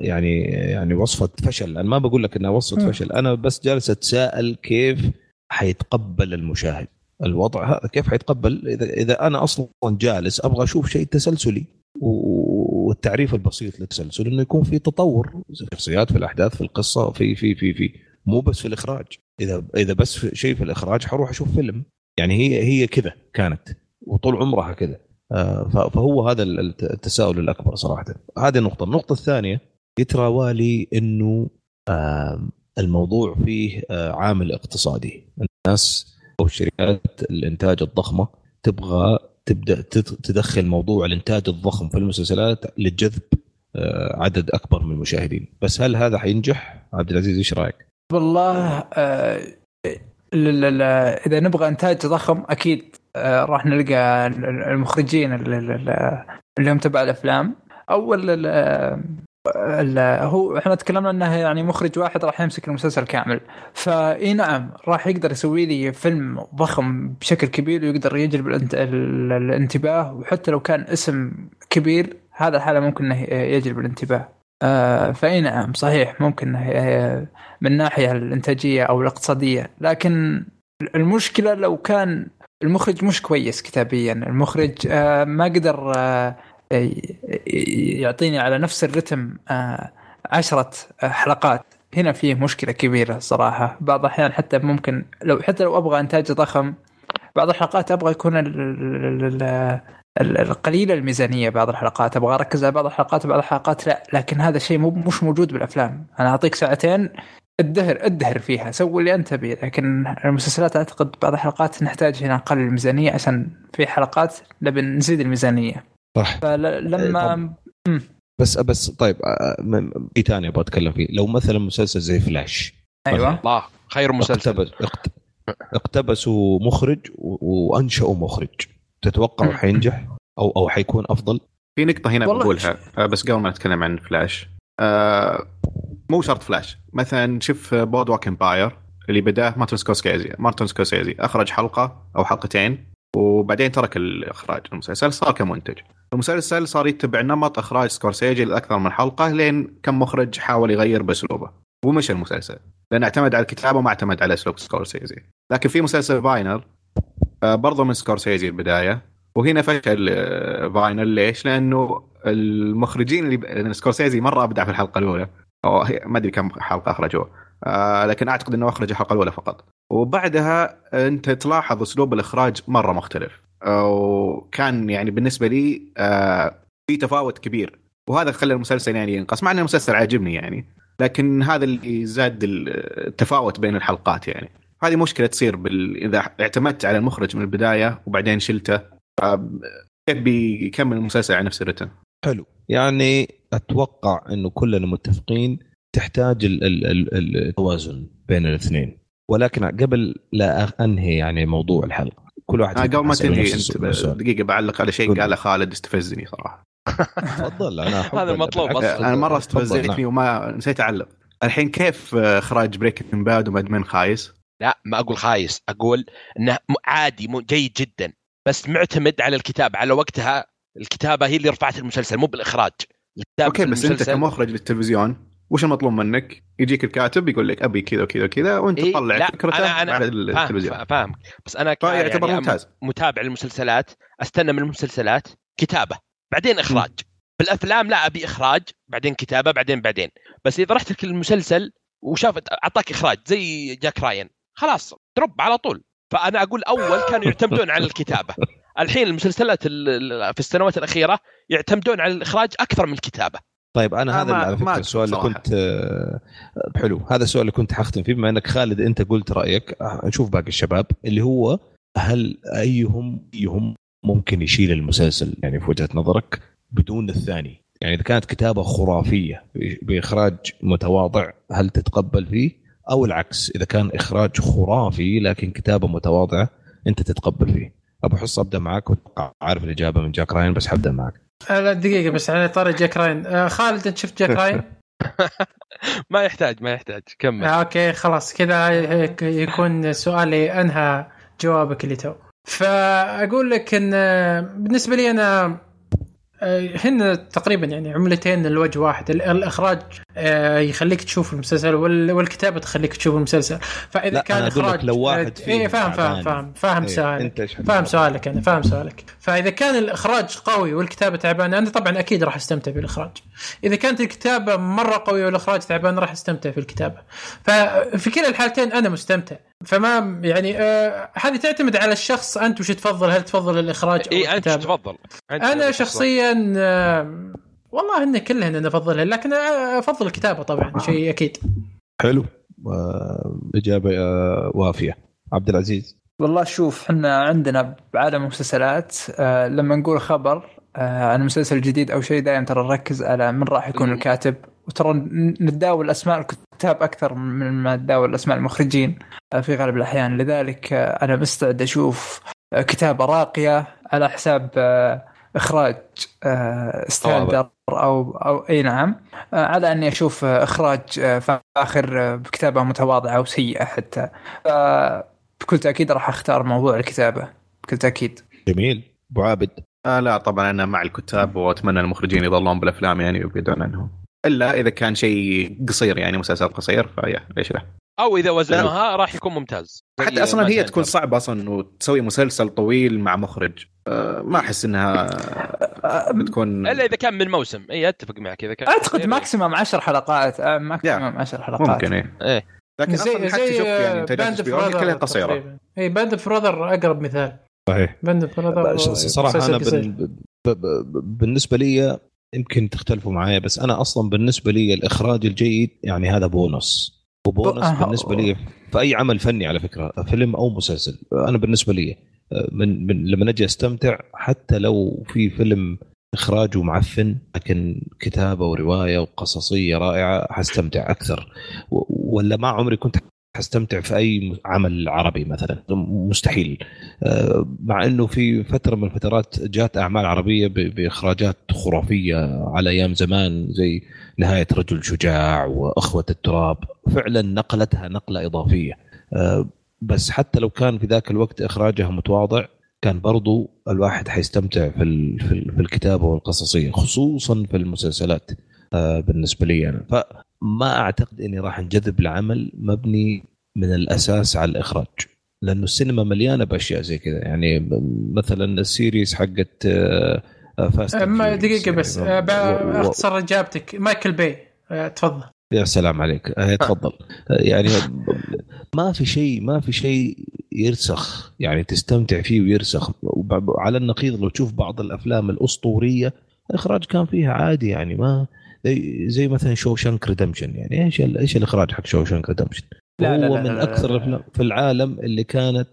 [SPEAKER 1] يعني يعني وصفة فشل. أنا ما بقول لك إنها
[SPEAKER 2] وصفة.
[SPEAKER 1] فشل. أنا بس جالس أتساءل كيف حيتقبل المشاهد. الوضع هذا كيف حيتقبل؟ اذا إذا أنا أصلا جالس أبغى أشوف شيء تسلسلي و- والتعريف البسيط للتسلسل إنه يكون في تطور في الشخصيات في الأحداث في القصة في في في في مو بس في الإخراج. إذا إذا بس في شيء في الإخراج حروح أشوف فيلم. يعني هي هي كذا كانت وطول عمرها كذا. آه، فهو هذا ال- الت- التساؤل الأكبر صراحة. هذه النقطة. النقطة الثانية يتراوى لي إنه آم، الموضوع فيه آه، عامل اقتصادي. الناس أو شركات الإنتاج الضخمة تبغى تبدأ تد- تدخل موضوع الإنتاج الضخم في المسلسلات لجذب آه، عدد أكبر من المشاهدين. بس هل هذا حينجح؟ عبد العزيز إيش رأيك؟
[SPEAKER 4] والله آه إذا نبغى إنتاج ضخم أكيد آه راح نلقى ال- ال- المخرجين ال- ال- ال- اللي هم تبع الأفلام. أو هو إحنا تكلمنا إنه يعني مخرج واحد راح يمسك المسلسل كامل. فإي نعم راح يقدر يسوي لي فيلم ضخم بشكل كبير ويقدر يجلب الانت- ال- الانتباه. وحتى لو كان اسم كبير هذا الحالة ممكن إنه يجلب الانتباه. آه فأي نعم صحيح ممكن من الناحيه الإنتاجية أو الاقتصادية. لكن المشكلة لو كان المخرج مش كويس كتابيا المخرج آه، ما قدر آه، يعطيني على نفس الرتم عشرة حلقات. هنا فيه مشكلة كبيرة صراحة. بعض الأحيان حتى ممكن لو حتى لو أبغى إنتاج ضخم بعض الحلقات أبغى يكون ال- ال- ال- ال- القليلة الميزانية بعض الحلقات. أبغى أركز على بعض الحلقات وبعض الحلقات لا لكن هذا شيء مو مش موجود بالأفلام. أنا أعطيك ساعتين ادهر ادهر فيها. سوي اللي أنت تبيه. لكن المسلسلات أعتقد بعض الحلقات نحتاج هنا نقلل الميزانية عشان في حلقات نبي نزيد الميزانية.
[SPEAKER 1] صح.
[SPEAKER 4] فلما
[SPEAKER 1] بس بس طيب آه، م- في ثاني أبغى أتكلم فيه. لو مثلا مسلسل زي فلاش
[SPEAKER 4] أيوه.
[SPEAKER 5] الله خير مسلسل.
[SPEAKER 1] اقتبس اقت- اقتبسوا مخرج وانشأوا مخرج. تتوقع. حينجح أو أو حيكون أفضل؟
[SPEAKER 3] في نقطة هنا بقولها. آه، بس قبل ما نتكلم عن فلاش آه، مو شرط فلاش. مثلا شوف Boardwalk Empire اللي بدأه مارتن سكورسيزي. مارتن سكورسيزي أخرج حلقة أو حلقتين وبعدين ترك الإخراج المسلسل صار كمنتج. المسلسل صار يتبع نمط إخراج سكورسيزي لأكثر من حلقة لين كم مخرج حاول يغير بأسلوبه. ومشى المسلسل. لأنه اعتمد على الكتابه وما اعتمد على أسلوب سكورسيزي. لكن في مسلسل Vinyl آه، برضو من سكورسيزي البداية. وهنا فشل آه، Vinyl. ليش؟ لأنه المخرجين اللي سكورسيزي مرة أبدع في الحلقة الأولى. أو ما أدري كم حلقة اخرجوه آه لكن أعتقد إنه أخرج الحلقة الأولى فقط. وبعدها أنت تلاحظ أسلوب الإخراج مرة مختلف. وكان يعني بالنسبة لي في تفاوت كبير. وهذا خلى المسلسل يعني ينقص مع إن المسلسل عاجبني يعني. لكن هذا اللي زاد التفاوت بين الحلقات يعني. هذه مشكلة تصير بال... إذا اعتمدت على المخرج من البداية وبعدين شلته آه، كيف بيكمل المسلسل على نفس الرتم
[SPEAKER 1] حلو يعني أتوقع إنه كلنا متفقين تحتاج ال- ال- ال- التوازن بين الاثنين ولكن قبل لا أنهي يعني موضوع الحلقة كل واحد
[SPEAKER 3] آه، قبل ما تنهي
[SPEAKER 1] أنت.
[SPEAKER 3] دقيقة بعلق على شيء. قاله خالد استفزني صراحة
[SPEAKER 1] تفضل أنا
[SPEAKER 5] هذا المطلوب. أصلاً.
[SPEAKER 3] أنا مرة
[SPEAKER 1] تفضل،
[SPEAKER 3] استفزتني
[SPEAKER 1] نعم.
[SPEAKER 3] وما نسيت أعلق الحين كيف آه، إخراج Breaking Bad ومدمن خايس؟
[SPEAKER 5] لا ما أقول خايس أقول إنه م- عادي جيد جدا بس معتمد على الكتابة على وقتها الكتابة هي اللي رفعت المسلسل مو بالإخراج
[SPEAKER 3] الكتابة
[SPEAKER 5] okay
[SPEAKER 3] بس
[SPEAKER 5] أنت
[SPEAKER 3] كمخرج للتلفزيون وش المطلوب منك؟ يجيك الكاتب يقول لك أبي كذا وكذا وكذا وأنت
[SPEAKER 5] إيه،
[SPEAKER 3] تطلع
[SPEAKER 5] لا،
[SPEAKER 3] فكرته
[SPEAKER 5] أنا- أنا
[SPEAKER 3] على التلفزيون.
[SPEAKER 5] فاهم بس أنا
[SPEAKER 3] فيعتبر
[SPEAKER 5] يعني
[SPEAKER 3] ممتاز.
[SPEAKER 5] متابع للمسلسلات أستنى من المسلسلات كتابة بعدين إخراج. بالأفلام لا أبي إخراج بعدين كتابة بعدين بعدين. بس إذا رحت لك المسلسل وشافت أعطاك إخراج زي جاك راين. خلاص دروب على طول. فأنا أقول أول كانوا يعتمدون على الكتابة. الحين المسلسلات ال- ال- في السنوات الأخيرة يعتمدون على الإخراج أكثر من الكتابة.
[SPEAKER 1] طيب أنا
[SPEAKER 3] آه،
[SPEAKER 1] هذا على فكرة السؤال اللي. كنت آه، حلو. هذا السؤال اللي كنت حختم فيه بما إنك خالد أنت قلت رأيك. آه، نشوف باقي الشباب اللي هو هل أيهم أيهم ممكن يشيل المسلسل؟ يعني في وجهة نظرك بدون الثاني. يعني إذا كانت كتابة خرافية بإخراج متواضع هل تتقبل فيه؟ أو العكس إذا كان إخراج خرافي لكن كتابة متواضعة أنت تتقبل فيه. أبو حصة أبدأ معك عارف الإجابة من جاك راين بس حبدأ معك.
[SPEAKER 2] لا دقيقة بس على طاري جاك راين. آه، خالد أنت شفت جاك راين؟
[SPEAKER 5] ما يحتاج ما يحتاج. كمل.
[SPEAKER 2] آه، okay خلاص. كذا هيك يكون سؤالي أنهى جوابك اللي تو. فأقول لك إن آه، بالنسبة لي أنا آه، هن تقريبا يعني عملتين الوجه واحد ال- الإخراج يخليك تشوف المسلسل وال- والكتابة تخليك تشوف المسلسل. فإذا
[SPEAKER 1] لا،
[SPEAKER 2] كان
[SPEAKER 1] أنا أقول لك
[SPEAKER 2] إخراج
[SPEAKER 1] لو واحد
[SPEAKER 2] آه،
[SPEAKER 1] فيهم
[SPEAKER 2] إيه فاهم فاهم. فاهم فاهم
[SPEAKER 1] إيه،
[SPEAKER 2] سؤالك.
[SPEAKER 1] أنت؟
[SPEAKER 2] فاهم سؤالك أنا فاهم سؤالك. فإذا كان الإخراج قوي والكتابة تعبانة أنا طبعا أكيد راح أستمتع بالإخراج. إذا كانت الكتابة مرة قوية والإخراج تعبان راح أستمتع في الكتابة. ففي كلا الحالتين أنا مستمتع. فما يعني آه هذه تعتمد على الشخص. أنت وش تفضل؟ هل تفضل الإخراج أو
[SPEAKER 5] اي أنت
[SPEAKER 2] الكتابة؟
[SPEAKER 5] تفضل؟ أنت
[SPEAKER 2] أنا
[SPEAKER 5] تفضل.
[SPEAKER 2] شخصيا آه والله ان كلهن أنا أفضلها لكن أفضل الكتابه طبعا شيء أكيد.
[SPEAKER 1] حلو. آه، إجابة آه، وافية. عبد العزيز.
[SPEAKER 4] والله شوف إحنا عندنا بعالم المسلسلات آه لما نقول خبر آه عن مسلسل جديد أو شيء دائما ترى نركز على من راح يكون. الكاتب. وترى نتداول أسماء الكتاب أكثر من ما نتداول أسماء المخرجين آه في غالب الأحيان. لذلك أنا مستعد أشوف كتابة راقية على حساب إخراج ستاندر أو أو إي نعم. آه على أني أشوف آه إخراج آه فاخر آه بكتابة متواضعة وسيئة حتى. بكل تأكيد راح أختار موضوع الكتابة بكل تأكيد.
[SPEAKER 1] جميل. أبو عابد.
[SPEAKER 3] آه لا طبعا أنا مع الكتاب وأتمنى المخرجين يظلون بالأفلام يعني ويبعدون عنهم. إلا إذا كان شيء قصير يعني مسلسل قصير فيا ليش لا؟
[SPEAKER 5] أو إذا وزنوها راح يكون ممتاز.
[SPEAKER 3] حتى
[SPEAKER 5] أصلا
[SPEAKER 3] هي تكون. صعبة أصلا إنه تسوي مسلسل طويل مع مخرج. آه ما أحس إنها بتكون
[SPEAKER 5] إلا إذا كان من موسم. إي أتفق معك إذا كان أعتقد.
[SPEAKER 4] maximum 10 حلقات. maximum 10 حلقات.
[SPEAKER 3] ممكن إيه
[SPEAKER 5] إيه
[SPEAKER 3] لكن
[SPEAKER 2] زي
[SPEAKER 3] أصلا حتى شوف يعني
[SPEAKER 2] Band
[SPEAKER 3] انتاجات كلها
[SPEAKER 2] قصيرة. إي Band of Brothers أقرب مثال.
[SPEAKER 1] صحيح.
[SPEAKER 2] Band of
[SPEAKER 1] Brothers صراحة
[SPEAKER 2] أنا
[SPEAKER 1] بال... ب... ب... بالنسبة لي يمكن تختلفوا معايا بس أنا أصلا بالنسبة لي الإخراج الجيد يعني هذا bonus. و bonus
[SPEAKER 4] أه.
[SPEAKER 1] بالنسبة لي في أي عمل فني على فكرة فيلم أو مسلسل أنا بالنسبة لي من, من لما أجي أستمتع حتى لو في فيلم إخراجه معفن لكن كتابة ورواية وقصصية رائعة حستمتع أكثر ولا ما عمري كنت حستمتع في أي عمل عربي مثلا. مستحيل. آه، مع إنه في فترة من الفترات جات أعمال عربية بإخراجات خرافية على أيام زمان زي نهاية رجل شجاع وأخوة التراب. فعلا نقلتها نقلة إضافية. آه، بس حتى لو كان في ذاك الوقت إخراجها متواضع كان برضو الواحد حيستمتع في في ال- في الكتابة والقصصية خصوصا في المسلسلات. آه، بالنسبة لي أنا. فما أعتقد إني راح انجذب لعمل مبني من الأساس على الإخراج لأنه السينما مليانة بأشياء زي كذا. يعني مثلا ال series حقت Fast آه،
[SPEAKER 2] ما دقيقة بس
[SPEAKER 1] يعني.
[SPEAKER 2] آه،
[SPEAKER 1] و-
[SPEAKER 2] ب-
[SPEAKER 1] و-
[SPEAKER 2] اختصر إجابتك مايكل باي آه، تفضل.
[SPEAKER 1] يا سلام عليك. تفضل. يعني ما في شيء ما في شيء يرسخ يعني تستمتع فيه ويرسخ. على النقيض لو تشوف بعض الأفلام الأسطورية الإخراج كان فيها عادي يعني ما زي, مثلا Shawshank Redemption يعني. إيش ال- إيش الإخراج حق Shawshank Redemption
[SPEAKER 4] لا، لا،
[SPEAKER 1] هو
[SPEAKER 4] لا،
[SPEAKER 1] من
[SPEAKER 4] لا، لا،
[SPEAKER 1] أكثر
[SPEAKER 4] لا.
[SPEAKER 1] الأفلام في العالم اللي كانت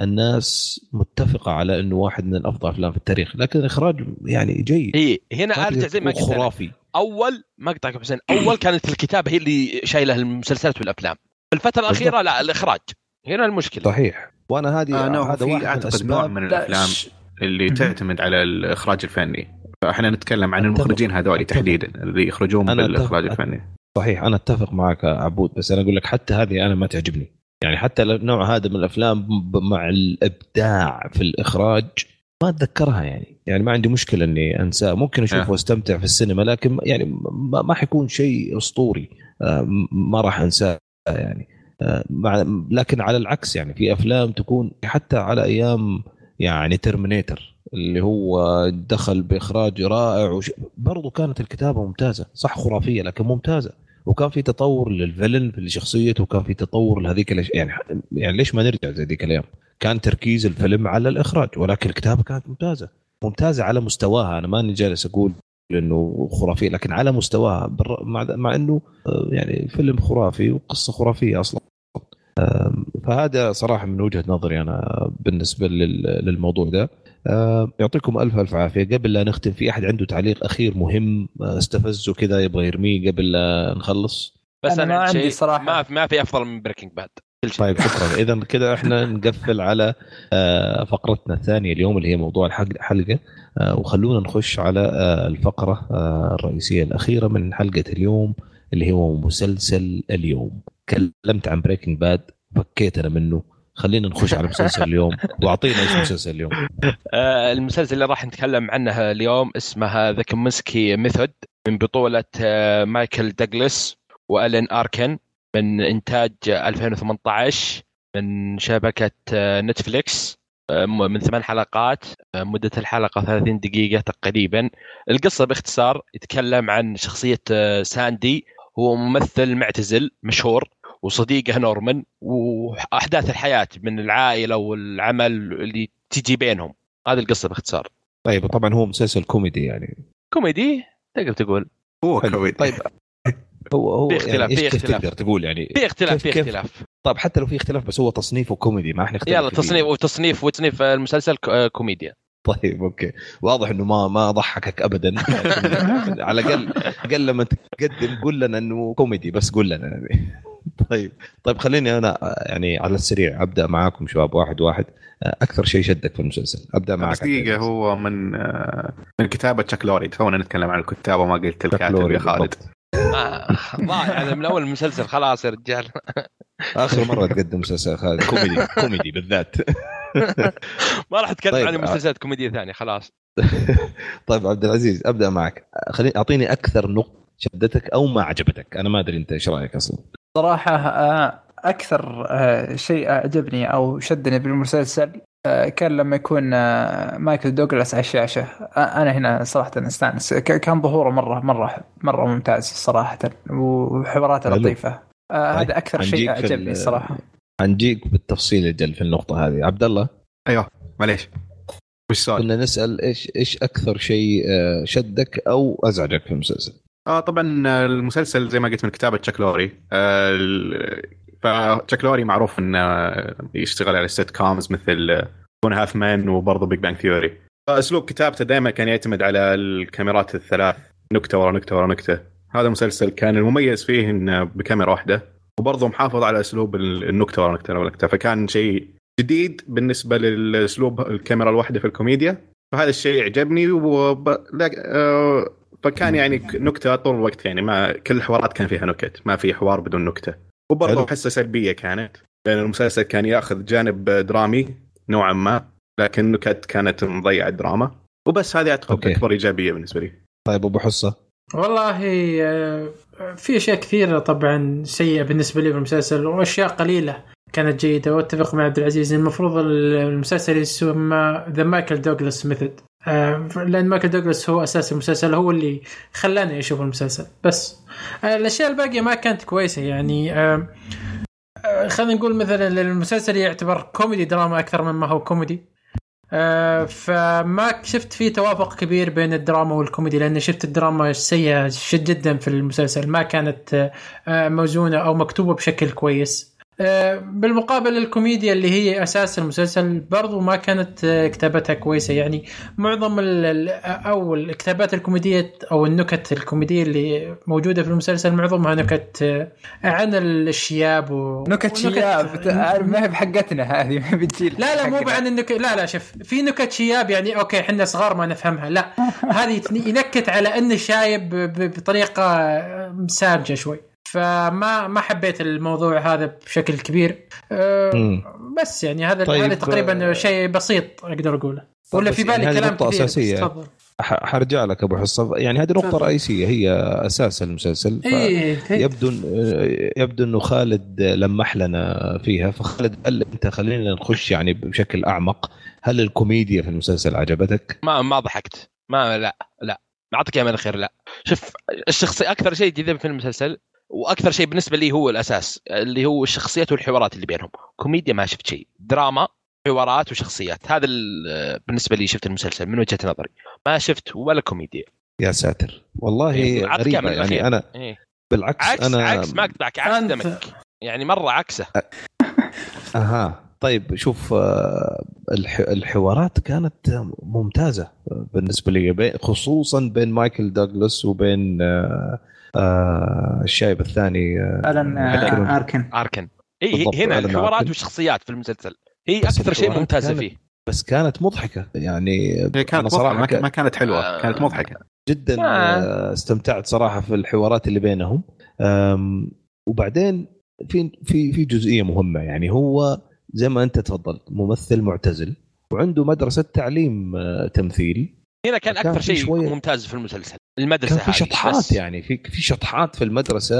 [SPEAKER 1] الناس متفقة على إنه واحد من افضل أفلام في التاريخ. لكن الإخراج يعني جيد.
[SPEAKER 5] هي هنا
[SPEAKER 1] ما أرجع
[SPEAKER 5] زي ما قلت.
[SPEAKER 1] خرافي.
[SPEAKER 5] أول مقطع أبو حسين أول كانت الكتابة هي اللي شايلة المسلسلات والأفلام. في الفترة الأخيرة لا الإخراج. هنا المشكلة.
[SPEAKER 1] صحيح. وأنا هذه
[SPEAKER 3] آه no
[SPEAKER 1] هذا واحد من
[SPEAKER 3] أعتقد نوع من
[SPEAKER 4] لا، الأفلام
[SPEAKER 3] اللي. تعتمد على الإخراج الفني. فاحنا نتكلم عن. المخرجين هذول. تحديدا اللي يخرجون
[SPEAKER 1] بالإخراج.
[SPEAKER 3] الفني
[SPEAKER 1] صحيح أنا أتفق معك عبود بس أنا أقول لك حتى هذه أنا ما تعجبني يعني حتى النوع هذا من الأفلام مع الإبداع في الإخراج ما أتذكرها يعني يعني ما عندي مشكلة إني أنساه ممكن أشوفه
[SPEAKER 3] آه.
[SPEAKER 1] واستمتع في السينما لكن يعني ما, ما حيكون شيء أسطوري آه، ما راح أنساه يعني آه، مع لكن على العكس يعني في أفلام تكون حتى على أيام يعني ترمينيتر اللي هو دخل بإخراج رائع وش... برضو كانت الكتابة ممتازة صح خرافية لكن ممتازة. وكان في تطور للفيلن في شخصيته وكان في تطور لهذيك الأش... يعني يعني ليش ما نرجع زي ذيك الأيام؟ كان تركيز الفيلم على الإخراج ولكن الكتابة كانت ممتازة. ممتازة على مستواها أنا ماني جالس أقول إنه خرافية لكن على مستواها بالر- مع, مع إنه آه، يعني فيلم خرافي وقصة خرافية أصلا. فهذا صراحة من وجهة نظري أنا بالنسبة لل- للموضوع ده. يعطيكم ألف ألف عافية. قبل لا نختم في أحد عنده تعليق أخير مهم؟ آه، استفزه كذا يبغى يرميه قبل لا نخلص؟
[SPEAKER 5] بس
[SPEAKER 4] أنا
[SPEAKER 5] أنا,
[SPEAKER 4] ما
[SPEAKER 5] عندي
[SPEAKER 4] صراحة.
[SPEAKER 5] ما في ما في أفضل من Breaking Bad كل شيء.
[SPEAKER 1] طيب شكرا. اذا كذا إحنا نقفل على آه، فقرتنا الثانية اليوم اللي هي موضوع الحلقة آه، وخلونا نخش على آه، الفقرة آه، الرئيسية الأخيرة من حلقة اليوم اللي هو مسلسل اليوم. تكلمت عن Breaking Bad فكيت أنا منه. خلينا نخش على مسلسل اليوم. واعطينا إيش مسلسل اليوم.
[SPEAKER 5] آه، المسلسل اللي راح نتكلم عنه اليوم اسمه The Kominsky Method من بطولة آه، مايكل دوغلاس وألن أركن من إنتاج 2018 من شبكة آه، نتفليكس. من ثمان حلقات مدة الحلقة 30 دقيقة تقريبا. القصة باختصار يتكلم عن شخصية ساندي. هو ممثل معتزل مشهور. وصديقه نورمان وأحداث الحياة من العائلة والعمل اللي تجي بينهم. هذه القصة باختصار.
[SPEAKER 1] طيب طبعا هو مسلسل كوميدي يعني.
[SPEAKER 5] كوميدي؟ تقدر تقول.
[SPEAKER 3] هو. كويس
[SPEAKER 1] طيب. هو هو
[SPEAKER 5] في اختلاف،
[SPEAKER 1] يعني إيش
[SPEAKER 5] في اختلاف.
[SPEAKER 1] تقدر تقول يعني؟
[SPEAKER 5] في اختلاف في؟ اختلاف.
[SPEAKER 1] طيب حتى لو في اختلاف بس هو تصنيفه كوميدي ما إحنا
[SPEAKER 5] يلا تصنيف وتصنيف وتصنيف المسلسل كوميديا.
[SPEAKER 1] طيب أوكي. واضح إنه ما ما ضحكك ابدا. على الاقل لما تقدم قول لنا إنه كوميدي بس قول لنا. يعني طيب. طيب خليني أنا يعني على السريع أبدأ معاكم شباب واحد واحد. أكثر شيء شدك في المسلسل؟ أبدأ معك
[SPEAKER 3] بس دقيقة هو من آه، من كتابة تشاك لوري تونا نتكلم عن الكتاب وما قلت الكاتب
[SPEAKER 1] لوري
[SPEAKER 3] يا خالد.
[SPEAKER 1] بالضبط.
[SPEAKER 5] آه، ضايع أنا من أول المسلسل خلاص يا رجال.
[SPEAKER 1] آخر مرة تقدم مسلسل خالد. كوميدي كوميدي بالذات.
[SPEAKER 5] ما راح أتكلم
[SPEAKER 1] طيب،
[SPEAKER 5] عن مسلسلات كوميدية ثانية خلاص.
[SPEAKER 1] طيب عبد العزيز أبدأ معك. خليني أعطيني أكثر نقطة شدتك أو ما عجبتك. أنا ما أدري أنت إيش رأيك أصلا.
[SPEAKER 4] صراحة آه، أكثر آه، شيء أعجبني أو شدني بالمسلسل آه، كان لما يكون مايكل دوغلاس على الشاشة. آه، أنا هنا صراحة أستانس. كان ظهوره مرة مرة مرة ممتاز صراحة وحواراته آه،
[SPEAKER 1] طيب،
[SPEAKER 4] هذا أكثر شيء
[SPEAKER 1] حنجيك في
[SPEAKER 4] أعجبني
[SPEAKER 1] ال-
[SPEAKER 4] الصراحة
[SPEAKER 1] حنجيك بالتفصيل الجل في النقطة هذه. عبد الله؟
[SPEAKER 3] أيوه معليش. وش السؤال؟
[SPEAKER 1] كنا نسأل إيش إيش أكثر شيء شدك أو أزعجك في المسلسل؟
[SPEAKER 3] آه طبعا المسلسل زي ما قلت من كتابة تشاك لوري. آه، فتشاك لوري معروف إنه يشتغل على sitcoms مثل one half man وبرضه Big Bang Theory فأسلوب كتابته دائما كان يعتمد على الكاميرات الثلاث نكتة ورا نكتة ورا نكتة. هذا المسلسل كان المميز فيه إنه بكاميرا واحدة وبرضه محافظ على أسلوب النكتة ورا نكتة ورا نكتة. فكان شيء جديد بالنسبة للأسلوب الكاميرا الواحدة في الكوميديا. فهذا الشيء عجبني وب... فكان يعني نكتة طول الوقت يعني ما كل الحوارات كان فيها نكت ما في حوار بدون
[SPEAKER 1] نكتة.
[SPEAKER 3] وبرضه حسة سلبية كانت لأن المسلسل كان يأخذ جانب درامي نوعا ما لكن نكت كانت مضيعة الدراما وبس هذه أعتقد
[SPEAKER 1] أوكي.
[SPEAKER 3] اكبر إيجابية بالنسبة لي.
[SPEAKER 1] طيب أبو حصة
[SPEAKER 2] والله آه، في أشياء كثيرة طبعا سيئة بالنسبة لي بالمسلسل وأشياء قليلة كانت جيدة. وأتفق مع عبد العزيز المفروض المسلسل يسمى The Michael Douglas Method لأن مايكل دوغلاس هو أساس المسلسل هو اللي خلاني أشوف المسلسل. بس آه، الأشياء الباقية ما كانت كويسة يعني آه، آه، خلينا نقول مثلا المسلسل يعتبر كوميدي دراما أكثر مما هو كوميدي. آه، فما شفت في توافق كبير بين الدراما والكوميدي لأن شفت الدراما سيئة جدا في المسلسل ما كانت آه، آه، موزونة أو مكتوبة بشكل كويس. آه، بالمقابل الكوميديا اللي هي أساس المسلسل برضو ما كانت آه، كتابتها كويسة. يعني معظم أو الكتابات الكوميدية أو النكت الكوميدية اللي موجودة في المسلسل معظمها نكت آه، عن الشياب و...
[SPEAKER 4] نكت شياب. ما هي بحقتنا هذه ما بتجي
[SPEAKER 2] لا لا مو. عن النكت. لا لا شوف في نكت شياب يعني أوكي إحنا صغار ما نفهمها. لا هذه ينكت على انه شايب بطريقة ساذجه شوي. فما ما حبيت الموضوع هذا بشكل كبير أه. بس يعني هذا
[SPEAKER 1] طيب،
[SPEAKER 2] هذا تقريبا
[SPEAKER 1] آه،
[SPEAKER 2] شيء بسيط أقدر أقوله ولا
[SPEAKER 1] بس
[SPEAKER 2] في
[SPEAKER 1] يعني
[SPEAKER 2] بالي
[SPEAKER 1] هذه
[SPEAKER 2] كلام
[SPEAKER 1] نقطة
[SPEAKER 2] كثير
[SPEAKER 1] أساسية.
[SPEAKER 2] تفضل
[SPEAKER 1] حرجع لك أبو حصة يعني هذه
[SPEAKER 2] نقطة.
[SPEAKER 1] رئيسية هي أساس المسلسل
[SPEAKER 2] إيه إيه.
[SPEAKER 1] يبدو يبدو إنه خالد لمح لنا فيها فخالد قال أنت خلينا نخش يعني بشكل أعمق هل الكوميديا في المسلسل عجبتك؟
[SPEAKER 5] ما ما ضحكت ما لا لا اعطيك أيام الخير لا شوف الشخصي أكثر شيء جذب في المسلسل وأكثر شيء بالنسبة لي هو الأساس اللي هو الشخصيات والحوارات اللي بينهم. كوميديا ما شفت شيء دراما حوارات وشخصيات. هذا ال- بالنسبة لي شفت المسلسل من وجهة نظري. ما شفت ولا كوميديا.
[SPEAKER 1] يا ساتر. والله
[SPEAKER 5] إيه، كمل
[SPEAKER 1] يعني
[SPEAKER 5] الأخير.
[SPEAKER 1] أنا
[SPEAKER 5] إيه.
[SPEAKER 1] بالعكس
[SPEAKER 5] عكس
[SPEAKER 1] أنا
[SPEAKER 5] عكس ما اقطعك عكس
[SPEAKER 2] أنت-
[SPEAKER 5] دمك. يعني مرة عكسه.
[SPEAKER 1] أها. طيب شوف آه، الح- الحوارات كانت ممتازة بالنسبة لي خصوصا بين مايكل دوغلاس وبين آه، الشايب الثاني آه، ألن.
[SPEAKER 4] آه، أركن.
[SPEAKER 5] أركن. اي هنا الحوارات. والشخصيات في المسلسل. هي أكثر شيء
[SPEAKER 1] كانت-
[SPEAKER 5] فيه.
[SPEAKER 1] بس كانت مضحكة. يعني
[SPEAKER 3] هي كانت
[SPEAKER 1] صراحة
[SPEAKER 3] صراحة ما, كانت حلوة
[SPEAKER 5] آه.
[SPEAKER 3] كانت مضحكة.
[SPEAKER 1] جدا استمتعت صراحة في الحوارات اللي بينهم. وبعدين في في في جزئية مهمة. يعني هو زي ما أنت تفضلت ممثل معتزل وعنده مدرسة تعليم تمثيل.
[SPEAKER 5] هنا كان
[SPEAKER 1] أكثر
[SPEAKER 5] شيء
[SPEAKER 1] شوية-
[SPEAKER 5] ممتاز في المسلسل المدرسة
[SPEAKER 1] كان في شطحات
[SPEAKER 5] بس.
[SPEAKER 1] يعني في في شطحات في المدرسة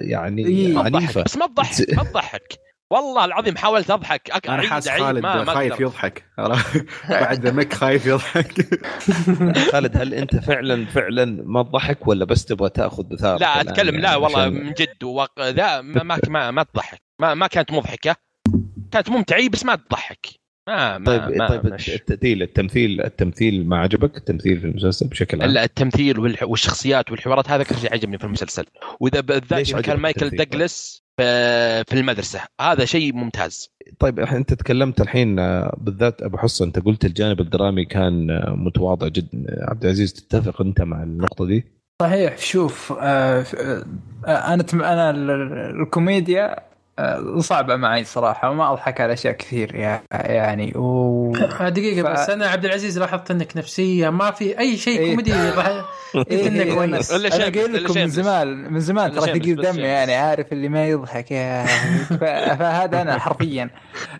[SPEAKER 1] يعني
[SPEAKER 4] إيه.
[SPEAKER 5] ما
[SPEAKER 1] عنيفه
[SPEAKER 5] بس ما تضحك ما تضحك والله العظيم حاولت أضحك أك... أنا
[SPEAKER 3] حاسس خالد
[SPEAKER 5] ما ما
[SPEAKER 3] خايف
[SPEAKER 5] أقدر.
[SPEAKER 3] يضحك بعد ذمك خايف يضحك
[SPEAKER 1] خالد هل أنت فعلا فعلا ما تضحك ولا بس تبغى تأخذ ثار
[SPEAKER 5] لا أتكلم لا والله من جد وق... لا ما ما ما, ما تضحك ما ما كانت مضحكة كانت ممتعة بس ما تضحك ما ما
[SPEAKER 1] طيب
[SPEAKER 5] ما
[SPEAKER 1] طيب
[SPEAKER 5] مش.
[SPEAKER 1] التمثيل التمثيل التمثيل ما عجبك التمثيل في المسلسل بشكل عام؟
[SPEAKER 5] لا التمثيل. والشخصيات والحوارات هذا أكثر شيء عجبني في المسلسل وإذا بالذات كان مايكل
[SPEAKER 1] التمثيل؟
[SPEAKER 5] دوغلاس في... في المدرسة هذا شيء ممتاز
[SPEAKER 1] طيب أنت تكلمت الحين آه، بالذات أبو حصه أنت قلت الجانب الدرامي كان آه، متواضع جدا عبد العزيز تتفق أنت مع النقطة دي؟
[SPEAKER 4] صحيح شوف آه آه أنا أنا ال- ال- الكوميديا آه صعبة معي صراحة وما أضحك على أشياء كثير يا- يعني و
[SPEAKER 2] دقيقة
[SPEAKER 4] ف-
[SPEAKER 2] بس أنا عبد العزيز لاحظت أنك نفسية ما في أي شيء
[SPEAKER 4] إيه.
[SPEAKER 2] كوميدي يضحك
[SPEAKER 4] إيه
[SPEAKER 2] إنك
[SPEAKER 4] إيه
[SPEAKER 2] كويس
[SPEAKER 5] إلا أنا
[SPEAKER 4] قايل لكم من. زمان من زمان ترى ثقيل دمي. يعني عارف اللي ما يضحك يا ف- فهذا أنا حرفيا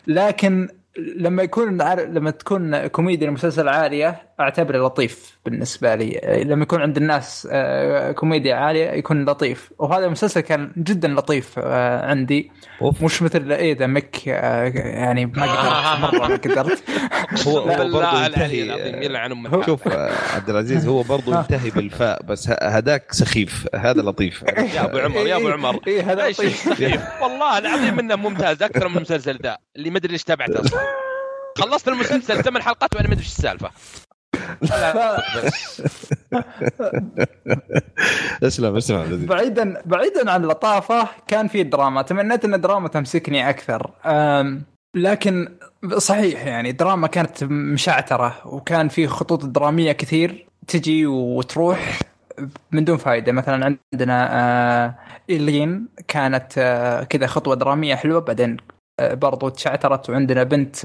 [SPEAKER 4] لكن لما يكون عار- لما تكون كوميديا المسلسل عاليه أعتبره لطيف بالنسبة لي. لما يكون عند الناس آه، كوميديا عالية يكون لطيف. وهذا المسلسل كان جدا لطيف آه، عندي.
[SPEAKER 1] أوف.
[SPEAKER 4] مش مثل إيه ذا آه، يعني ما قدرت. مرة ما قدرت.
[SPEAKER 1] هو هو برضه ينتهي.
[SPEAKER 5] العظيم يلعن أمك
[SPEAKER 1] شوف آه، عبد العزيز هو برضه ينتهي بالفاء بس هذاك سخيف. هذا لطيف.
[SPEAKER 5] يا أبو عمر يا أبو عمر.
[SPEAKER 4] إيه هذا لطيف.
[SPEAKER 5] سخيف. والله العظيم إنه ممتاز أكثر من المسلسل ذا اللي ما أدري ليش تابعته أصلا. خلصت المسلسل ثمان حلقات وأنا ما أدري إيش السالفة.
[SPEAKER 1] اسلم اسلم
[SPEAKER 4] بعيدا بعيدا عن اللطافه كان في دراما. تمنيت إن الدراما تمسكني أكثر. لكن صحيح يعني دراما كانت مشعترة وكان في خطوط درامية كثير تجي وتروح من دون فائده مثلا عندنا آه إيلين كانت آه كذا خطوة درامية حلوة بعدين آه برضو تشعترت. وعندنا بنت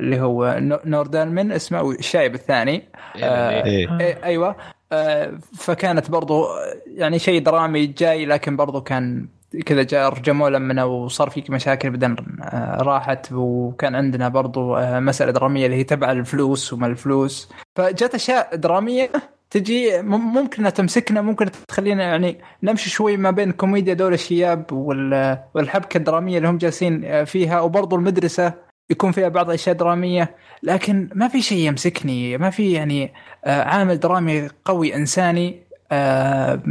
[SPEAKER 4] اللي هو نو- نوردالمن اسمه الشايب الثاني. آه،
[SPEAKER 1] إيه.
[SPEAKER 4] إيه أيوه. آه، فكانت برضو يعني شيء درامي جاي لكن برضو كان كذا جاء رجموه لمنا وصار فيك مشاكل بعدين آه، راحت. وكان عندنا برضو آه، مسألة درامية اللي هي تبع الفلوس وما الفلوس. فجت أشياء درامية تجي مم- ممكن تمسكنا ممكن تخلينا يعني نمشي شوي ما بين كوميديا دول الشياب وال- والحبكة الدرامية اللي هم جالسين آه، فيها. وبرضو المدرسة يكون فيها بعض الاشياء درامية لكن ما في شيء يمسكني ما في يعني آه، عامل درامي قوي إنساني آه،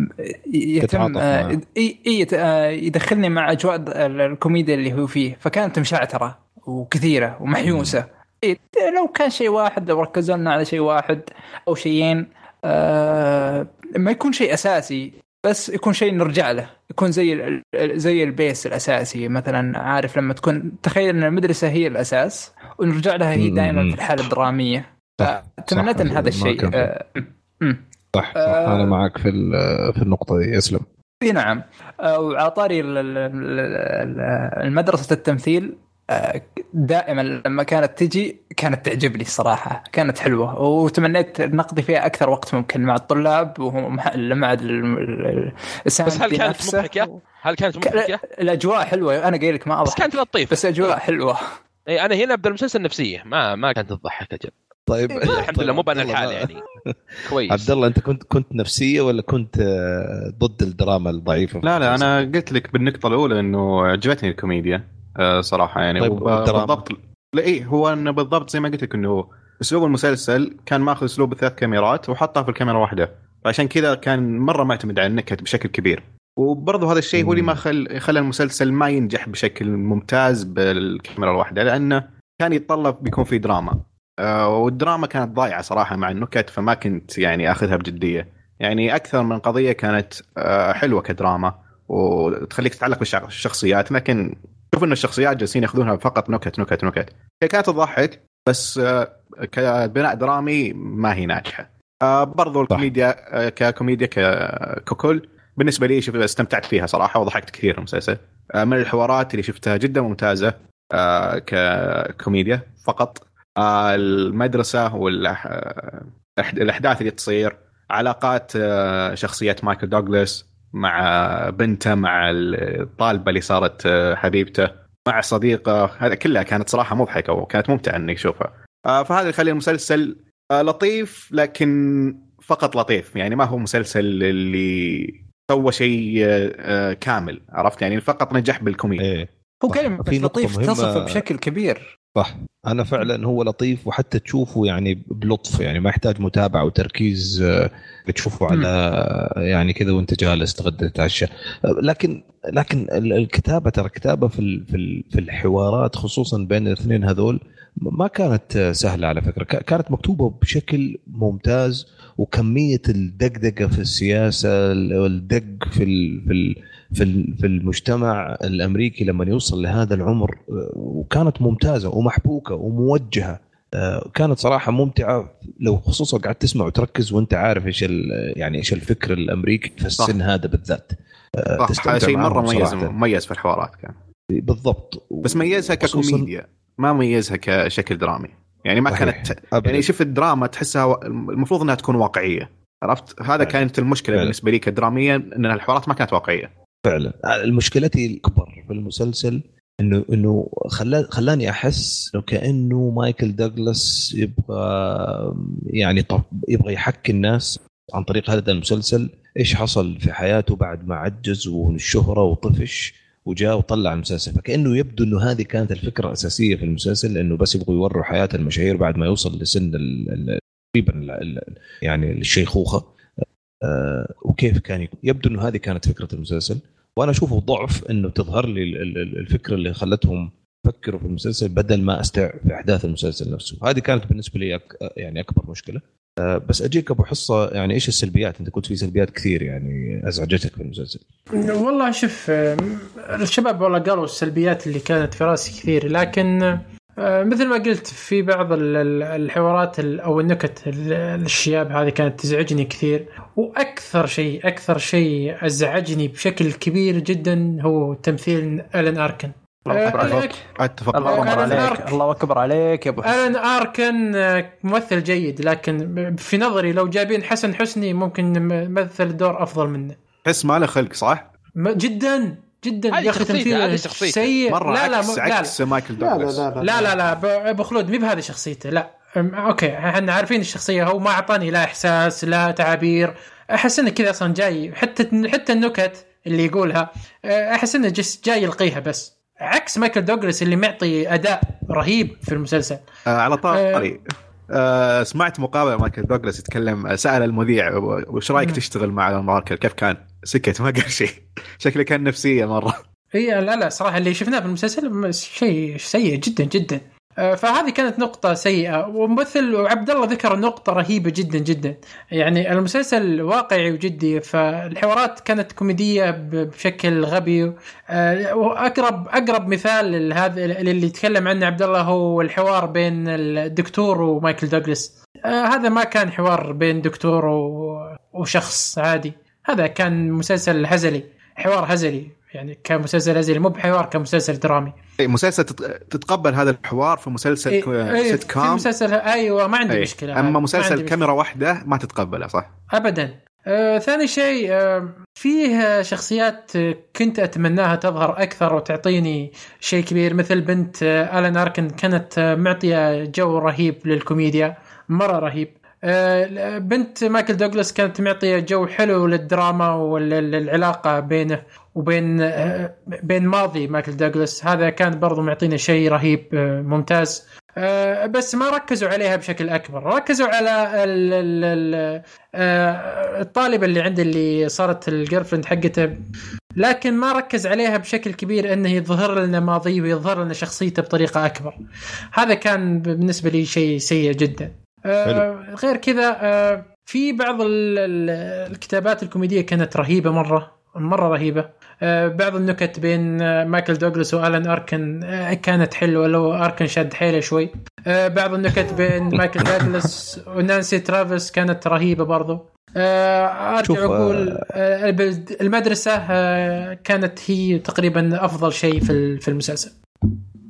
[SPEAKER 4] يتم. اي آه، يدخلني مع أجواء ال- الكوميديا اللي هو فيه. فكانت مشعترة وكثيرة ومحيوسة. إيه لو كان شيء واحد لو ركزوا لنا على شيء واحد أو شيئين آه ما يكون شيء أساسي. بس يكون شيء نرجع له. يكون زي زي ال base الأساسي. مثلا عارف لما تكون تخيل إن المدرسة هي الأساس ونرجع لها هي دائما في الحالة
[SPEAKER 1] الدرامية.
[SPEAKER 4] فتمنيت إن هذا الشيء آه،
[SPEAKER 1] صح, صح.
[SPEAKER 4] آه.
[SPEAKER 1] أنا معك في في النقطة دي اسلم
[SPEAKER 4] إي نعم. آه، وعلى طاري ال- ال- ال- المدرسة التمثيل آه، دائما لما كانت تجي كانت تعجبني الصراحة كانت حلوة. وتمنيت نقضي فيها أكثر وقت ممكن مع الطلاب وهم مع
[SPEAKER 5] بس هل كانت
[SPEAKER 4] نفسه.
[SPEAKER 5] مضحكة؟ هل كانت مضحكة؟
[SPEAKER 4] الأجواء حلوة أنا قايل لك ما
[SPEAKER 5] بس
[SPEAKER 4] أضحك
[SPEAKER 5] كانت لطيفة.
[SPEAKER 4] بس أجواء حلوة.
[SPEAKER 5] اي أنا هنا ابدا المسلسل نفسية ما ما كانت تضحك أجل.
[SPEAKER 1] طيب.
[SPEAKER 5] الحمد لله مو
[SPEAKER 1] عبد الله،
[SPEAKER 5] الحال يعني. كويس.
[SPEAKER 1] عبد الله أنت كنت كنت نفسية ولا كنت آه، ضد الدراما الضعيفة؟
[SPEAKER 3] لا لا؟ أنا قلت لك بالنقطة الأولى إنه عجبتني الكوميديا. صراحة يعني.
[SPEAKER 1] طيب والدراما؟
[SPEAKER 3] بالضبط لا إيه هو انه بالضبط زي ما قلت لك إنه اسلوب المسلسل كان ماخذ أسلوب ثلاث كاميرات وحطها في الكاميرا واحدة. فعشان كذا كان مرة معتمد على النكت بشكل كبير. وبرضه هذا الشيء هو اللي ما خل خلى المسلسل ما ينجح بشكل ممتاز بالكاميرا الواحدة لأنه كان يتطلب بيكون في دراما. آه، والدراما كانت ضايعة صراحة مع النكت فما كنت يعني أخذها بجدية. يعني أكثر من قضية كانت آه، حلوة كدراما وتخليك تتعلق بالشخصيات لكن شوف إن الشخصيات جالسين ياخذونها فقط نكت نكت نكت. هي كانت تضحك بس آه، كبناء درامي ما هي ناجحة. آه، برضو الكوميديا آه، ككوميديا ككل. بالنسبة لي شوف استمتعت فيها صراحة وضحكت كثير في المسلسل من الحوارات اللي شفتها جدا ممتازة ككوميديا فقط. المدرسة والاحداث اللي تصير علاقات شخصية مايكل دوغلاس مع بنته مع الطالبة اللي صارت آه، حبيبته مع صديقة. هذا كلها كانت صراحة مضحكة وكانت ممتعة إني أشوفها. آه، فهذا يخلي المسلسل آه، لطيف لكن فقط لطيف. يعني ما هو مسلسل اللي سوى شيء كامل عرفت؟ يعني فقط نجح بالكوميديا.
[SPEAKER 1] إيه.
[SPEAKER 4] هو. كلمة لطيف تصفه بشكل كبير.
[SPEAKER 1] صح. أنا فعلا هو لطيف وحتى تشوفه يعني بلطف يعني ما يحتاج متابعة وتركيز آه، تشوفه على آه، يعني كذا وأنت جالس تغدى تتعشى. آه، لكن لكن ال- الكتابة ترى كتابه في في ال- في الحوارات خصوصا بين الاثنين هذول ما كانت سهلة على فكرة. كانت مكتوبة بشكل ممتاز وكمية الدقدقة في السياسة والدق في ال في ال في في المجتمع الأمريكي لما يوصل لهذا العمر وكانت ممتازة ومحبوكة وموجهة آه، كانت صراحة ممتعة لو خصوصا قاعد تسمع وتركز وأنت عارف إيش يعني إيش الفكر الأمريكي في
[SPEAKER 3] صح.
[SPEAKER 1] السن هذا بالذات آه،
[SPEAKER 3] صح شيء
[SPEAKER 1] مرة
[SPEAKER 3] مميز. مميز في الحوارات كان
[SPEAKER 1] بالضبط
[SPEAKER 3] بس ميزها ككوميديا ما ميزها كشكل درامي يعني ما
[SPEAKER 1] صحيح.
[SPEAKER 3] كانت
[SPEAKER 1] أبداً.
[SPEAKER 3] يعني شوف الدراما تحسها المفروض إنها تكون واقعية عرفت هذا. كانت
[SPEAKER 1] المشكلة.
[SPEAKER 3] بالنسبة لي كدراميا إن الحوارات ما كانت واقعية
[SPEAKER 1] فعلا. مشكلتي الأكبر في المسلسل انه إنه خلا خلاني أحس إنه كأنه مايكل دوغلاس يبغى يعني يبغى يحكي الناس عن طريق هذا المسلسل إيش حصل في حياته بعد ما عجز والشهرة وطفش وجاء وطلع المسلسل. فكأنه يبدو إنه هذه كانت الفكرة الأساسية في المسلسل إنه بس يبغوا يوروا حياة المشاهير بعد ما يوصل لسن تقريبا يعني الشيخوخة. وكيف كان يكون. يبدو إنه هذه كانت فكرة المسلسل وأنا أشوفه ضعف إنه تظهر لي ال- ال- ال- الفكرة اللي خلتهم يفكروا في المسلسل بدل ما استوعب في أحداث المسلسل نفسه. هذه كانت بالنسبة لي أك... يعني أكبر مشكلة. آه، بس أجيك أبو حصة يعني إيش السلبيات؟ أنت قلت في سلبيات كثير يعني أزعجتك في المسلسل.
[SPEAKER 2] والله شوف آه، الشباب والله قالوا السلبيات اللي كانت في رأسي كثير لكن آه، مثل ما قلت في بعض ال- ال- الحوارات ال- أو النكت ال- الشياب هذه كانت تزعجني كثير وأكثر شيء أكثر شيء أزعجني بشكل كبير جدا هو تمثيل الين آركن
[SPEAKER 4] الله أكبر
[SPEAKER 2] آه،
[SPEAKER 4] عليك.
[SPEAKER 3] اتفق
[SPEAKER 4] الله
[SPEAKER 2] أكبر.
[SPEAKER 4] عليك الله أكبر عليك يا أبو حسن
[SPEAKER 2] الين آركن آه، ممثل جيد لكن في نظري لو جايبين حسن حسني ممكن يمثل دور أفضل منه
[SPEAKER 3] تحس ما له خلق صح؟
[SPEAKER 2] جدا جدا يا
[SPEAKER 5] أخي
[SPEAKER 2] تمثيله
[SPEAKER 5] شخصيته.
[SPEAKER 2] سيء.
[SPEAKER 3] مرة
[SPEAKER 2] لا لا
[SPEAKER 3] عكس
[SPEAKER 2] لا, لا,
[SPEAKER 3] عكس مايكل
[SPEAKER 6] لا لا
[SPEAKER 3] دوغلاس.
[SPEAKER 6] لا لا
[SPEAKER 2] لا لا لا ب- أبو خلود مي بهذه شخصيته. لا. okay إحنا عارفين الشخصية هو ما أعطاني لا إحساس لا تعابير أحس إنه كذا أصلا جاي حتى حتى النكت اللي يقولها أه، أحس إنه جس جاي يلقيها بس. عكس مايكل دوغلاس اللي معطي أداء رهيب في المسلسل.
[SPEAKER 3] آه على طاري. آه سمعت مقابلة مايكل دوغلاس يتكلم آه، سأل المذيع وش
[SPEAKER 2] رأيك.
[SPEAKER 3] تشتغل مع ماركر كيف كان؟ سكت ما قال شيء. شكله كان نفسية مرة.
[SPEAKER 2] هي لا لا صراحة اللي شفناه في المسلسل شيء سيء جدا جدا. آه، فهذه كانت نقطة سيئة. وممثل وعبد الله ذكر نقطة رهيبة جدا جدا. يعني المسلسل واقعي وجدي فالحوارات كانت كوميدية بشكل غبي. آه، وأقرب أقرب مثال لهذا اللي يتكلم عنه عبد الله هو الحوار بين الدكتور ومايكل دوغلاس. آه، هذا ما كان حوار بين دكتور وشخص عادي. هذا كان مسلسل هزلي حوار هزلي. يعني كمسلسل هزلي مو بحوار كمسلسل درامي.
[SPEAKER 3] إيه، مسلسل تت- تتقبل هذا الحوار في مسلسل
[SPEAKER 2] إيه،
[SPEAKER 3] كو-
[SPEAKER 2] إيه،
[SPEAKER 3] sit
[SPEAKER 2] في مسلسل أيوه ما عندي
[SPEAKER 3] إيه.
[SPEAKER 2] مشكلة.
[SPEAKER 3] أما
[SPEAKER 2] ما
[SPEAKER 3] مسلسل كاميرا واحدة ما تتقبله صح؟
[SPEAKER 2] ابدا. آه، ثاني شيء آه، فيه شخصيات كنت أتمناها تظهر أكثر وتعطيني شيء كبير مثل بنت آه، ألان أركن كانت آه، معطية جو رهيب للكوميديا مرة رهيب. بنت مايكل دوغلاس كانت معطيه جو حلو للدراما والعلاقه بينه وبين آه، بين ماضي مايكل دوغلاس. هذا كان برضو معطينا شيء رهيب آه، ممتاز. آه، بس ما ركزوا عليها بشكل أكبر. ركزوا على ال ال ال آه، الطالبة اللي عنده اللي صارت ال girlfriend حقته. لكن ما ركز عليها بشكل كبير إنه يظهر لنا ماضيه ويظهر لنا شخصيته بطريقة أكبر. هذا كان بالنسبة لي شيء سيء جدا. آه، غير كذا آه، في بعض ال- ال- الكتابات الكوميدية كانت رهيبة مرة مرة رهيبة. آه، بعض النكت بين آه، مايكل دوغلاس وآلان أركن آه، كانت حلوة لو أركن شد حيله شوي. بعض النكت بين مايكل دوغلاس ونانسي ترافيس كانت رهيبة برضو. أرجع أقول المدرسة كانت هي تقريبا أفضل شيء في المسلسل.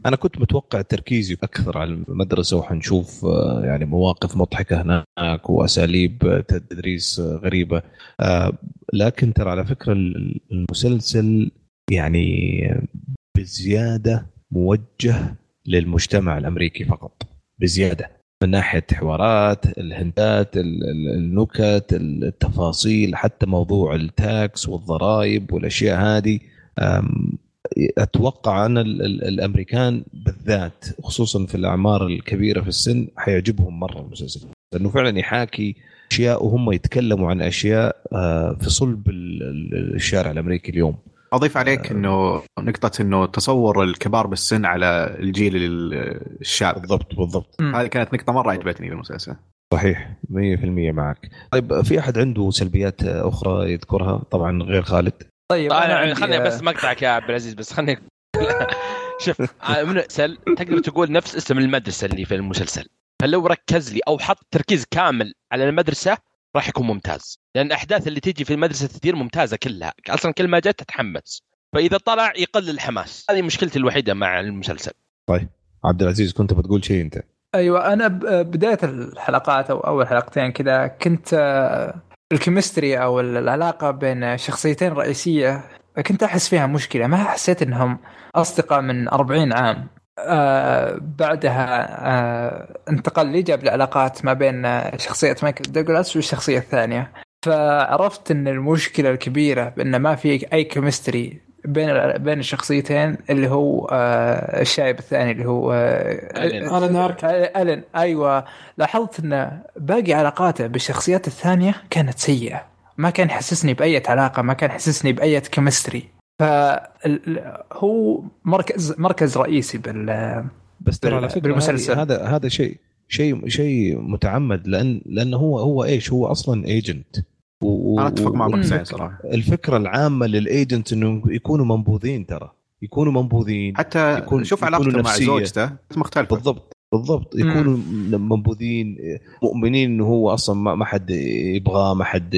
[SPEAKER 1] أنا كنت متوقع تركيزي أكثر على المدرسة وحنشوف آه، يعني مواقف مضحكة هناك وأساليب تدريس غريبة. آه، لكن ترى على فكرة ال- المسلسل يعني بزيادة موجه للمجتمع الأمريكي فقط بزيادة. من ناحية حوارات الهندات ال- ال- النكت التفاصيل حتى موضوع التاكس والضرائب والأشياء هذه أتوقع أن ال- ال- الأمريكان بالذات خصوصا في الأعمار الكبيرة في السن حيعجبهم مرة المسلسل. لأنه فعلا يحاكي أشياء وهم يتكلموا عن أشياء آه، في صلب ال- ال- الشارع الأمريكي اليوم.
[SPEAKER 3] أضيف عليك إنه نقطة إنه تصور الكبار بالسن على الجيل ال- الشاب.
[SPEAKER 1] بالضبط بالضبط.
[SPEAKER 3] هذه كانت نقطة مرة عجبتني في المسلسل
[SPEAKER 1] صحيح 100% معك. طيب في أحد عنده سلبيات أخرى يذكرها؟ طبعا غير خالد.
[SPEAKER 4] طيب أنا
[SPEAKER 5] طيب
[SPEAKER 4] عندي
[SPEAKER 5] خلني بس مقطعك يا عبد العزيز بس خلني شوف آه، من سل تقدر تقول نفس اسم المدرسة اللي في المسلسل. فلو ركز لي أو حط تركيز كامل على المدرسة راح يكون ممتاز. لأن الأحداث اللي تيجي في المدرسة كثير ممتازة كلها. أصلا كل ما جت تتحمس. فإذا طلع يقل الحماس. هذه مشكلتي الوحيدة مع المسلسل.
[SPEAKER 1] عبد العزيز كنت بتقول شيء أنت؟
[SPEAKER 4] أيوه أنا ب- بداية الحلقات أو أول حلقتين كذا كنت آه، ال chemistry أو العلاقة بين شخصيتين رئيسية كنت أحس فيها مشكلة. ما حسيت إنهم أصدقاء من 40 عام. آه بعدها آه انتقل لي جاب العلاقات ما بين شخصية مايكل دوغلاس والشخصية الثانية. فعرفت إن المشكلة الكبيرة بأن ما في أي chemistry بين بين الشخصيتين اللي هو آه الشايب الثاني اللي هو آه.
[SPEAKER 5] ألين.
[SPEAKER 2] أركن.
[SPEAKER 4] ألين. أيوه. لاحظت إن باقي علاقاته بالشخصيات الثانية كانت سيئة. ما كان يحسسني بأي علاقة ما كان يحسسني بأي chemistry فهو مركز مركز رئيسي بال
[SPEAKER 1] بس ترى على فكرة
[SPEAKER 4] بالمسلسل.
[SPEAKER 1] هذا هذا شيء شيء شيء متعمد لأن لأنه هو هو إيش؟ هو أصلا agent
[SPEAKER 3] أنا أتفق معكم
[SPEAKER 4] مم.
[SPEAKER 3] حسين صراحة
[SPEAKER 1] الفكرة العامة لل agent إنه يكونوا منبوذين ترى يكونوا منبوذين
[SPEAKER 3] حتى
[SPEAKER 1] يكون-
[SPEAKER 3] شوف
[SPEAKER 1] يكونوا
[SPEAKER 3] علاقته مع. زوجته مختلفة
[SPEAKER 1] بالضبط بالضبط يكونوا منبوذين مؤمنين إنه هو أصلا ما ما حد يبغاه ما حد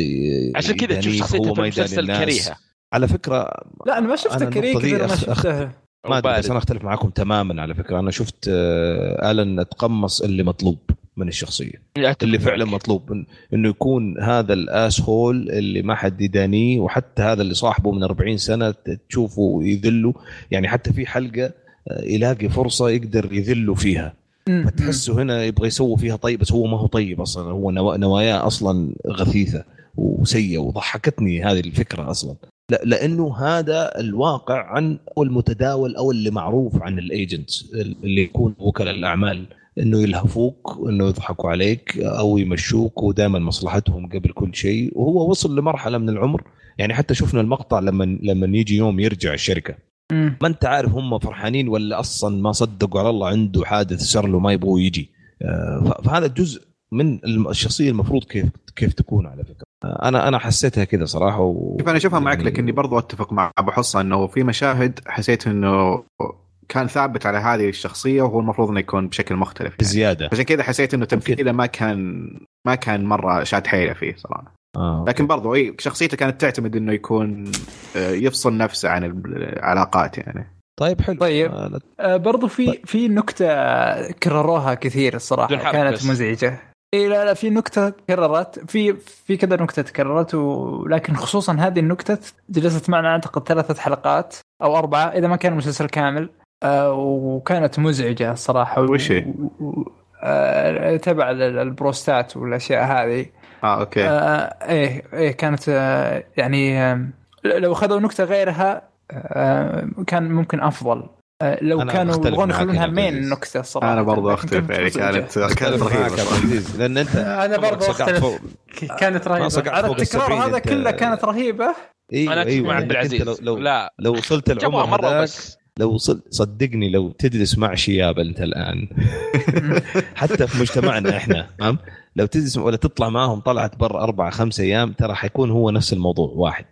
[SPEAKER 5] عشان كذا تشوف شخصيته في المسلسل. كريهة
[SPEAKER 1] على فكرة
[SPEAKER 4] لا أنا ما شفته
[SPEAKER 1] أنا
[SPEAKER 4] كريه
[SPEAKER 1] النقطة دي
[SPEAKER 4] كثير ما شفته
[SPEAKER 1] ما أدري بس. أنا أختلف معاكم تماما على فكرة أنا شفت آه، آلن تقمص اللي مطلوب من
[SPEAKER 5] الشخصية.
[SPEAKER 1] اللي فعلا. مطلوب إن- إنه يكون هذا الاس هول اللي ما حد يدانيه وحتى هذا اللي صاحبه من 40 سنة تشوفه يذله. يعني حتى في حلقة آه، يلاقي فرصة يقدر يذله فيها. فتحسه هنا يبغى يسوي فيها طيب بس هو ما هو طيب أصلا. هو نوا- نواياه أصلا غثيثة وسيئة وضحكتني هذه الفكرة أصلا. لا لأنه هذا الواقع عن أو المتداول أو اللي معروف عن الايجنتس اللي يكون وكلاء الأعمال. إنه يلهفوك إنه يضحكوا عليك أو يمشوك ودائما مصلحتهم قبل كل شيء. وهو وصل لمرحلة من العمر يعني حتى شفنا المقطع لما لما يجي يوم يرجع
[SPEAKER 4] الشركة.
[SPEAKER 1] ما أنت عارف هم فرحانين ولا أصلا ما صدقوا على الله عنده حادث صار له ما يبغوا يجي. آه، فهذا جزء من الشخصية المفروض كيف كيف تكون على فكرة. أنا أنا حسيتها كذا صراحة و...
[SPEAKER 3] شوف أنا أشوفها معك
[SPEAKER 1] يعني-
[SPEAKER 3] لكني برضو أتفق مع أبو حصة إنه في مشاهد حسيت إنه كان ثابت على هذه الشخصية وهو المفروض إنه يكون بشكل مختلف يعني.
[SPEAKER 1] بزيادة.
[SPEAKER 3] عشان كذا حسيت إنه تمثيله ما كان ما كان مرة شاد حيله فيه صراحة.
[SPEAKER 1] آه.
[SPEAKER 3] لكن برضو إي شخصيته كانت تعتمد إنه يكون آه، يفصل نفسه عن العلاقات يعني.
[SPEAKER 1] طيب حلو.
[SPEAKER 4] طيب.
[SPEAKER 1] آه،
[SPEAKER 4] آه، برضو في في نكتة كرروها كثير
[SPEAKER 5] الصراحة
[SPEAKER 4] كانت
[SPEAKER 5] بس.
[SPEAKER 4] مزعجة. إي لا لا في نكتة تكررت في في كذا نكتة تكررت ولكن خصوصا هذه النكتة جلست معنا أعتقد ثلاثة حلقات أو أربعة إذا ما كان مسلسل كامل. آه، وكانت مزعجة الصراحه
[SPEAKER 3] وش هي؟
[SPEAKER 4] آه، تبع ال- البروستات والأشياء هذه.
[SPEAKER 3] آه okay.
[SPEAKER 4] آه إيه إيه كانت آه يعني آه لو اخذوا نكتة غيرها آه كان ممكن أفضل. آه لو كانوا يبغون يخلونها مين
[SPEAKER 1] العزيز.
[SPEAKER 4] نكتة الصراحه
[SPEAKER 3] أنا برضو أختلف يعني. كانت كانت
[SPEAKER 1] رهيبة لأن أنت
[SPEAKER 2] أنا برضو أختلف. كانت
[SPEAKER 1] رهيبة.
[SPEAKER 4] على التكرار هذا كله كانت رهيبة.
[SPEAKER 1] أيوه
[SPEAKER 5] أنا اتفق
[SPEAKER 1] أيوه
[SPEAKER 5] مع عبد العزيز
[SPEAKER 1] لو لو,
[SPEAKER 5] لا.
[SPEAKER 1] لو وصلت العمر
[SPEAKER 5] مرة
[SPEAKER 1] هذاك
[SPEAKER 5] بس.
[SPEAKER 1] لو صدقني لو تجلس مع شياب انت الآن. حتى في مجتمعنا إحنا فاهم؟ لو تجلس ولا تطلع معهم طلعت برا أربع خمس أيام ترى حيكون هو نفس الموضوع واحد.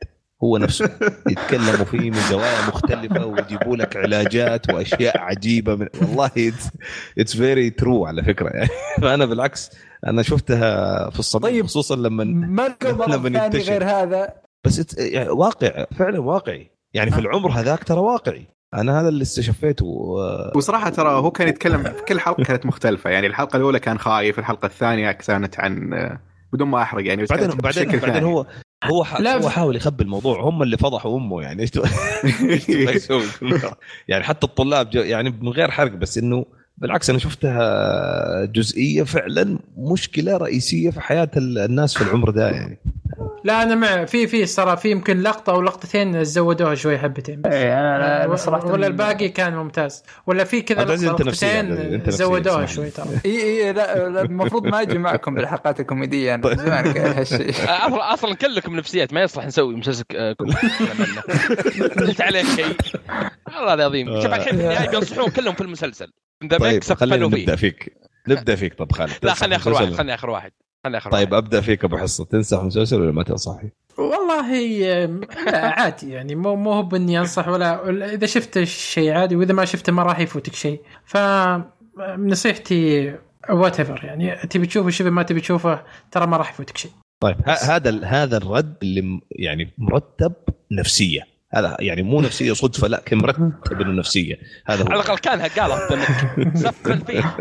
[SPEAKER 1] هو نفسه. يتكلموا فيه من زوايا مختلفة ويجيبوا لك علاجات وأشياء عجيبة من. والله it's very true على فكرة. يعني فأنا بالعكس أنا شفتها في الصميم
[SPEAKER 4] طيب.
[SPEAKER 1] خصوصا لما
[SPEAKER 4] ما
[SPEAKER 1] لما.
[SPEAKER 4] غير هذا؟
[SPEAKER 1] بس يعني واقع فعلا واقعي. يعني في العمر هذاك ترى واقعي. أنا هذا اللي استشفيته و-
[SPEAKER 3] وصراحة ترى هو كان يتكلم في كل حلقة كانت مختلفة. يعني الحلقة الأولى كان خايف الحلقة الثانية كانت عن بدون ما أحرق يعني بس
[SPEAKER 1] بعدين بعدين بعدين
[SPEAKER 3] ثاني.
[SPEAKER 1] هو هو ح...
[SPEAKER 2] لا،
[SPEAKER 1] هو حاول يخبي الموضوع. هم اللي فضحوا أمه يعني. إيش يعني حتى الطلاب يعني من غير حرق بس إنه بالعكس أنا شفتها جزئية فعلا مشكلة رئيسية في حياة ال- الناس في العمر ده يعني.
[SPEAKER 2] لا أنا مع في في صراحة في يمكن لقطة أو لقطتين زودوها شوي حبتين بس.
[SPEAKER 4] إيه أنا أنا صراحة
[SPEAKER 2] ولا الباقي كان ممتاز. ولا في كذا
[SPEAKER 1] العزيز،
[SPEAKER 2] لقطتين زودوها شوي. ترى.
[SPEAKER 4] إي إي لا لا، المفروض ما أجي معكم بالحلقات الكوميدية أنا زمان قايل هالشيء.
[SPEAKER 5] أصلا أصلا كلكم نفسيات ما يصلح نسوي مسلسل آه، كوميدي. قلت عليك. شيء والله العظيم. شوف الحين في النهاية بينصحون كلهم في المسلسل. ذا
[SPEAKER 1] طيب خلينا
[SPEAKER 5] نبدأ
[SPEAKER 1] فيك. نبدأ فيك طب خالد
[SPEAKER 5] لا
[SPEAKER 1] تنصح
[SPEAKER 5] خليني آخر واحد
[SPEAKER 1] مسلسل؟
[SPEAKER 5] خليني آخر واحد خليني آخر
[SPEAKER 1] طيب
[SPEAKER 5] واحد.
[SPEAKER 1] أبدأ فيك أبو حصة. تنصح مسلسل ولا ما تنصح فيه؟
[SPEAKER 2] والله عادي يعني. مو مو هو بإني أنصح ولا إذا شفت الشيء عادي وإذا ما شفته ما راح يفوتك شيء. ف نصيحتي whatever يعني. تبي تشوفه شوفه ما تبي تشوفه ترى ما راح يفوتك شيء.
[SPEAKER 1] طيب ه- هذا هذا الرد اللي يعني مرتب نفسية. هذا يعني مو نفسية صدفة لا كان مرتب انه نفسيه هذا
[SPEAKER 5] على الأقل كانها قالها سفل فيه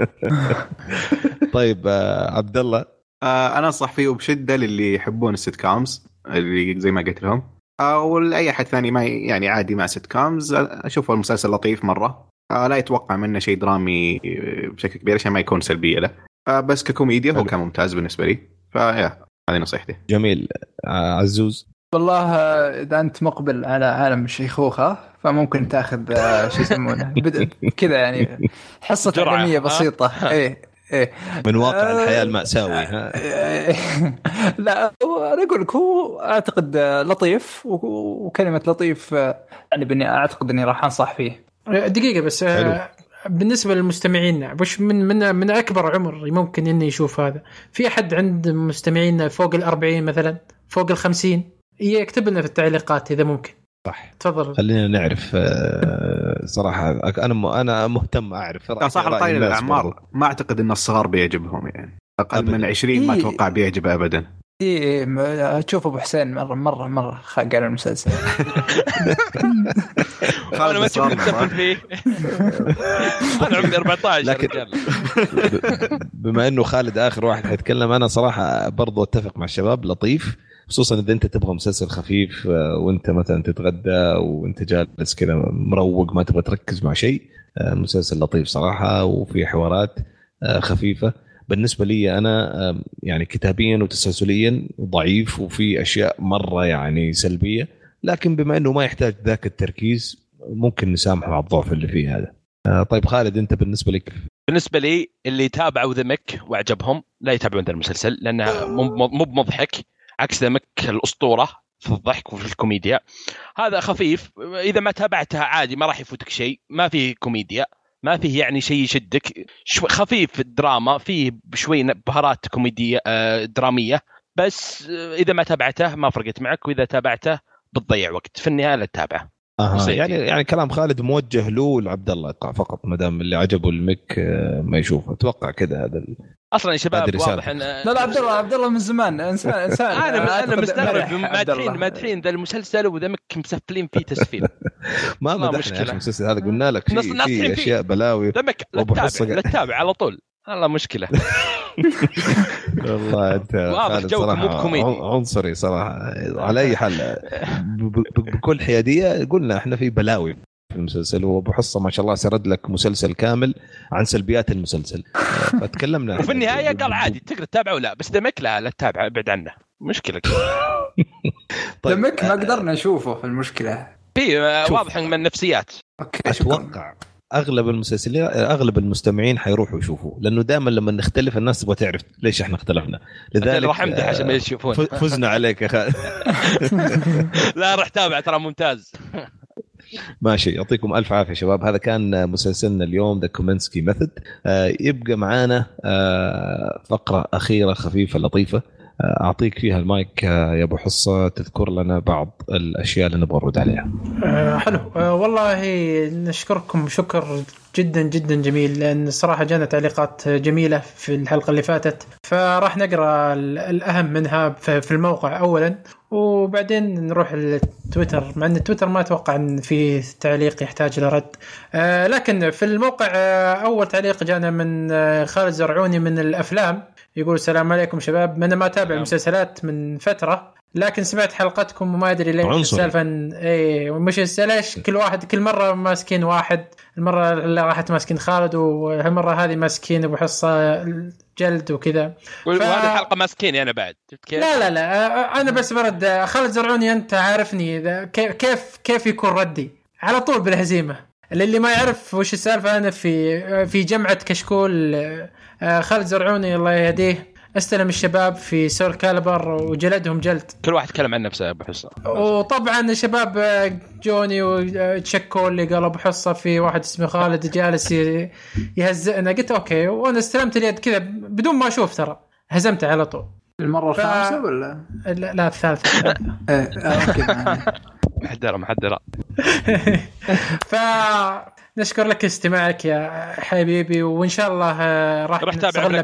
[SPEAKER 1] طيب آه عبد الله.
[SPEAKER 3] آه أنا أنصح فيه بشدة للي يحبون ال sitcoms اللي زي ما قلت لهم. أو لأي أحد ثاني ما يعني عادي مع sitcoms أشوفه المسلسل لطيف مرة. آه لا يتوقع منه شيء درامي آه، بشكل كبير عشان ما يكون سلبيه له. آه بس ككوميديا هو. كان ممتاز بالنسبة لي. ف yeah هذه نصيحتي.
[SPEAKER 1] جميل. آه عزوز.
[SPEAKER 4] والله آه، إذا أنت مقبل على عالم الشيخوخه فممكن تأخذ آه، شو يسمونه؟ بد- كذا يعني
[SPEAKER 5] حصة
[SPEAKER 4] علميه
[SPEAKER 5] ها؟
[SPEAKER 4] بسيطة. إيه إيه.
[SPEAKER 1] من واقع
[SPEAKER 4] آه،
[SPEAKER 1] الحياة المأساوي ها؟
[SPEAKER 4] لا أنا أقول لك هو أعتقد لطيف وكلمة لطيف يعني باني أعتقد إني راح أنصح فيه.
[SPEAKER 2] دقيقة بس آه، بالنسبة للمستمعين وش من من من أكبر عمر ممكن انه يشوف هذا؟ في أحد عند مستمعينا فوق ال 40 مثلا؟ فوق ال 50 يكتب لنا في التعليقات إذا ممكن.
[SPEAKER 1] صح.
[SPEAKER 2] تفضل.
[SPEAKER 1] خلينا نعرف آه صراحة أنا أنا مهتم
[SPEAKER 3] أعرف. صح طاري
[SPEAKER 1] الناس الأعمار.
[SPEAKER 3] ما أعتقد إن الصغار بيعجبهم يعني. أقل
[SPEAKER 1] أبداً.
[SPEAKER 3] من 20 ما
[SPEAKER 4] إيه.
[SPEAKER 3] أتوقع بيعجب ابدا.
[SPEAKER 4] إيه، م- تشوف أبو حسين مرة مرة مرة خاق على المسلسل.
[SPEAKER 5] أنا ما تشوفني متفل فيه. أنا عمري 14
[SPEAKER 1] لكن- بما إنه خالد آخر واحد حيتكلم أنا صراحة برضو أتفق مع الشباب لطيف. خصوصا إذا أنت تبغى مسلسل خفيف آه، وأنت مثلا تتغدى وأنت جالس كذا مروق ما تبغى تركز مع شيء آه، مسلسل لطيف صراحة وفي حوارات آه، خفيفة. بالنسبة لي أنا يعني كتابيا وتسلسليا ضعيف وفي أشياء مرة يعني سلبية لكن بما إنه ما يحتاج ذاك التركيز ممكن نسامحه على الضعف اللي فيه هذا. طيب خالد أنت بالنسبة لك؟
[SPEAKER 5] بالنسبة لي اللي تابعوا ذا مك وعجبهم لا يتابعون ذا المسلسل لأنه مو مو بمضحك. عكس The Mick الأسطورة في الضحك وفي الكوميديا. هذا خفيف. إذا ما تابعتها عادي ما راح يفوتك شيء. ما فيه كوميديا. ما فيه يعني شيء يشدك. شو خفيف الدراما. فيه شوي بهارات كوميدية آه، درامية. بس آه، إذا ما تابعته ما فرقت معك. وإذا تابعته بتضيع وقت. في النهاية لا تتابعه.
[SPEAKER 1] آه. يعني يعني كلام خالد موجه له ولعبد الله فقط ما دام اللي عجبه The Mick آه، ما يشوفه. أتوقع كذا هذا
[SPEAKER 5] أصلا يا شباب. واضح ان
[SPEAKER 4] لا لا عبد الله عبد الله من زمان انسان انسان
[SPEAKER 5] أنا أنا
[SPEAKER 4] أعتقد
[SPEAKER 5] مستغرب مادحين. مادحين ذا المسلسل و The Mick مسفلين فيه تسفيل.
[SPEAKER 1] ما
[SPEAKER 5] ما
[SPEAKER 1] مدحنا المسلسل هذا قلنا لك في, في
[SPEAKER 5] فيه.
[SPEAKER 1] أشياء بلاوي.
[SPEAKER 5] The Mick لا تتابع لا تتابع على طول. والله مشكلة.
[SPEAKER 1] والله أنت
[SPEAKER 5] واضح
[SPEAKER 1] صراحة
[SPEAKER 5] مو بكوميدي.
[SPEAKER 1] عنصري صراحة. على أي حال بكل حيادية قلنا إحنا في بلاوي. في المسلسل. وابو حصة ما شاء الله سرد لك مسلسل كامل عن سلبيات المسلسل. آه، فتكلمنا
[SPEAKER 5] وفي النهاية قال عادي تقدر تتابعه؟ ولا بس The Mick لا لا تتابعه ابعد عنه. مشكلة.
[SPEAKER 1] طيب،
[SPEAKER 4] The Mick ما قدرنا نشوفه في المشكلة.
[SPEAKER 5] في آه،. واضح من النفسيات.
[SPEAKER 4] okay
[SPEAKER 1] أتوقع أغلب المسلسلين أغلب المستمعين حيروحوا يشوفوا لأنه دائما لما نختلف الناس تبغى تعرف ليش إحنا اختلفنا. لذلك
[SPEAKER 5] راح امدح عشان ما
[SPEAKER 1] آه،
[SPEAKER 5] يشوفون
[SPEAKER 1] فزنا عليك يا خالد.
[SPEAKER 5] لا راح تابع ترى ممتاز.
[SPEAKER 1] ماشي يعطيكم ألف عافية شباب. هذا كان مسلسلنا اليوم The Kominsky Method يبقى معانا آه، فقرة أخيرة خفيفة لطيفة. أعطيك فيها المايك آه، يا أبو حصة تذكر لنا بعض الأشياء اللي نبغى نرد عليها.
[SPEAKER 2] آه حلو. آه والله نشكركم شكر جدا جدا جميل لأن صراحة جانا تعليقات جميلة في الحلقة اللي فاتت. فراح نقرأ ال- الأهم منها في الموقع اولا وبعدين نروح للتويتر مع إن التويتر ما أتوقع إن في تعليق يحتاج لرد آه لكن في الموقع آه أول تعليق جانا من آه خالد زرعوني من الأفلام. يقول السلام عليكم شباب. أنا ما
[SPEAKER 5] أتابع.
[SPEAKER 2] المسلسلات من فترة لكن سمعت حلقتكم وما أدري ليش. السالفة اي مش ليش كل واحد كل مرة ماسكين واحد المرة اللي راحت ماسكين خالد والمرة هذه ماسكين أبو حصة جلد وكذا.
[SPEAKER 5] وهذه الحلقة ماسكيني أنا بعد. شفت كيف؟
[SPEAKER 2] لا لا لا. أنا بس برد. خالد زرعوني أنت عارفني. كيف كيف يكون ردي؟ على طول بالهزيمة. للي ما يعرف وش السالفة أنا في في جمعة كشكول خالد زرعوني الله يهديه. استلم الشباب في سول كالبر وجلدهم جلد.
[SPEAKER 5] كل واحد يتكلم عن نفسه يا ابو حسن
[SPEAKER 2] وطبعا الشباب آه، جوني وتشكوا اللي قال أبو حصة في واحد اسمه خالد جالس يهزئنا. قلت okay وأنا استلمت اليد كذا بدون ما أشوف ترى. هزمته على طول.
[SPEAKER 4] المرة
[SPEAKER 2] ف-
[SPEAKER 4] الخامسة ولا؟
[SPEAKER 2] لا, لا الثالثة.
[SPEAKER 4] إيه، آه، okay
[SPEAKER 5] محدره محدره
[SPEAKER 2] فنشكر لك استماعك يا حبيبي وإن شاء الله آه، راح
[SPEAKER 5] راح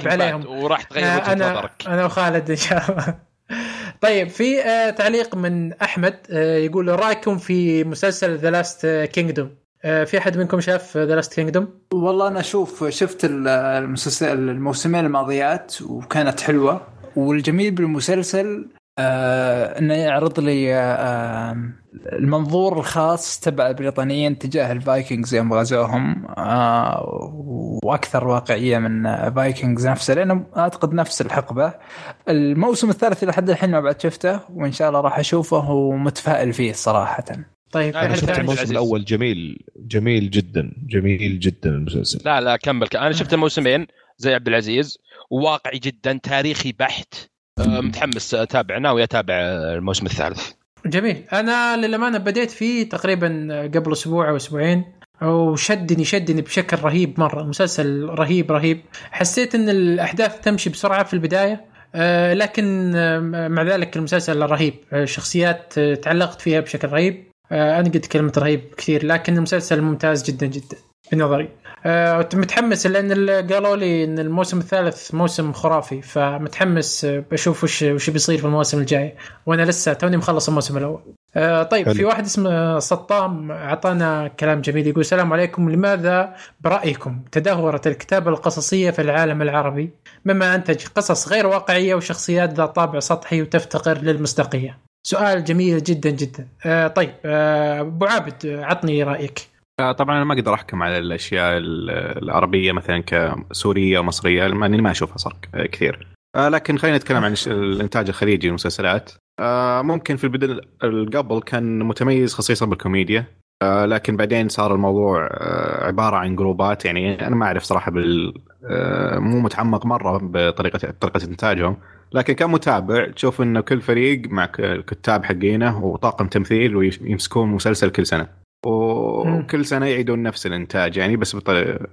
[SPEAKER 2] عليهم.
[SPEAKER 5] وراح تغير
[SPEAKER 2] آه،
[SPEAKER 5] وجهة
[SPEAKER 2] أنا
[SPEAKER 5] نظرك.
[SPEAKER 2] أنا وخالد إن شاء الله. طيب في آه، تعليق من أحمد يقول رأيكم في مسلسل The Last Kingdom في أحد منكم شاف The Last Kingdom
[SPEAKER 4] والله أنا أشوف شفت ال- المسلسل الموسمين الماضيات وكانت حلوة. والجميل بالمسلسل آه إنه يعرض لي آه المنظور الخاص تبع البريطانيين تجاه ال Vikings يوم غزوهم. آه وأكثر واقعية من آه، Vikings نفسه لأنه أعتقد نفس الحقبة. الموسم الثالث لحد الحين ما بعد شفته وإن شاء الله راح أشوفه ومتفائل فيه صراحة.
[SPEAKER 2] طيب أحد
[SPEAKER 5] شفت؟ الموسم.
[SPEAKER 1] الأول؟ جميل جميل جدا جميل جدا المسلسل.
[SPEAKER 5] لا لا كمل أنا شفت الموسمين زي عبد العزيز وواقعي جدا تاريخي بحت. آه، متحمس اتابع ناوي اتابع آه، الموسم الثالث.
[SPEAKER 2] جميل. أنا للأمانة بديت فيه تقريبا قبل أسبوع أو أسبوعين وشدني شدني بشكل رهيب مرة مسلسل رهيب رهيب. حسيت إن الأحداث تمشي بسرعة في البداية آه، لكن آه، مع ذلك المسلسل رهيب. آه، شخصيات آه، تعلقت فيها بشكل رهيب. آه أنا قلت كلمه رهيب كثير لكن المسلسل ممتاز جدا جدا بنظري آه متحمس لأن قالوا لي إن الموسم الثالث موسم خرافي فمتحمس آه، بشوف وش وش بيصير في الموسم الجاي. وأنا لسه توني مخلص الموسم الأول. آه طيب. في واحد اسمه سطام أعطانا كلام جميل يقول السلام عليكم لماذا برأيكم تدهورت الكتابة القصصية في العالم العربي؟ مما أنتج قصص غير واقعية وشخصيات ذات طابع سطحي وتفتقر للمصداقية. سؤال جميل جدا جدا. آه طيب آه، أبو عابد آه، عطني رأيك.
[SPEAKER 3] آه، طبعا أنا ما أقدر أحكم على الأشياء ال- العربية مثلا كسورية مصرية لاني ما أشوفها صار ك- كثير. آه، لكن خلينا نتكلم عن الإنتاج الخليجي للمسلسلات آه، ممكن في البداية قبل كان متميز خصيصا بالكوميديا. آه، لكن بعدين صار الموضوع آه، عبارة عن جروبات. يعني أنا ما أعرف صراحة بال آه، مو متعمق مرة بطريقة طريقة إنتاجهم. لكن كمتابع تشوف انه كل فريق مع الكتاب حقينه وطاقم تمثيل ويمسكون مسلسل كل سنة. وكل سنة يعيدون نفس الإنتاج يعني بس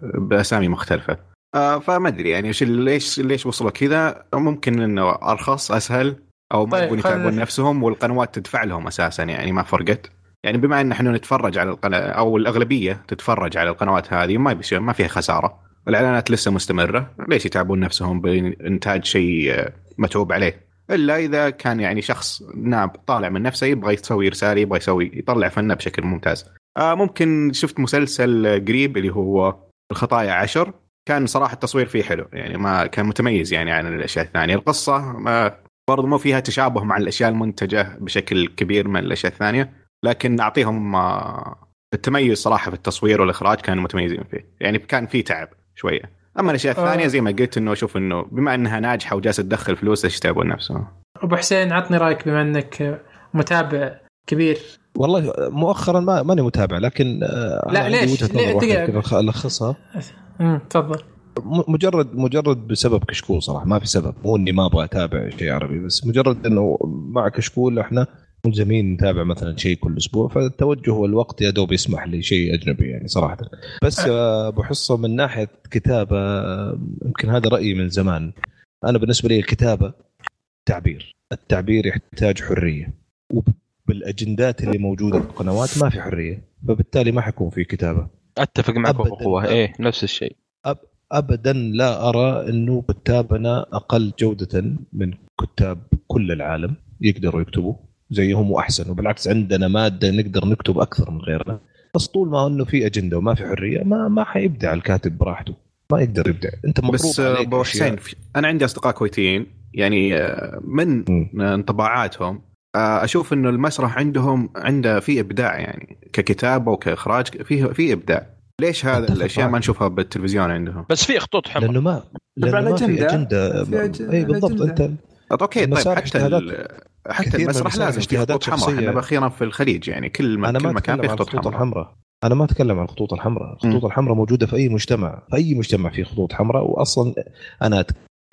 [SPEAKER 3] بأسامي مختلفة. فما أدري يعني ليش ليش وصلوا كذا. ممكن إنه أرخص أسهل أو ما
[SPEAKER 2] طيب،
[SPEAKER 3] يبون يتعبون نفسهم والقنوات تدفع لهم أساسا يعني ما فرقت. يعني بما ان إحنا نتفرج على القناة أو الاغلبية تتفرج على القنوات هذه ما بيش ما فيها خسارة. الاعلانات لسه مستمرة ليش يتعبون نفسهم بإنتاج شيء آه، متعوب عليه؟ إلا إذا كان يعني شخص ناب طالع من نفسه يبغى يسوي رسالة يبغى يسوي يطلع فنه بشكل ممتاز. آه ممكن شفت مسلسل آه، قريب اللي هو الخطايا عشر. كان صراحة التصوير فيه حلو يعني ما كان متميز يعني عن الأشياء الثانية. القصة ما برضو مو فيها تشابه مع الأشياء المنتجة بشكل كبير من الأشياء الثانية. لكن أعطيهم آه، التميز صراحة في التصوير والإخراج كانوا متميزين فيه. يعني كان في تعب شوية. أما الأشياء الثانية
[SPEAKER 2] آه.
[SPEAKER 3] زي ما قلت إنه أشوف إنه بما إنها ناجحة وجالسة تدخل فلوس ليش يتعبون نفسهم؟
[SPEAKER 2] أبو حسين عطني رأيك بما إنك متابع كبير.
[SPEAKER 1] والله مؤخرا ما ماني متابع لكن آه،
[SPEAKER 2] لا، ليش؟ ليه- ألخصها. تفضل.
[SPEAKER 1] مجرد مجرد بسبب كشكول صراحة ما في سبب. مو إني ما أبغى أتابع شيء عربي بس مجرد إنه مع كشكول إحنا ملزمين نتابع مثلا شيء كل أسبوع فالتوجه والوقت يا دوب يسمح لي شيء أجنبي يعني صراحة. بس آه، أبو حصة من ناحية كتابة يمكن هذا رأيي من زمان. أنا بالنسبة لي الكتابة تعبير. التعبير يحتاج حرية. وبالأجندات اللي موجودة في القنوات ما في حرية. فبالتالي ما حيكون في كتابة.
[SPEAKER 5] أتفق معك. بقوه إيه نفس الشيء.
[SPEAKER 1] ابدا لا أرى إنه كتابنا أقل جودة من كتاب كل العالم. يقدروا يكتبوا زيهم وأحسن وبالعكس عندنا مادة نقدر نكتب أكثر من غيرنا. بس طول ما إنه في أجندة وما في حرية ما ما حيبدع الكاتب براحته. ما يقدر يبدع. أنت مفروض
[SPEAKER 3] بس آه، ابو
[SPEAKER 1] أشياء-
[SPEAKER 3] حسين أنا عندي أصدقاء كويتيين يعني آه، من. انطباعاتهم آه، أشوف إنه المسرح عندهم عنده في إبداع يعني ككتابة وكإخراج في في إبداع. ليش هذا الأشياء ما. نشوفها بالتلفزيون عندهم؟
[SPEAKER 5] بس في خطوط حمراء.
[SPEAKER 1] لأنه ما لأنه ما في أجندة.
[SPEAKER 4] في أج-
[SPEAKER 1] اي بالضبط.
[SPEAKER 4] الأجندة.
[SPEAKER 1] أنت
[SPEAKER 3] أوكي طيب حتى. ال- حتى المسرح لازم في
[SPEAKER 1] اجتهادات شخصية.
[SPEAKER 3] إحنا أخيرا في الخليج يعني كل ما
[SPEAKER 1] أنا
[SPEAKER 3] كل
[SPEAKER 1] ما
[SPEAKER 3] مكان
[SPEAKER 1] عن
[SPEAKER 3] خطوط حمراء.
[SPEAKER 1] أنا ما أتكلم عن الخطوط الحمراء. الخطوط الحمراء موجودة في أي مجتمع في أي مجتمع فيه خطوط حمراء واصلا أنا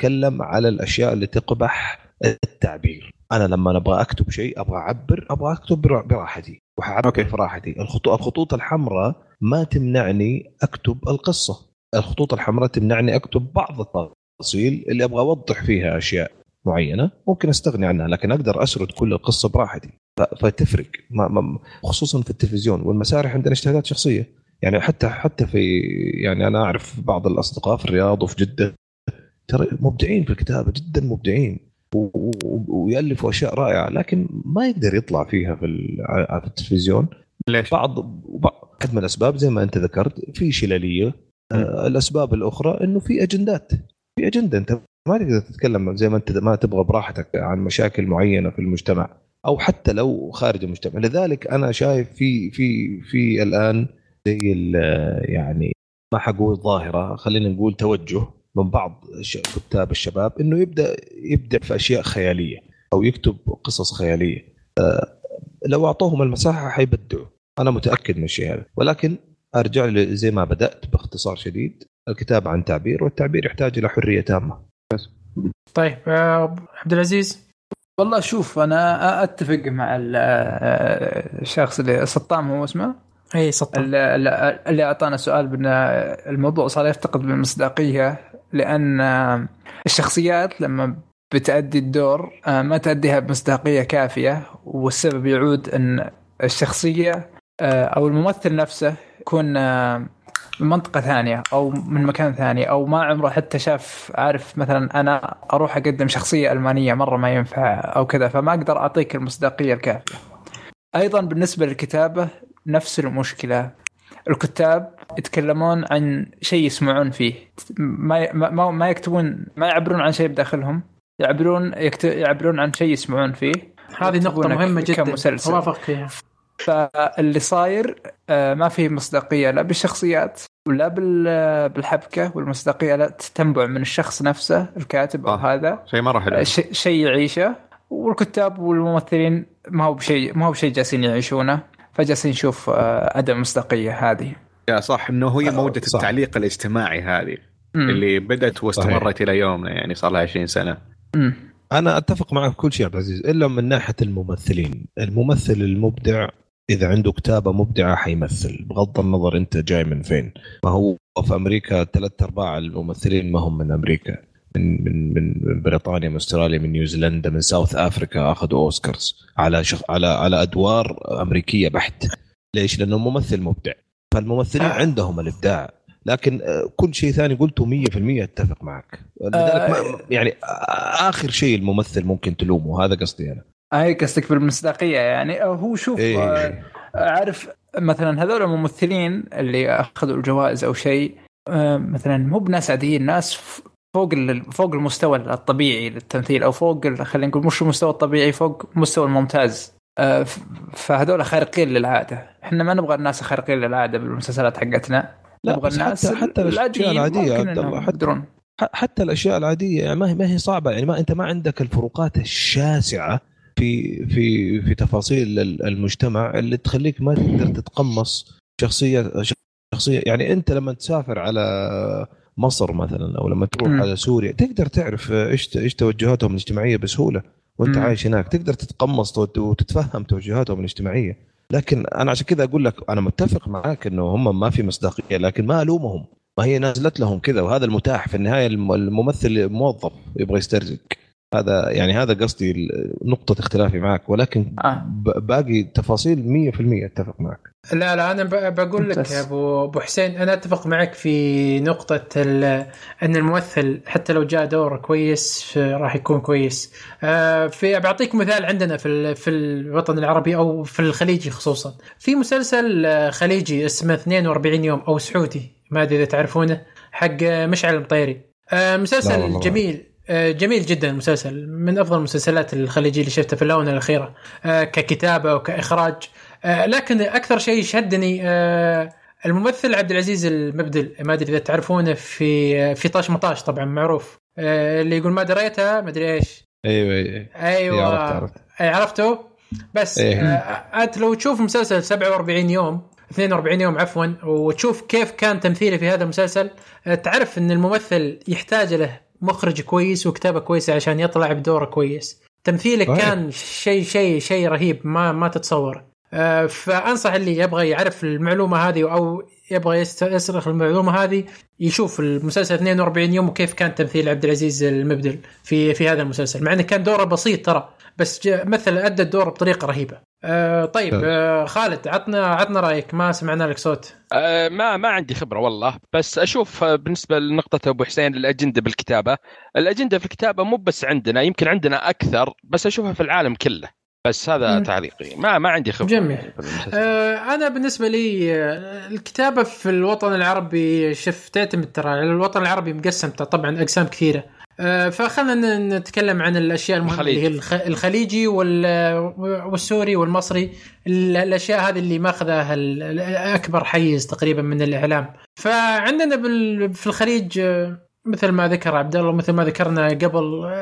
[SPEAKER 1] أتكلم على الأشياء اللي تقبح التعبير. أنا لما أبغى أكتب شيء أبغى أعبر أبغى أكتب برا- براحتي وحأعبر
[SPEAKER 3] أوكي.
[SPEAKER 1] في راحتي الخطوط الخطوط الحمراء ما تمنعني أكتب القصة. الخطوط الحمراء تمنعني أكتب بعض التفاصيل اللي أبغى أوضح فيها أشياء. معينة ممكن أستغني عنها لكن أقدر أسرد كل القصة براحتي. فتفرق. خصوصا في التلفزيون والمسارح عندنا اجتهادات شخصية. يعني حتى حتى في يعني أنا أعرف بعض الأصدقاء في الرياض وفي جدة ترى مبدعين في الكتابة جدا مبدعين ويألفوا أشياء رائعة لكن ما يقدر يطلع فيها في في التلفزيون.
[SPEAKER 3] ليش؟
[SPEAKER 1] بعض بعض من الأسباب زي ما أنت ذكرت في شلاليه آه، الأسباب الأخرى إنه في أجندات. في أجندة. أنت ما تقدر تتكلم زي ما انت ما تبغى براحتك عن مشاكل معينة في المجتمع أو حتى لو خارج المجتمع. لذلك أنا شايف في في في الآن زي يعني ما حقول ظاهرة خلينا نقول توجه من بعض كتاب الشباب إنه يبدأ يبدع في أشياء خيالية أو يكتب قصص خيالية. آه، لو أعطوهم المساحة حيبدعوا. أنا متأكد من الشيء هذا. ولكن أرجع زي ما بدأت باختصار شديد الكتابه عن تعبير والتعبير يحتاج إلى حرية تامة.
[SPEAKER 2] طيب آه، عبد العزيز.
[SPEAKER 4] والله شوف أنا أتفق مع ال- الشخص اللي سطام هو اسمه؟
[SPEAKER 2] إي سطر
[SPEAKER 4] اللي, اللي أعطانا سؤال بأن الموضوع صار يفتقد بالمصداقيه لأن الشخصيات لما بتأدي الدور ما تأديها بمصداقية كافية والسبب يعود أن الشخصية آه، أو الممثل نفسه يكون آه، من منطقة ثانية أو من مكان ثاني أو ما عمره حتى شاف عارف مثلا أنا أروح أقدم شخصية ألمانية مرة ما ينفع أو كذا فما أقدر أعطيك المصداقية الكافية. أيضا بالنسبة للكتابة نفس المشكلة. الكتاب يتكلمون عن شيء يسمعون فيه. ما ما ما يكتبون ما يعبرون عن شيء بداخلهم. يعبرون يعبرون عن شيء يسمعون فيه.
[SPEAKER 2] هذه نقطة مهمة جدا.
[SPEAKER 4] كمسلسل.
[SPEAKER 2] فيها.
[SPEAKER 4] فاللي صاير آه، ما في مصداقية لا بالشخصيات ولا بالحبكة والمصداقية لا تنبع من الشخص نفسه الكاتب أو
[SPEAKER 3] آه.
[SPEAKER 4] هذا
[SPEAKER 3] شيء مره حلو
[SPEAKER 4] شيء يعيشه والكتاب والممثلين ما هو بشيء ما هو بشيء جالسين يعيشونه فجالسين نشوف آه، عدم المصداقيه هذه
[SPEAKER 3] يا صح إنه هي موجه التعليق الاجتماعي هذه مم. اللي بدأت واستمرت صحيح. إلى يومنا يعني صار لها 20 سنة
[SPEAKER 1] مم. أنا أتفق معك كل شيء عبد العزيز إلا من ناحية الممثلين الممثل المبدع إذا عنده كتابة مبدعة حيمثل. بغض النظر أنت جاي من فين. ما هو في أمريكا ثلاث أرباع الممثلين ما هم من أمريكا. من من من بريطانيا من أستراليا من نيوزيلندا من ساوث أفريكا أخذوا أوسكارز. على شخ... على على أدوار أمريكية بحت. ليش؟ لأنه ممثل مبدع. فالممثلين آه. عندهم الإبداع. لكن آه، كل شيء ثاني قلته 100% أتفق معك. لذلك آه يعني آخر شيء الممثل ممكن تلومه. هذا قصدي أنا.
[SPEAKER 4] هاي قصدك بالمصداقية يعني. هو شوف إيه. آه، عارف مثلا هذول الممثلين اللي أخذوا الجوائز أو شيء آه، مثلا مو بناس عاديين ناس فوق فوق المستوى الطبيعي للتمثيل أو فوق خلينا نقول مش المستوى الطبيعي فوق المستوى الممتاز. آه، فهذول خارقين للعادة. إحنا ما نبغى الناس خارقين للعادة بالمسلسلات حقتنا. نبغى الناس
[SPEAKER 1] حتى, حتى الأشياء العادية حتى, حتى الأشياء العادية يعني ما هي ما هي صعبة. يعني ما أنت ما عندك الفروقات الشاسعة في في في تفاصيل المجتمع اللي تخليك ما تقدر تتقمص شخصية شخصية. يعني أنت لما تسافر على مصر مثلا أو لما تروح م. على سوريا تقدر تعرف إيش إيش توجهاتهم الاجتماعية بسهولة وأنت م. عايش هناك. تقدر تتقمص وتتفهم توجهاتهم الاجتماعية. لكن أنا عشان كذا أقول لك أنا متفق معاك إنه هم ما في مصداقية لكن ما ألومهم. ما هي نازلت لهم كذا وهذا المتاح في النهاية الممثل موظف يبغى يسترزق. هذا يعني هذا قصدي نقطة اختلافي معك ولكن آه. باقي تفاصيل 100% أتفق معك
[SPEAKER 2] لا لا أنا بقول لك يا ابو أبو حسين أنا أتفق معك في نقطة أن الممثل حتى لو جاء دور كويس راح يكون كويس. آه، في بعطيك مثال عندنا في في الوطن العربي أو في الخليجي خصوصا. في مسلسل آه، خليجي اسمه 42 يوم أو سعودي ما أدري إذا تعرفونه حق مشعل المطيري. آه، مسلسل جميل جميل جدا المسلسل. من أفضل المسلسلات الخليجيه اللي شفتها في الأونة الأخيرة آه، ككتابة وكاخراج آه، لكن أكثر شيء شدني الممثل عبد العزيز المبدل. ما أدري إذا تعرفونه في في طاش مطاش طبعا معروف. اللي يقول ما دريتها ما أدري إيش.
[SPEAKER 1] أيوه أيوه.
[SPEAKER 2] أيوه. عرفت عرفته بس أيوة. أنت لو تشوف مسلسل 47 يوم 42 يوم عفوا وتشوف كيف كان تمثيله في هذا المسلسل تعرف إن الممثل يحتاج له مخرج كويس وكتابة كويسة عشان يطلع بدوره كويس تمثيلك طيب. كان شيء شيء شيء رهيب ما ما تتصور آه، فأنصح اللي يبغى يعرف المعلومة هذه أو يبغى يسترخ المعلومة هذه يشوف المسلسل 42 يوم وكيف كان تمثيل عبد العزيز المبدل في في هذا المسلسل مع إنه كان دوره بسيط ترى بس مثل أدى الدور بطريقة رهيبة. آه طيب. آه خالد عطنا عطنا رأيك ما سمعنا لك صوت.
[SPEAKER 5] آه ما ما عندي خبرة والله بس أشوف آه، بالنسبة لنقطة أبو حسين الأجندة بالكتابة. الأجندة في الكتابة مو بس عندنا يمكن عندنا أكثر بس أشوفها في العالم كله. بس هذا م. تعليقي. ما ما عندي خبرة.
[SPEAKER 2] جميل. آه أنا بالنسبة لي آه، الكتابة في الوطن العربي شف تعتمد ترى الوطن العربي مقسم طبعا أقسام كثيرة. آه، فخلنا نتكلم عن الأشياء المهمة اللي هي الخليجي والسوري والمصري. الأشياء هذه اللي ماخذها اكبر حيز تقريبا من الإعلام. فعندنا في الخليج آه، مثل ما ذكر عبد الله مثل ما ذكرنا قبل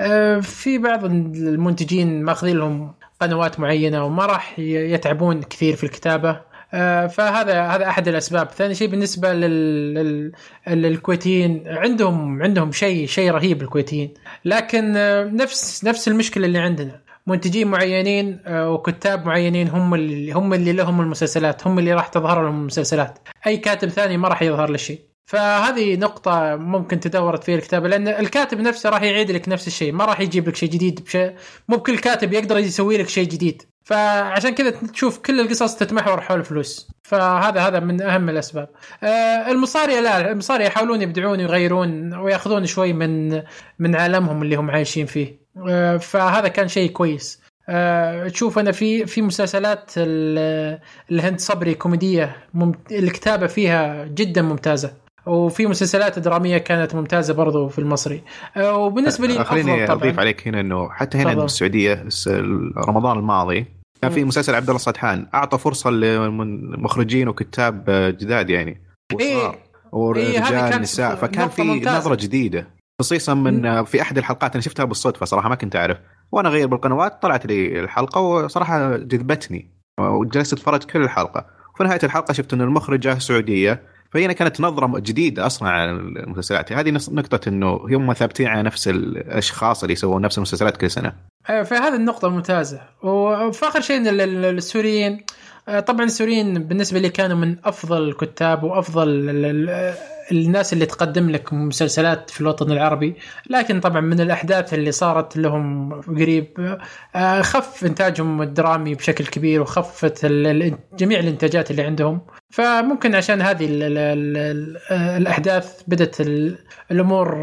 [SPEAKER 2] آه، في بعض المنتجين ماخذين لهم قنوات معينة وما راح يتعبون كثير في الكتابة. آه، فهذا هذا أحد الأسباب. ثاني شيء بالنسبة لل... للكويتيين عندهم عندهم شيء شيء رهيب الكويتيين. لكن آه، نفس نفس المشكلة اللي عندنا. منتجين معينين وكتاب معينين هم اللي هم اللي لهم المسلسلات هم اللي راح تظهر لهم المسلسلات. أي كاتب ثاني ما راح يظهر له شيء. فهذه نقطة ممكن تدورت فيها الكتابة لأن الكاتب نفسه راح يعيد لك نفس الشيء ما راح يجيب لك شيء جديد بشيء مو بكل كاتب يقدر يسوي لك شيء جديد. فعشان كذا تشوف كل القصص تتمحور حول الفلوس. فهذا هذا من أهم الأسباب. آه المصاري لا المصاري يحاولون يبدعون ويغيرون ويأخذون شوي من من عالمهم اللي هم عايشين فيه. آه فهذا كان شيء كويس. آه تشوف أنا في في مسلسلات الهند صبري كوميدية. الكتابة فيها جدا ممتازة. وفي مسلسلات درامية كانت ممتازة برضو في المصري. آه وبالنسبة لي
[SPEAKER 3] خليني
[SPEAKER 2] أضيف
[SPEAKER 3] عليك هنا إنه حتى هنا
[SPEAKER 2] تفضل.
[SPEAKER 3] بالسعوديه الس- رمضان الماضي كان في مسلسل عبد الله السطحان. أعطى فرصة لمخرجين وكتاب جداد يعني.
[SPEAKER 2] إيه.
[SPEAKER 3] ورجال
[SPEAKER 2] إيه، هذه كانت
[SPEAKER 3] نساء. فكان في. نظرة جديدة. خصيصا من في أحد الحلقات أنا شفتها بالصدفة صراحة ما كنت أعرف. وأنا أغير بالقنوات طلعت لي الحلقة وصراحة جذبتني. وجلست أتفرج كل الحلقة. وفي نهاية الحلقة شفت ان المخرجة سعودية. فهنا كانت نظرة جديدة أصلا على المسلسلات. هذه نقطة إنه هم ثابتين على نفس الأشخاص اللي يسوون نفس المسلسلات كل سنة.
[SPEAKER 2] آه، فهذه النقطة ممتازة. وفي آخر شيء ال- السوريين طبعا السوريين بالنسبة لي كانوا من أفضل الكتاب ال- الناس اللي تقدم لك مسلسلات في الوطن العربي. لكن طبعا من الأحداث اللي صارت لهم قريب آه، خف إنتاجهم الدرامي بشكل كبير وخفت جميع الإنتاجات اللي عندهم. فممكن عشان هذه ال ال ال ال الأحداث بدأت ال- الأمور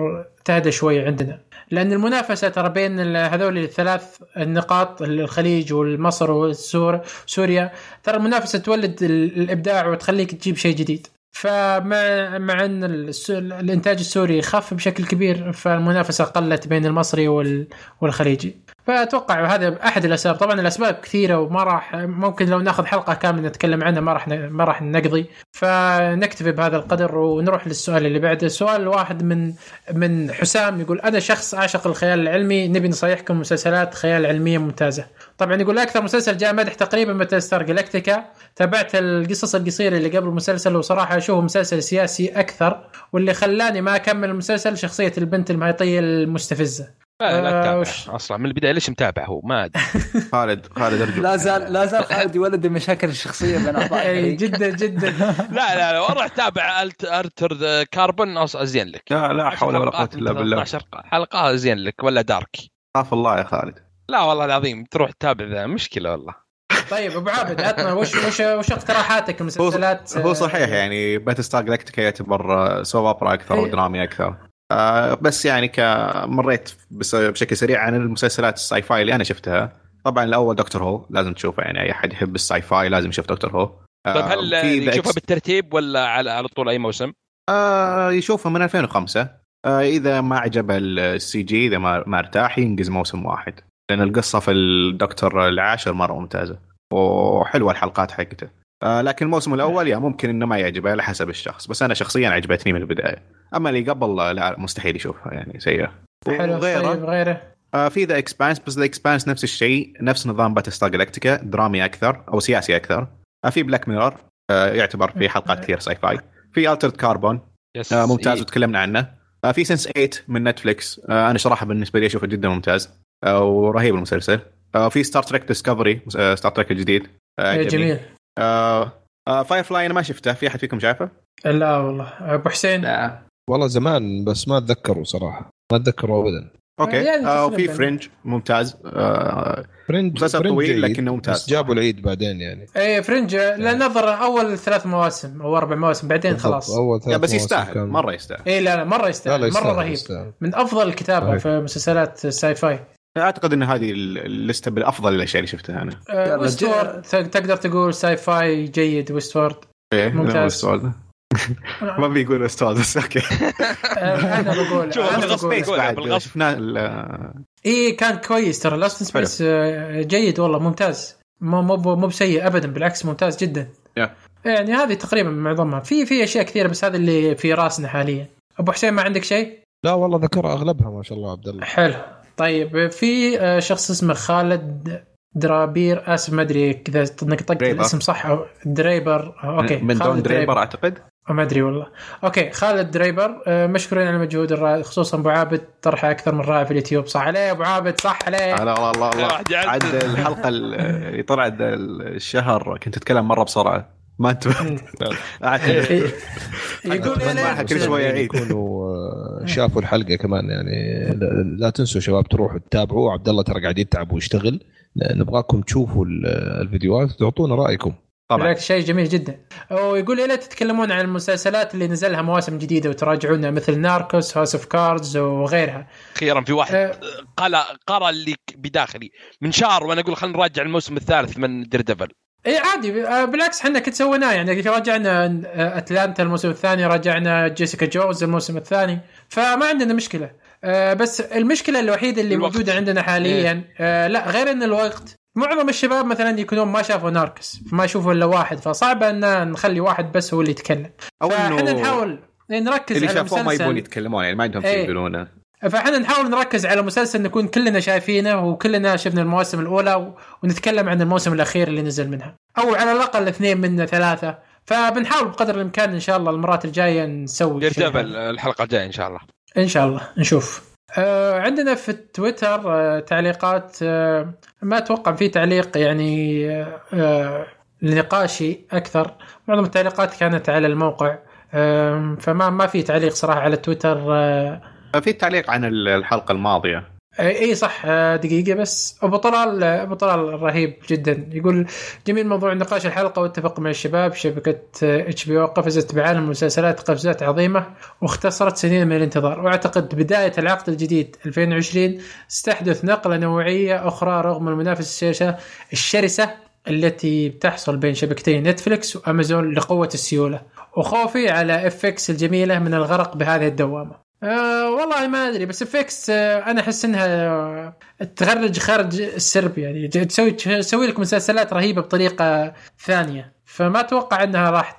[SPEAKER 2] تهدى شوي عندنا. لأن المنافسة ترى بين هذول الثلاث النقاط الخليج والمصر وسوريا ترى المنافسة تولد ال- الإبداع وتخليك تجيب شيء جديد. فمع مع أن الإنتاج السوري خف بشكل كبير فالمنافسة قلت بين المصري وال- والخليجي. فأتوقع هذا أحد الأسباب. طبعا الأسباب كثيرة وما راح ممكن لو ناخذ حلقة كاملة نتكلم عنها ما راح ما راح نقضي. فنكتفي بهذا القدر ونروح للسؤال اللي بعده. سؤال واحد من من حسام يقول أنا شخص اعشق الخيال العلمي نبي نصيحكم مسلسلات خيال علمية ممتازة. طبعا يقول أكثر مسلسل جاء مدح تقريبا متل ستار جلاكتيكا تابعت القصص القصيرة اللي قبل المسلسل وصراحة أشوفه مسلسل سياسي أكثر واللي خلاني ما أكمل المسلسل شخصية البنت المهيطيه المستفزة.
[SPEAKER 5] لا لا
[SPEAKER 2] آه،
[SPEAKER 5] تتابع
[SPEAKER 2] وش-
[SPEAKER 5] أصلا. من البداية ليش متابع هو؟ ما أدري.
[SPEAKER 3] خالد خالد ارجوك
[SPEAKER 4] لا زال لا زال خالد يولد المشاكل الشخصية بين اعضاء
[SPEAKER 2] اي
[SPEAKER 4] الفريق.
[SPEAKER 2] جدا جدا.
[SPEAKER 5] لا لا لا روح تابع ألت- أرتر ذا كاربون. أص- أزين لك.
[SPEAKER 3] لا لا حول ولا قوة
[SPEAKER 5] إلا
[SPEAKER 3] بالله.
[SPEAKER 5] 13 حلقه أزين لك ولا دارك.
[SPEAKER 3] خاف الله يا خالد.
[SPEAKER 5] لا والله العظيم تروح تتابع ذا. مشكلة والله.
[SPEAKER 2] طيب أبو عابد عطنا وش وش وش اقتراحاتك؟ المسلسلات
[SPEAKER 3] هو صحيح يعني باتل ستار جلاكتيكا يعتبر سوب اوبرا أكثر
[SPEAKER 2] إيه.
[SPEAKER 3] ودرامي أكثر. آه بس يعني كمريت بشكل سريع عن المسلسلات ال sci-fi اللي أنا شفتها. طبعا الأول Doctor Who لازم تشوفه. يعني أي احد يحب ال sci-fi لازم يشوف Doctor Who آه
[SPEAKER 5] طيب هل يشوفها بالترتيب ولا على على طول أي موسم؟
[SPEAKER 3] آه يشوفه من 2005 آه إذا ما عجبه ال CG إذا ما, ما ارتاح ينقز موسم واحد. لأن القصة في الدكتور العاشر مرة ممتازة. وحلوة الحلقات حقته. آه لكن الموسم الأول يا ممكن إنه ما يعجبه على حسب الشخص بس أنا شخصيا عجبتني من البداية. أما اللي قبل لا مستحيل يشوفها يعني سيئة.
[SPEAKER 2] حلو
[SPEAKER 3] وغيره؟
[SPEAKER 2] طيب غيره؟
[SPEAKER 3] آه في The Expanse بس The Expanse نفس الشيء نفس نظام Battlestar Galactica درامي أكثر أو سياسي أكثر. آه في Black Mirror آه يعتبر في حلقات كثير sci-fi في Altered
[SPEAKER 5] Carbon
[SPEAKER 3] آه ممتاز
[SPEAKER 5] إيه.
[SPEAKER 3] وتكلمنا عنه. آه في Sense 8 من Netflix آه أنا صراحة بالنسبة لي أشوفه جدا ممتاز آه ورهيب المسلسل. آه في Star Trek Discovery آه Star Trek الجديد. آه
[SPEAKER 2] إيه،. جميل.
[SPEAKER 3] آه آه Firefly أنا ما شفته. في أحد فيكم شايفه؟
[SPEAKER 2] لا والله. أبو حسين.
[SPEAKER 4] لا.
[SPEAKER 1] والله زمان بس ما أتذكره صراحة. ما أتذكره ابدا.
[SPEAKER 3] okay.
[SPEAKER 2] يعني
[SPEAKER 3] آه وفي. Fringe ممتاز. آه
[SPEAKER 1] Fringe
[SPEAKER 3] مسلسل
[SPEAKER 1] Fringe
[SPEAKER 3] طويل لكنه ممتاز.
[SPEAKER 1] بس جابوا العيد بعدين يعني.
[SPEAKER 2] إيه Fringe لا نظر أول ثلاث مواسم أو أربع مواسم بعدين خلاص.
[SPEAKER 3] أول
[SPEAKER 1] ثلاث
[SPEAKER 3] بس يستاهل.
[SPEAKER 1] كان-
[SPEAKER 3] مرة يستاهل.
[SPEAKER 2] إيه لا لا مرة
[SPEAKER 1] لا
[SPEAKER 2] يستاهل.
[SPEAKER 1] لا
[SPEAKER 2] مرة
[SPEAKER 1] يستاهل
[SPEAKER 2] رهيب.
[SPEAKER 1] يستاهل.
[SPEAKER 2] من أفضل
[SPEAKER 1] الكتابة.
[SPEAKER 2] في مسلسلات ال sci-fi.
[SPEAKER 3] أعتقد إن هذه الليسته بالأفضل الأشياء اللي شفتها أنا.
[SPEAKER 2] آه،
[SPEAKER 4] يلا،
[SPEAKER 2] Westworld تقدر تقول sci-fi جيد Westworld
[SPEAKER 3] إيه
[SPEAKER 2] ممتاز.
[SPEAKER 3] ما بيقول أستاذ بس okay.
[SPEAKER 2] آه، أنا بقول
[SPEAKER 5] شوف، أنا
[SPEAKER 2] بقول إيه كان كويس ترى. Lost in Space جيد والله ممتاز. مو مو مو بسيء ابدا بالعكس ممتاز جدا.
[SPEAKER 3] Yeah.
[SPEAKER 2] يعني هذه تقريبا معظمها. في في أشياء كثيرة بس هذا اللي في راسنا حاليا. أبو حسين ما عندك شيء؟
[SPEAKER 1] لا والله ذكر أغلبها ما شاء الله عبد الله.
[SPEAKER 2] حلو. طيب في آه، شخص اسمه خالد درابير آسف ما أدري كذا نطقت. الاسم صح أو دريبر. آه، okay
[SPEAKER 3] من دون
[SPEAKER 2] خالد
[SPEAKER 3] دريبر أعتقد؟
[SPEAKER 2] ما أدري والله. okay خالد دريبر آه، مشكورين على المجهود الرائع خصوصا أبو عابد طرحه أكثر من رائع في اليوتيوب. صح عليه أبو عابد صح عليه.
[SPEAKER 3] على والله الله. عد الحلقة اللي طلعت الشهر كنت أتكلم مرة بسرعة. ما انتبه
[SPEAKER 2] يقول يا
[SPEAKER 3] ما
[SPEAKER 2] ليت
[SPEAKER 3] كل شوية يعيد.
[SPEAKER 1] يكونوا آه، شافوا الحلقة كمان يعني لا- لا تنسوا شباب تروحوا تتابعوا عبد الله ترى قاعد يتعب ويشتغل. نبغاكم تشوفوا ال- الفيديوهات وتعطونا رأيكم.
[SPEAKER 3] طبعا.
[SPEAKER 2] بالعكس شيء جميل جدا. ويقول يا ليت تتكلمون عن المسلسلات اللي نزلها مواسم جديدة وتراجعونها مثل Narcos House of Cards وغيرها.
[SPEAKER 5] أخيرا في واحد
[SPEAKER 2] آه،
[SPEAKER 5] قال قرأ اللي بداخلي. من شهر وأنا أقول خلينا نراجع الموسم الثالث من Daredevil
[SPEAKER 2] اي عادي. آه، بالعكس إحنا كنت سويناه. يعني راجعنا آه، أتلانتا الموسم الثاني راجعنا Jessica Jones الموسم الثاني. فما عندنا مشكلة. آه، بس المشكلة الوحيدة اللي
[SPEAKER 5] الوقت.
[SPEAKER 2] موجودة عندنا حاليا آه، لا غير إن الوقت معظم الشباب مثلا يكونون ما شافوا ناركس ما يشوفوا إلا واحد. فصعب إن نخلي واحد بس هو اللي يتكلم. أو
[SPEAKER 3] إنه
[SPEAKER 2] نحاول نركز
[SPEAKER 3] اللي
[SPEAKER 2] على
[SPEAKER 3] شافوه ما يبون يتكلمون يعني ما عندهم شيء
[SPEAKER 2] إيه.
[SPEAKER 3] يقولونه.
[SPEAKER 2] فاحنا نحاول نركز على مسلسل نكون كلنا شايفينه وكلنا شفنا المواسم الأولى. ونتكلم عن الموسم الأخير اللي نزل منها. أو على الأقل اثنين منا ثلاثة. فبنحاول بقدر الإمكان إن شاء الله المرات الجاية نسوي هذا.
[SPEAKER 5] الحلقة الجاية إن شاء الله.
[SPEAKER 2] إن شاء الله. نشوف. آه عندنا في التويتر آه تعليقات. آه ما أتوقع في تعليق يعني آه آه نقاشي أكثر. معظم التعليقات كانت على الموقع. آه فما ما في تعليق صراحة على تويتر آه
[SPEAKER 3] في تعليق عن الحلقة الماضية.
[SPEAKER 2] اي صح آه، دقيقة بس. أبو طلال أبو طلال رهيب جدا. يقول جميل موضوع نقاش الحلقة واتفق مع الشباب. شبكة HBO قفزت بعالم المسلسلات قفزات عظيمة واختصرت سنين من الانتظار. وأعتقد بداية العقد الجديد 2020 ستحدث نقلة نوعية أخرى رغم المنافسة الشرسة الشرسة التي بتحصل بين شبكتي نتفلكس وأمازون لقوة السيولة. وخوفي على FX الجميلة من الغرق بهذه الدوامة. أه والله ما أدري بس FX أه أنا أحس إنها أه تخرج خارج السرب يعني. تسوي تسوي لك مسلسلات رهيبة بطريقة ثانية. فما أتوقع إنها راح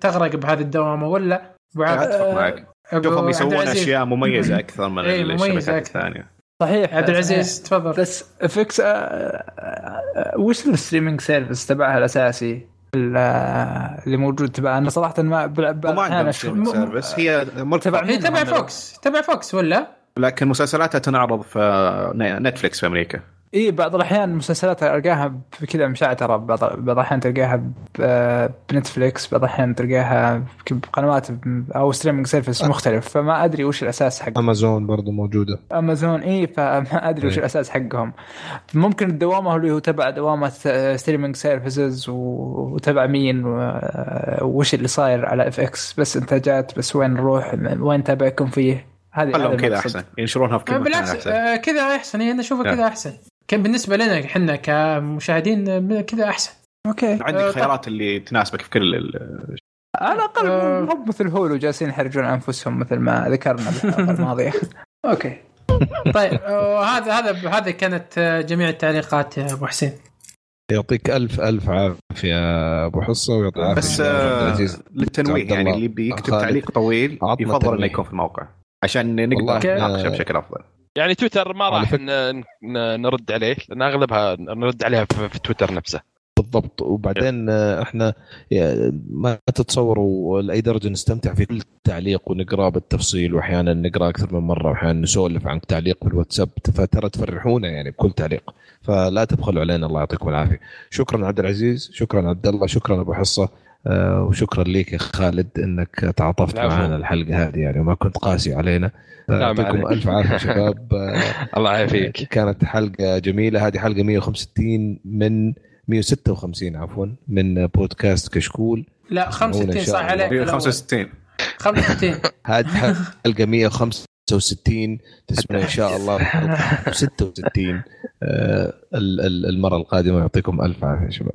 [SPEAKER 2] تغرق بهذه الدوامة ولا؟
[SPEAKER 3] أتفق معك.
[SPEAKER 2] أبو
[SPEAKER 3] شوفهم يسوون. أشياء مميزة أكثر من
[SPEAKER 2] مميزة
[SPEAKER 3] الشبكات
[SPEAKER 2] أكثر.
[SPEAKER 3] الثانية.
[SPEAKER 4] صحيح.
[SPEAKER 2] عبد العزيز
[SPEAKER 4] صحيح.
[SPEAKER 2] تفضل.
[SPEAKER 4] بس فيكس آه، آه، وش الستريمينج سيرفيس تبعها الأساسي؟ ال- آه، اللي موجود تبعها أنا صراحة ما بل-
[SPEAKER 3] وما
[SPEAKER 4] أحياناً
[SPEAKER 3] عندهم سيرفيس هي مرتفعه
[SPEAKER 2] هي تبع
[SPEAKER 4] منهم
[SPEAKER 2] فوكس تبع فوكس ولا؟
[SPEAKER 3] لكن مسلسلاتها تنعرض في نتفلكس في أمريكا.
[SPEAKER 4] اي بعض الأحيان مسلسلات ألقاها كذا مشعتره بعض بعض الأحيان تلقاها ب- بنتفليكس بعض الأحيان تلقاها بقنوات أو streaming service مختلف. فما أدري وش الأساس حق
[SPEAKER 1] امازون برضو موجودة.
[SPEAKER 4] امازون اي فما أدري وش
[SPEAKER 1] إيه.
[SPEAKER 4] الأساس حقهم. ممكن الدوامه اللي هو تبع دوامه streaming services وتبع مين وش اللي صاير على FX بس انتاجات بس وين نروح وين نتابعكم فيه؟ هذه
[SPEAKER 3] خلهم كذا. أحسن. ينشرونها في كل
[SPEAKER 2] آه،
[SPEAKER 3] مكان
[SPEAKER 2] بالعكس
[SPEAKER 3] أحسن.
[SPEAKER 2] آه، كذا أحسن. هي أنا أشوفها
[SPEAKER 3] نعم.
[SPEAKER 2] كذا أحسن. كان بالنسبة لنا إحنا كمشاهدين آه، كذا أحسن.
[SPEAKER 4] okay.
[SPEAKER 2] آه،
[SPEAKER 3] عندك خيارات اللي تناسبك في كل ال-
[SPEAKER 4] على الأقل
[SPEAKER 2] آه.
[SPEAKER 4] مو مثل Hulu جالسين يحرجون أنفسهم مثل ما ذكرنا بالحلقة الماضية.
[SPEAKER 2] okay. طيب آه، هذا هذا هذه كانت آه، جميع التعليقات يا أبو حسين.
[SPEAKER 1] يعطيك الف ألف عافية أبو حصة ويعطيك العافية
[SPEAKER 3] بس آه، للتنويه يعني اللي بيكتب. تعليق طويل يفضل انه. يكون في الموقع. عشان نقدر نناقشه بشكل أفضل.
[SPEAKER 5] يعني تويتر ما راح نرد عليه لأن أغلبها نرد عليها في في تويتر نفسه.
[SPEAKER 1] بالضبط. وبعدين آه، إحنا ما تتصوروا لاي درجه نستمتع في كل تعليق ونقرأ بالتفصيل وأحيانا نقرأ أكثر من مرة وأحيانا نسولف عن تعليق بالواتساب فترى تفرحونا يعني بكل تعليق. فلا تبخلوا علينا الله يعطيكم العافية. شكرا عبد العزيز شكرا عبد الله شكرا أبو حصة. وشكرا لك يا خالد إنك تعاطفت. معنا الحلقة هذه يعني وما كنت قاسي علينا. يعطيكم. ألف عافية شباب. آه،
[SPEAKER 5] الله يعافيك.
[SPEAKER 1] كانت حلقة جميلة. هذه حلقة 165 من 156 عفوا من بودكاست كشكول.
[SPEAKER 2] لا 65
[SPEAKER 1] إن شاء
[SPEAKER 2] صح. عليك.
[SPEAKER 3] هي
[SPEAKER 2] الأول.
[SPEAKER 3] 65
[SPEAKER 2] 65
[SPEAKER 1] هذه حلقة 165 تسمعون إن شاء الله في حلقة 66 آه، ال- ال- المرة القادمة. يعطيكم ألف عافية شباب.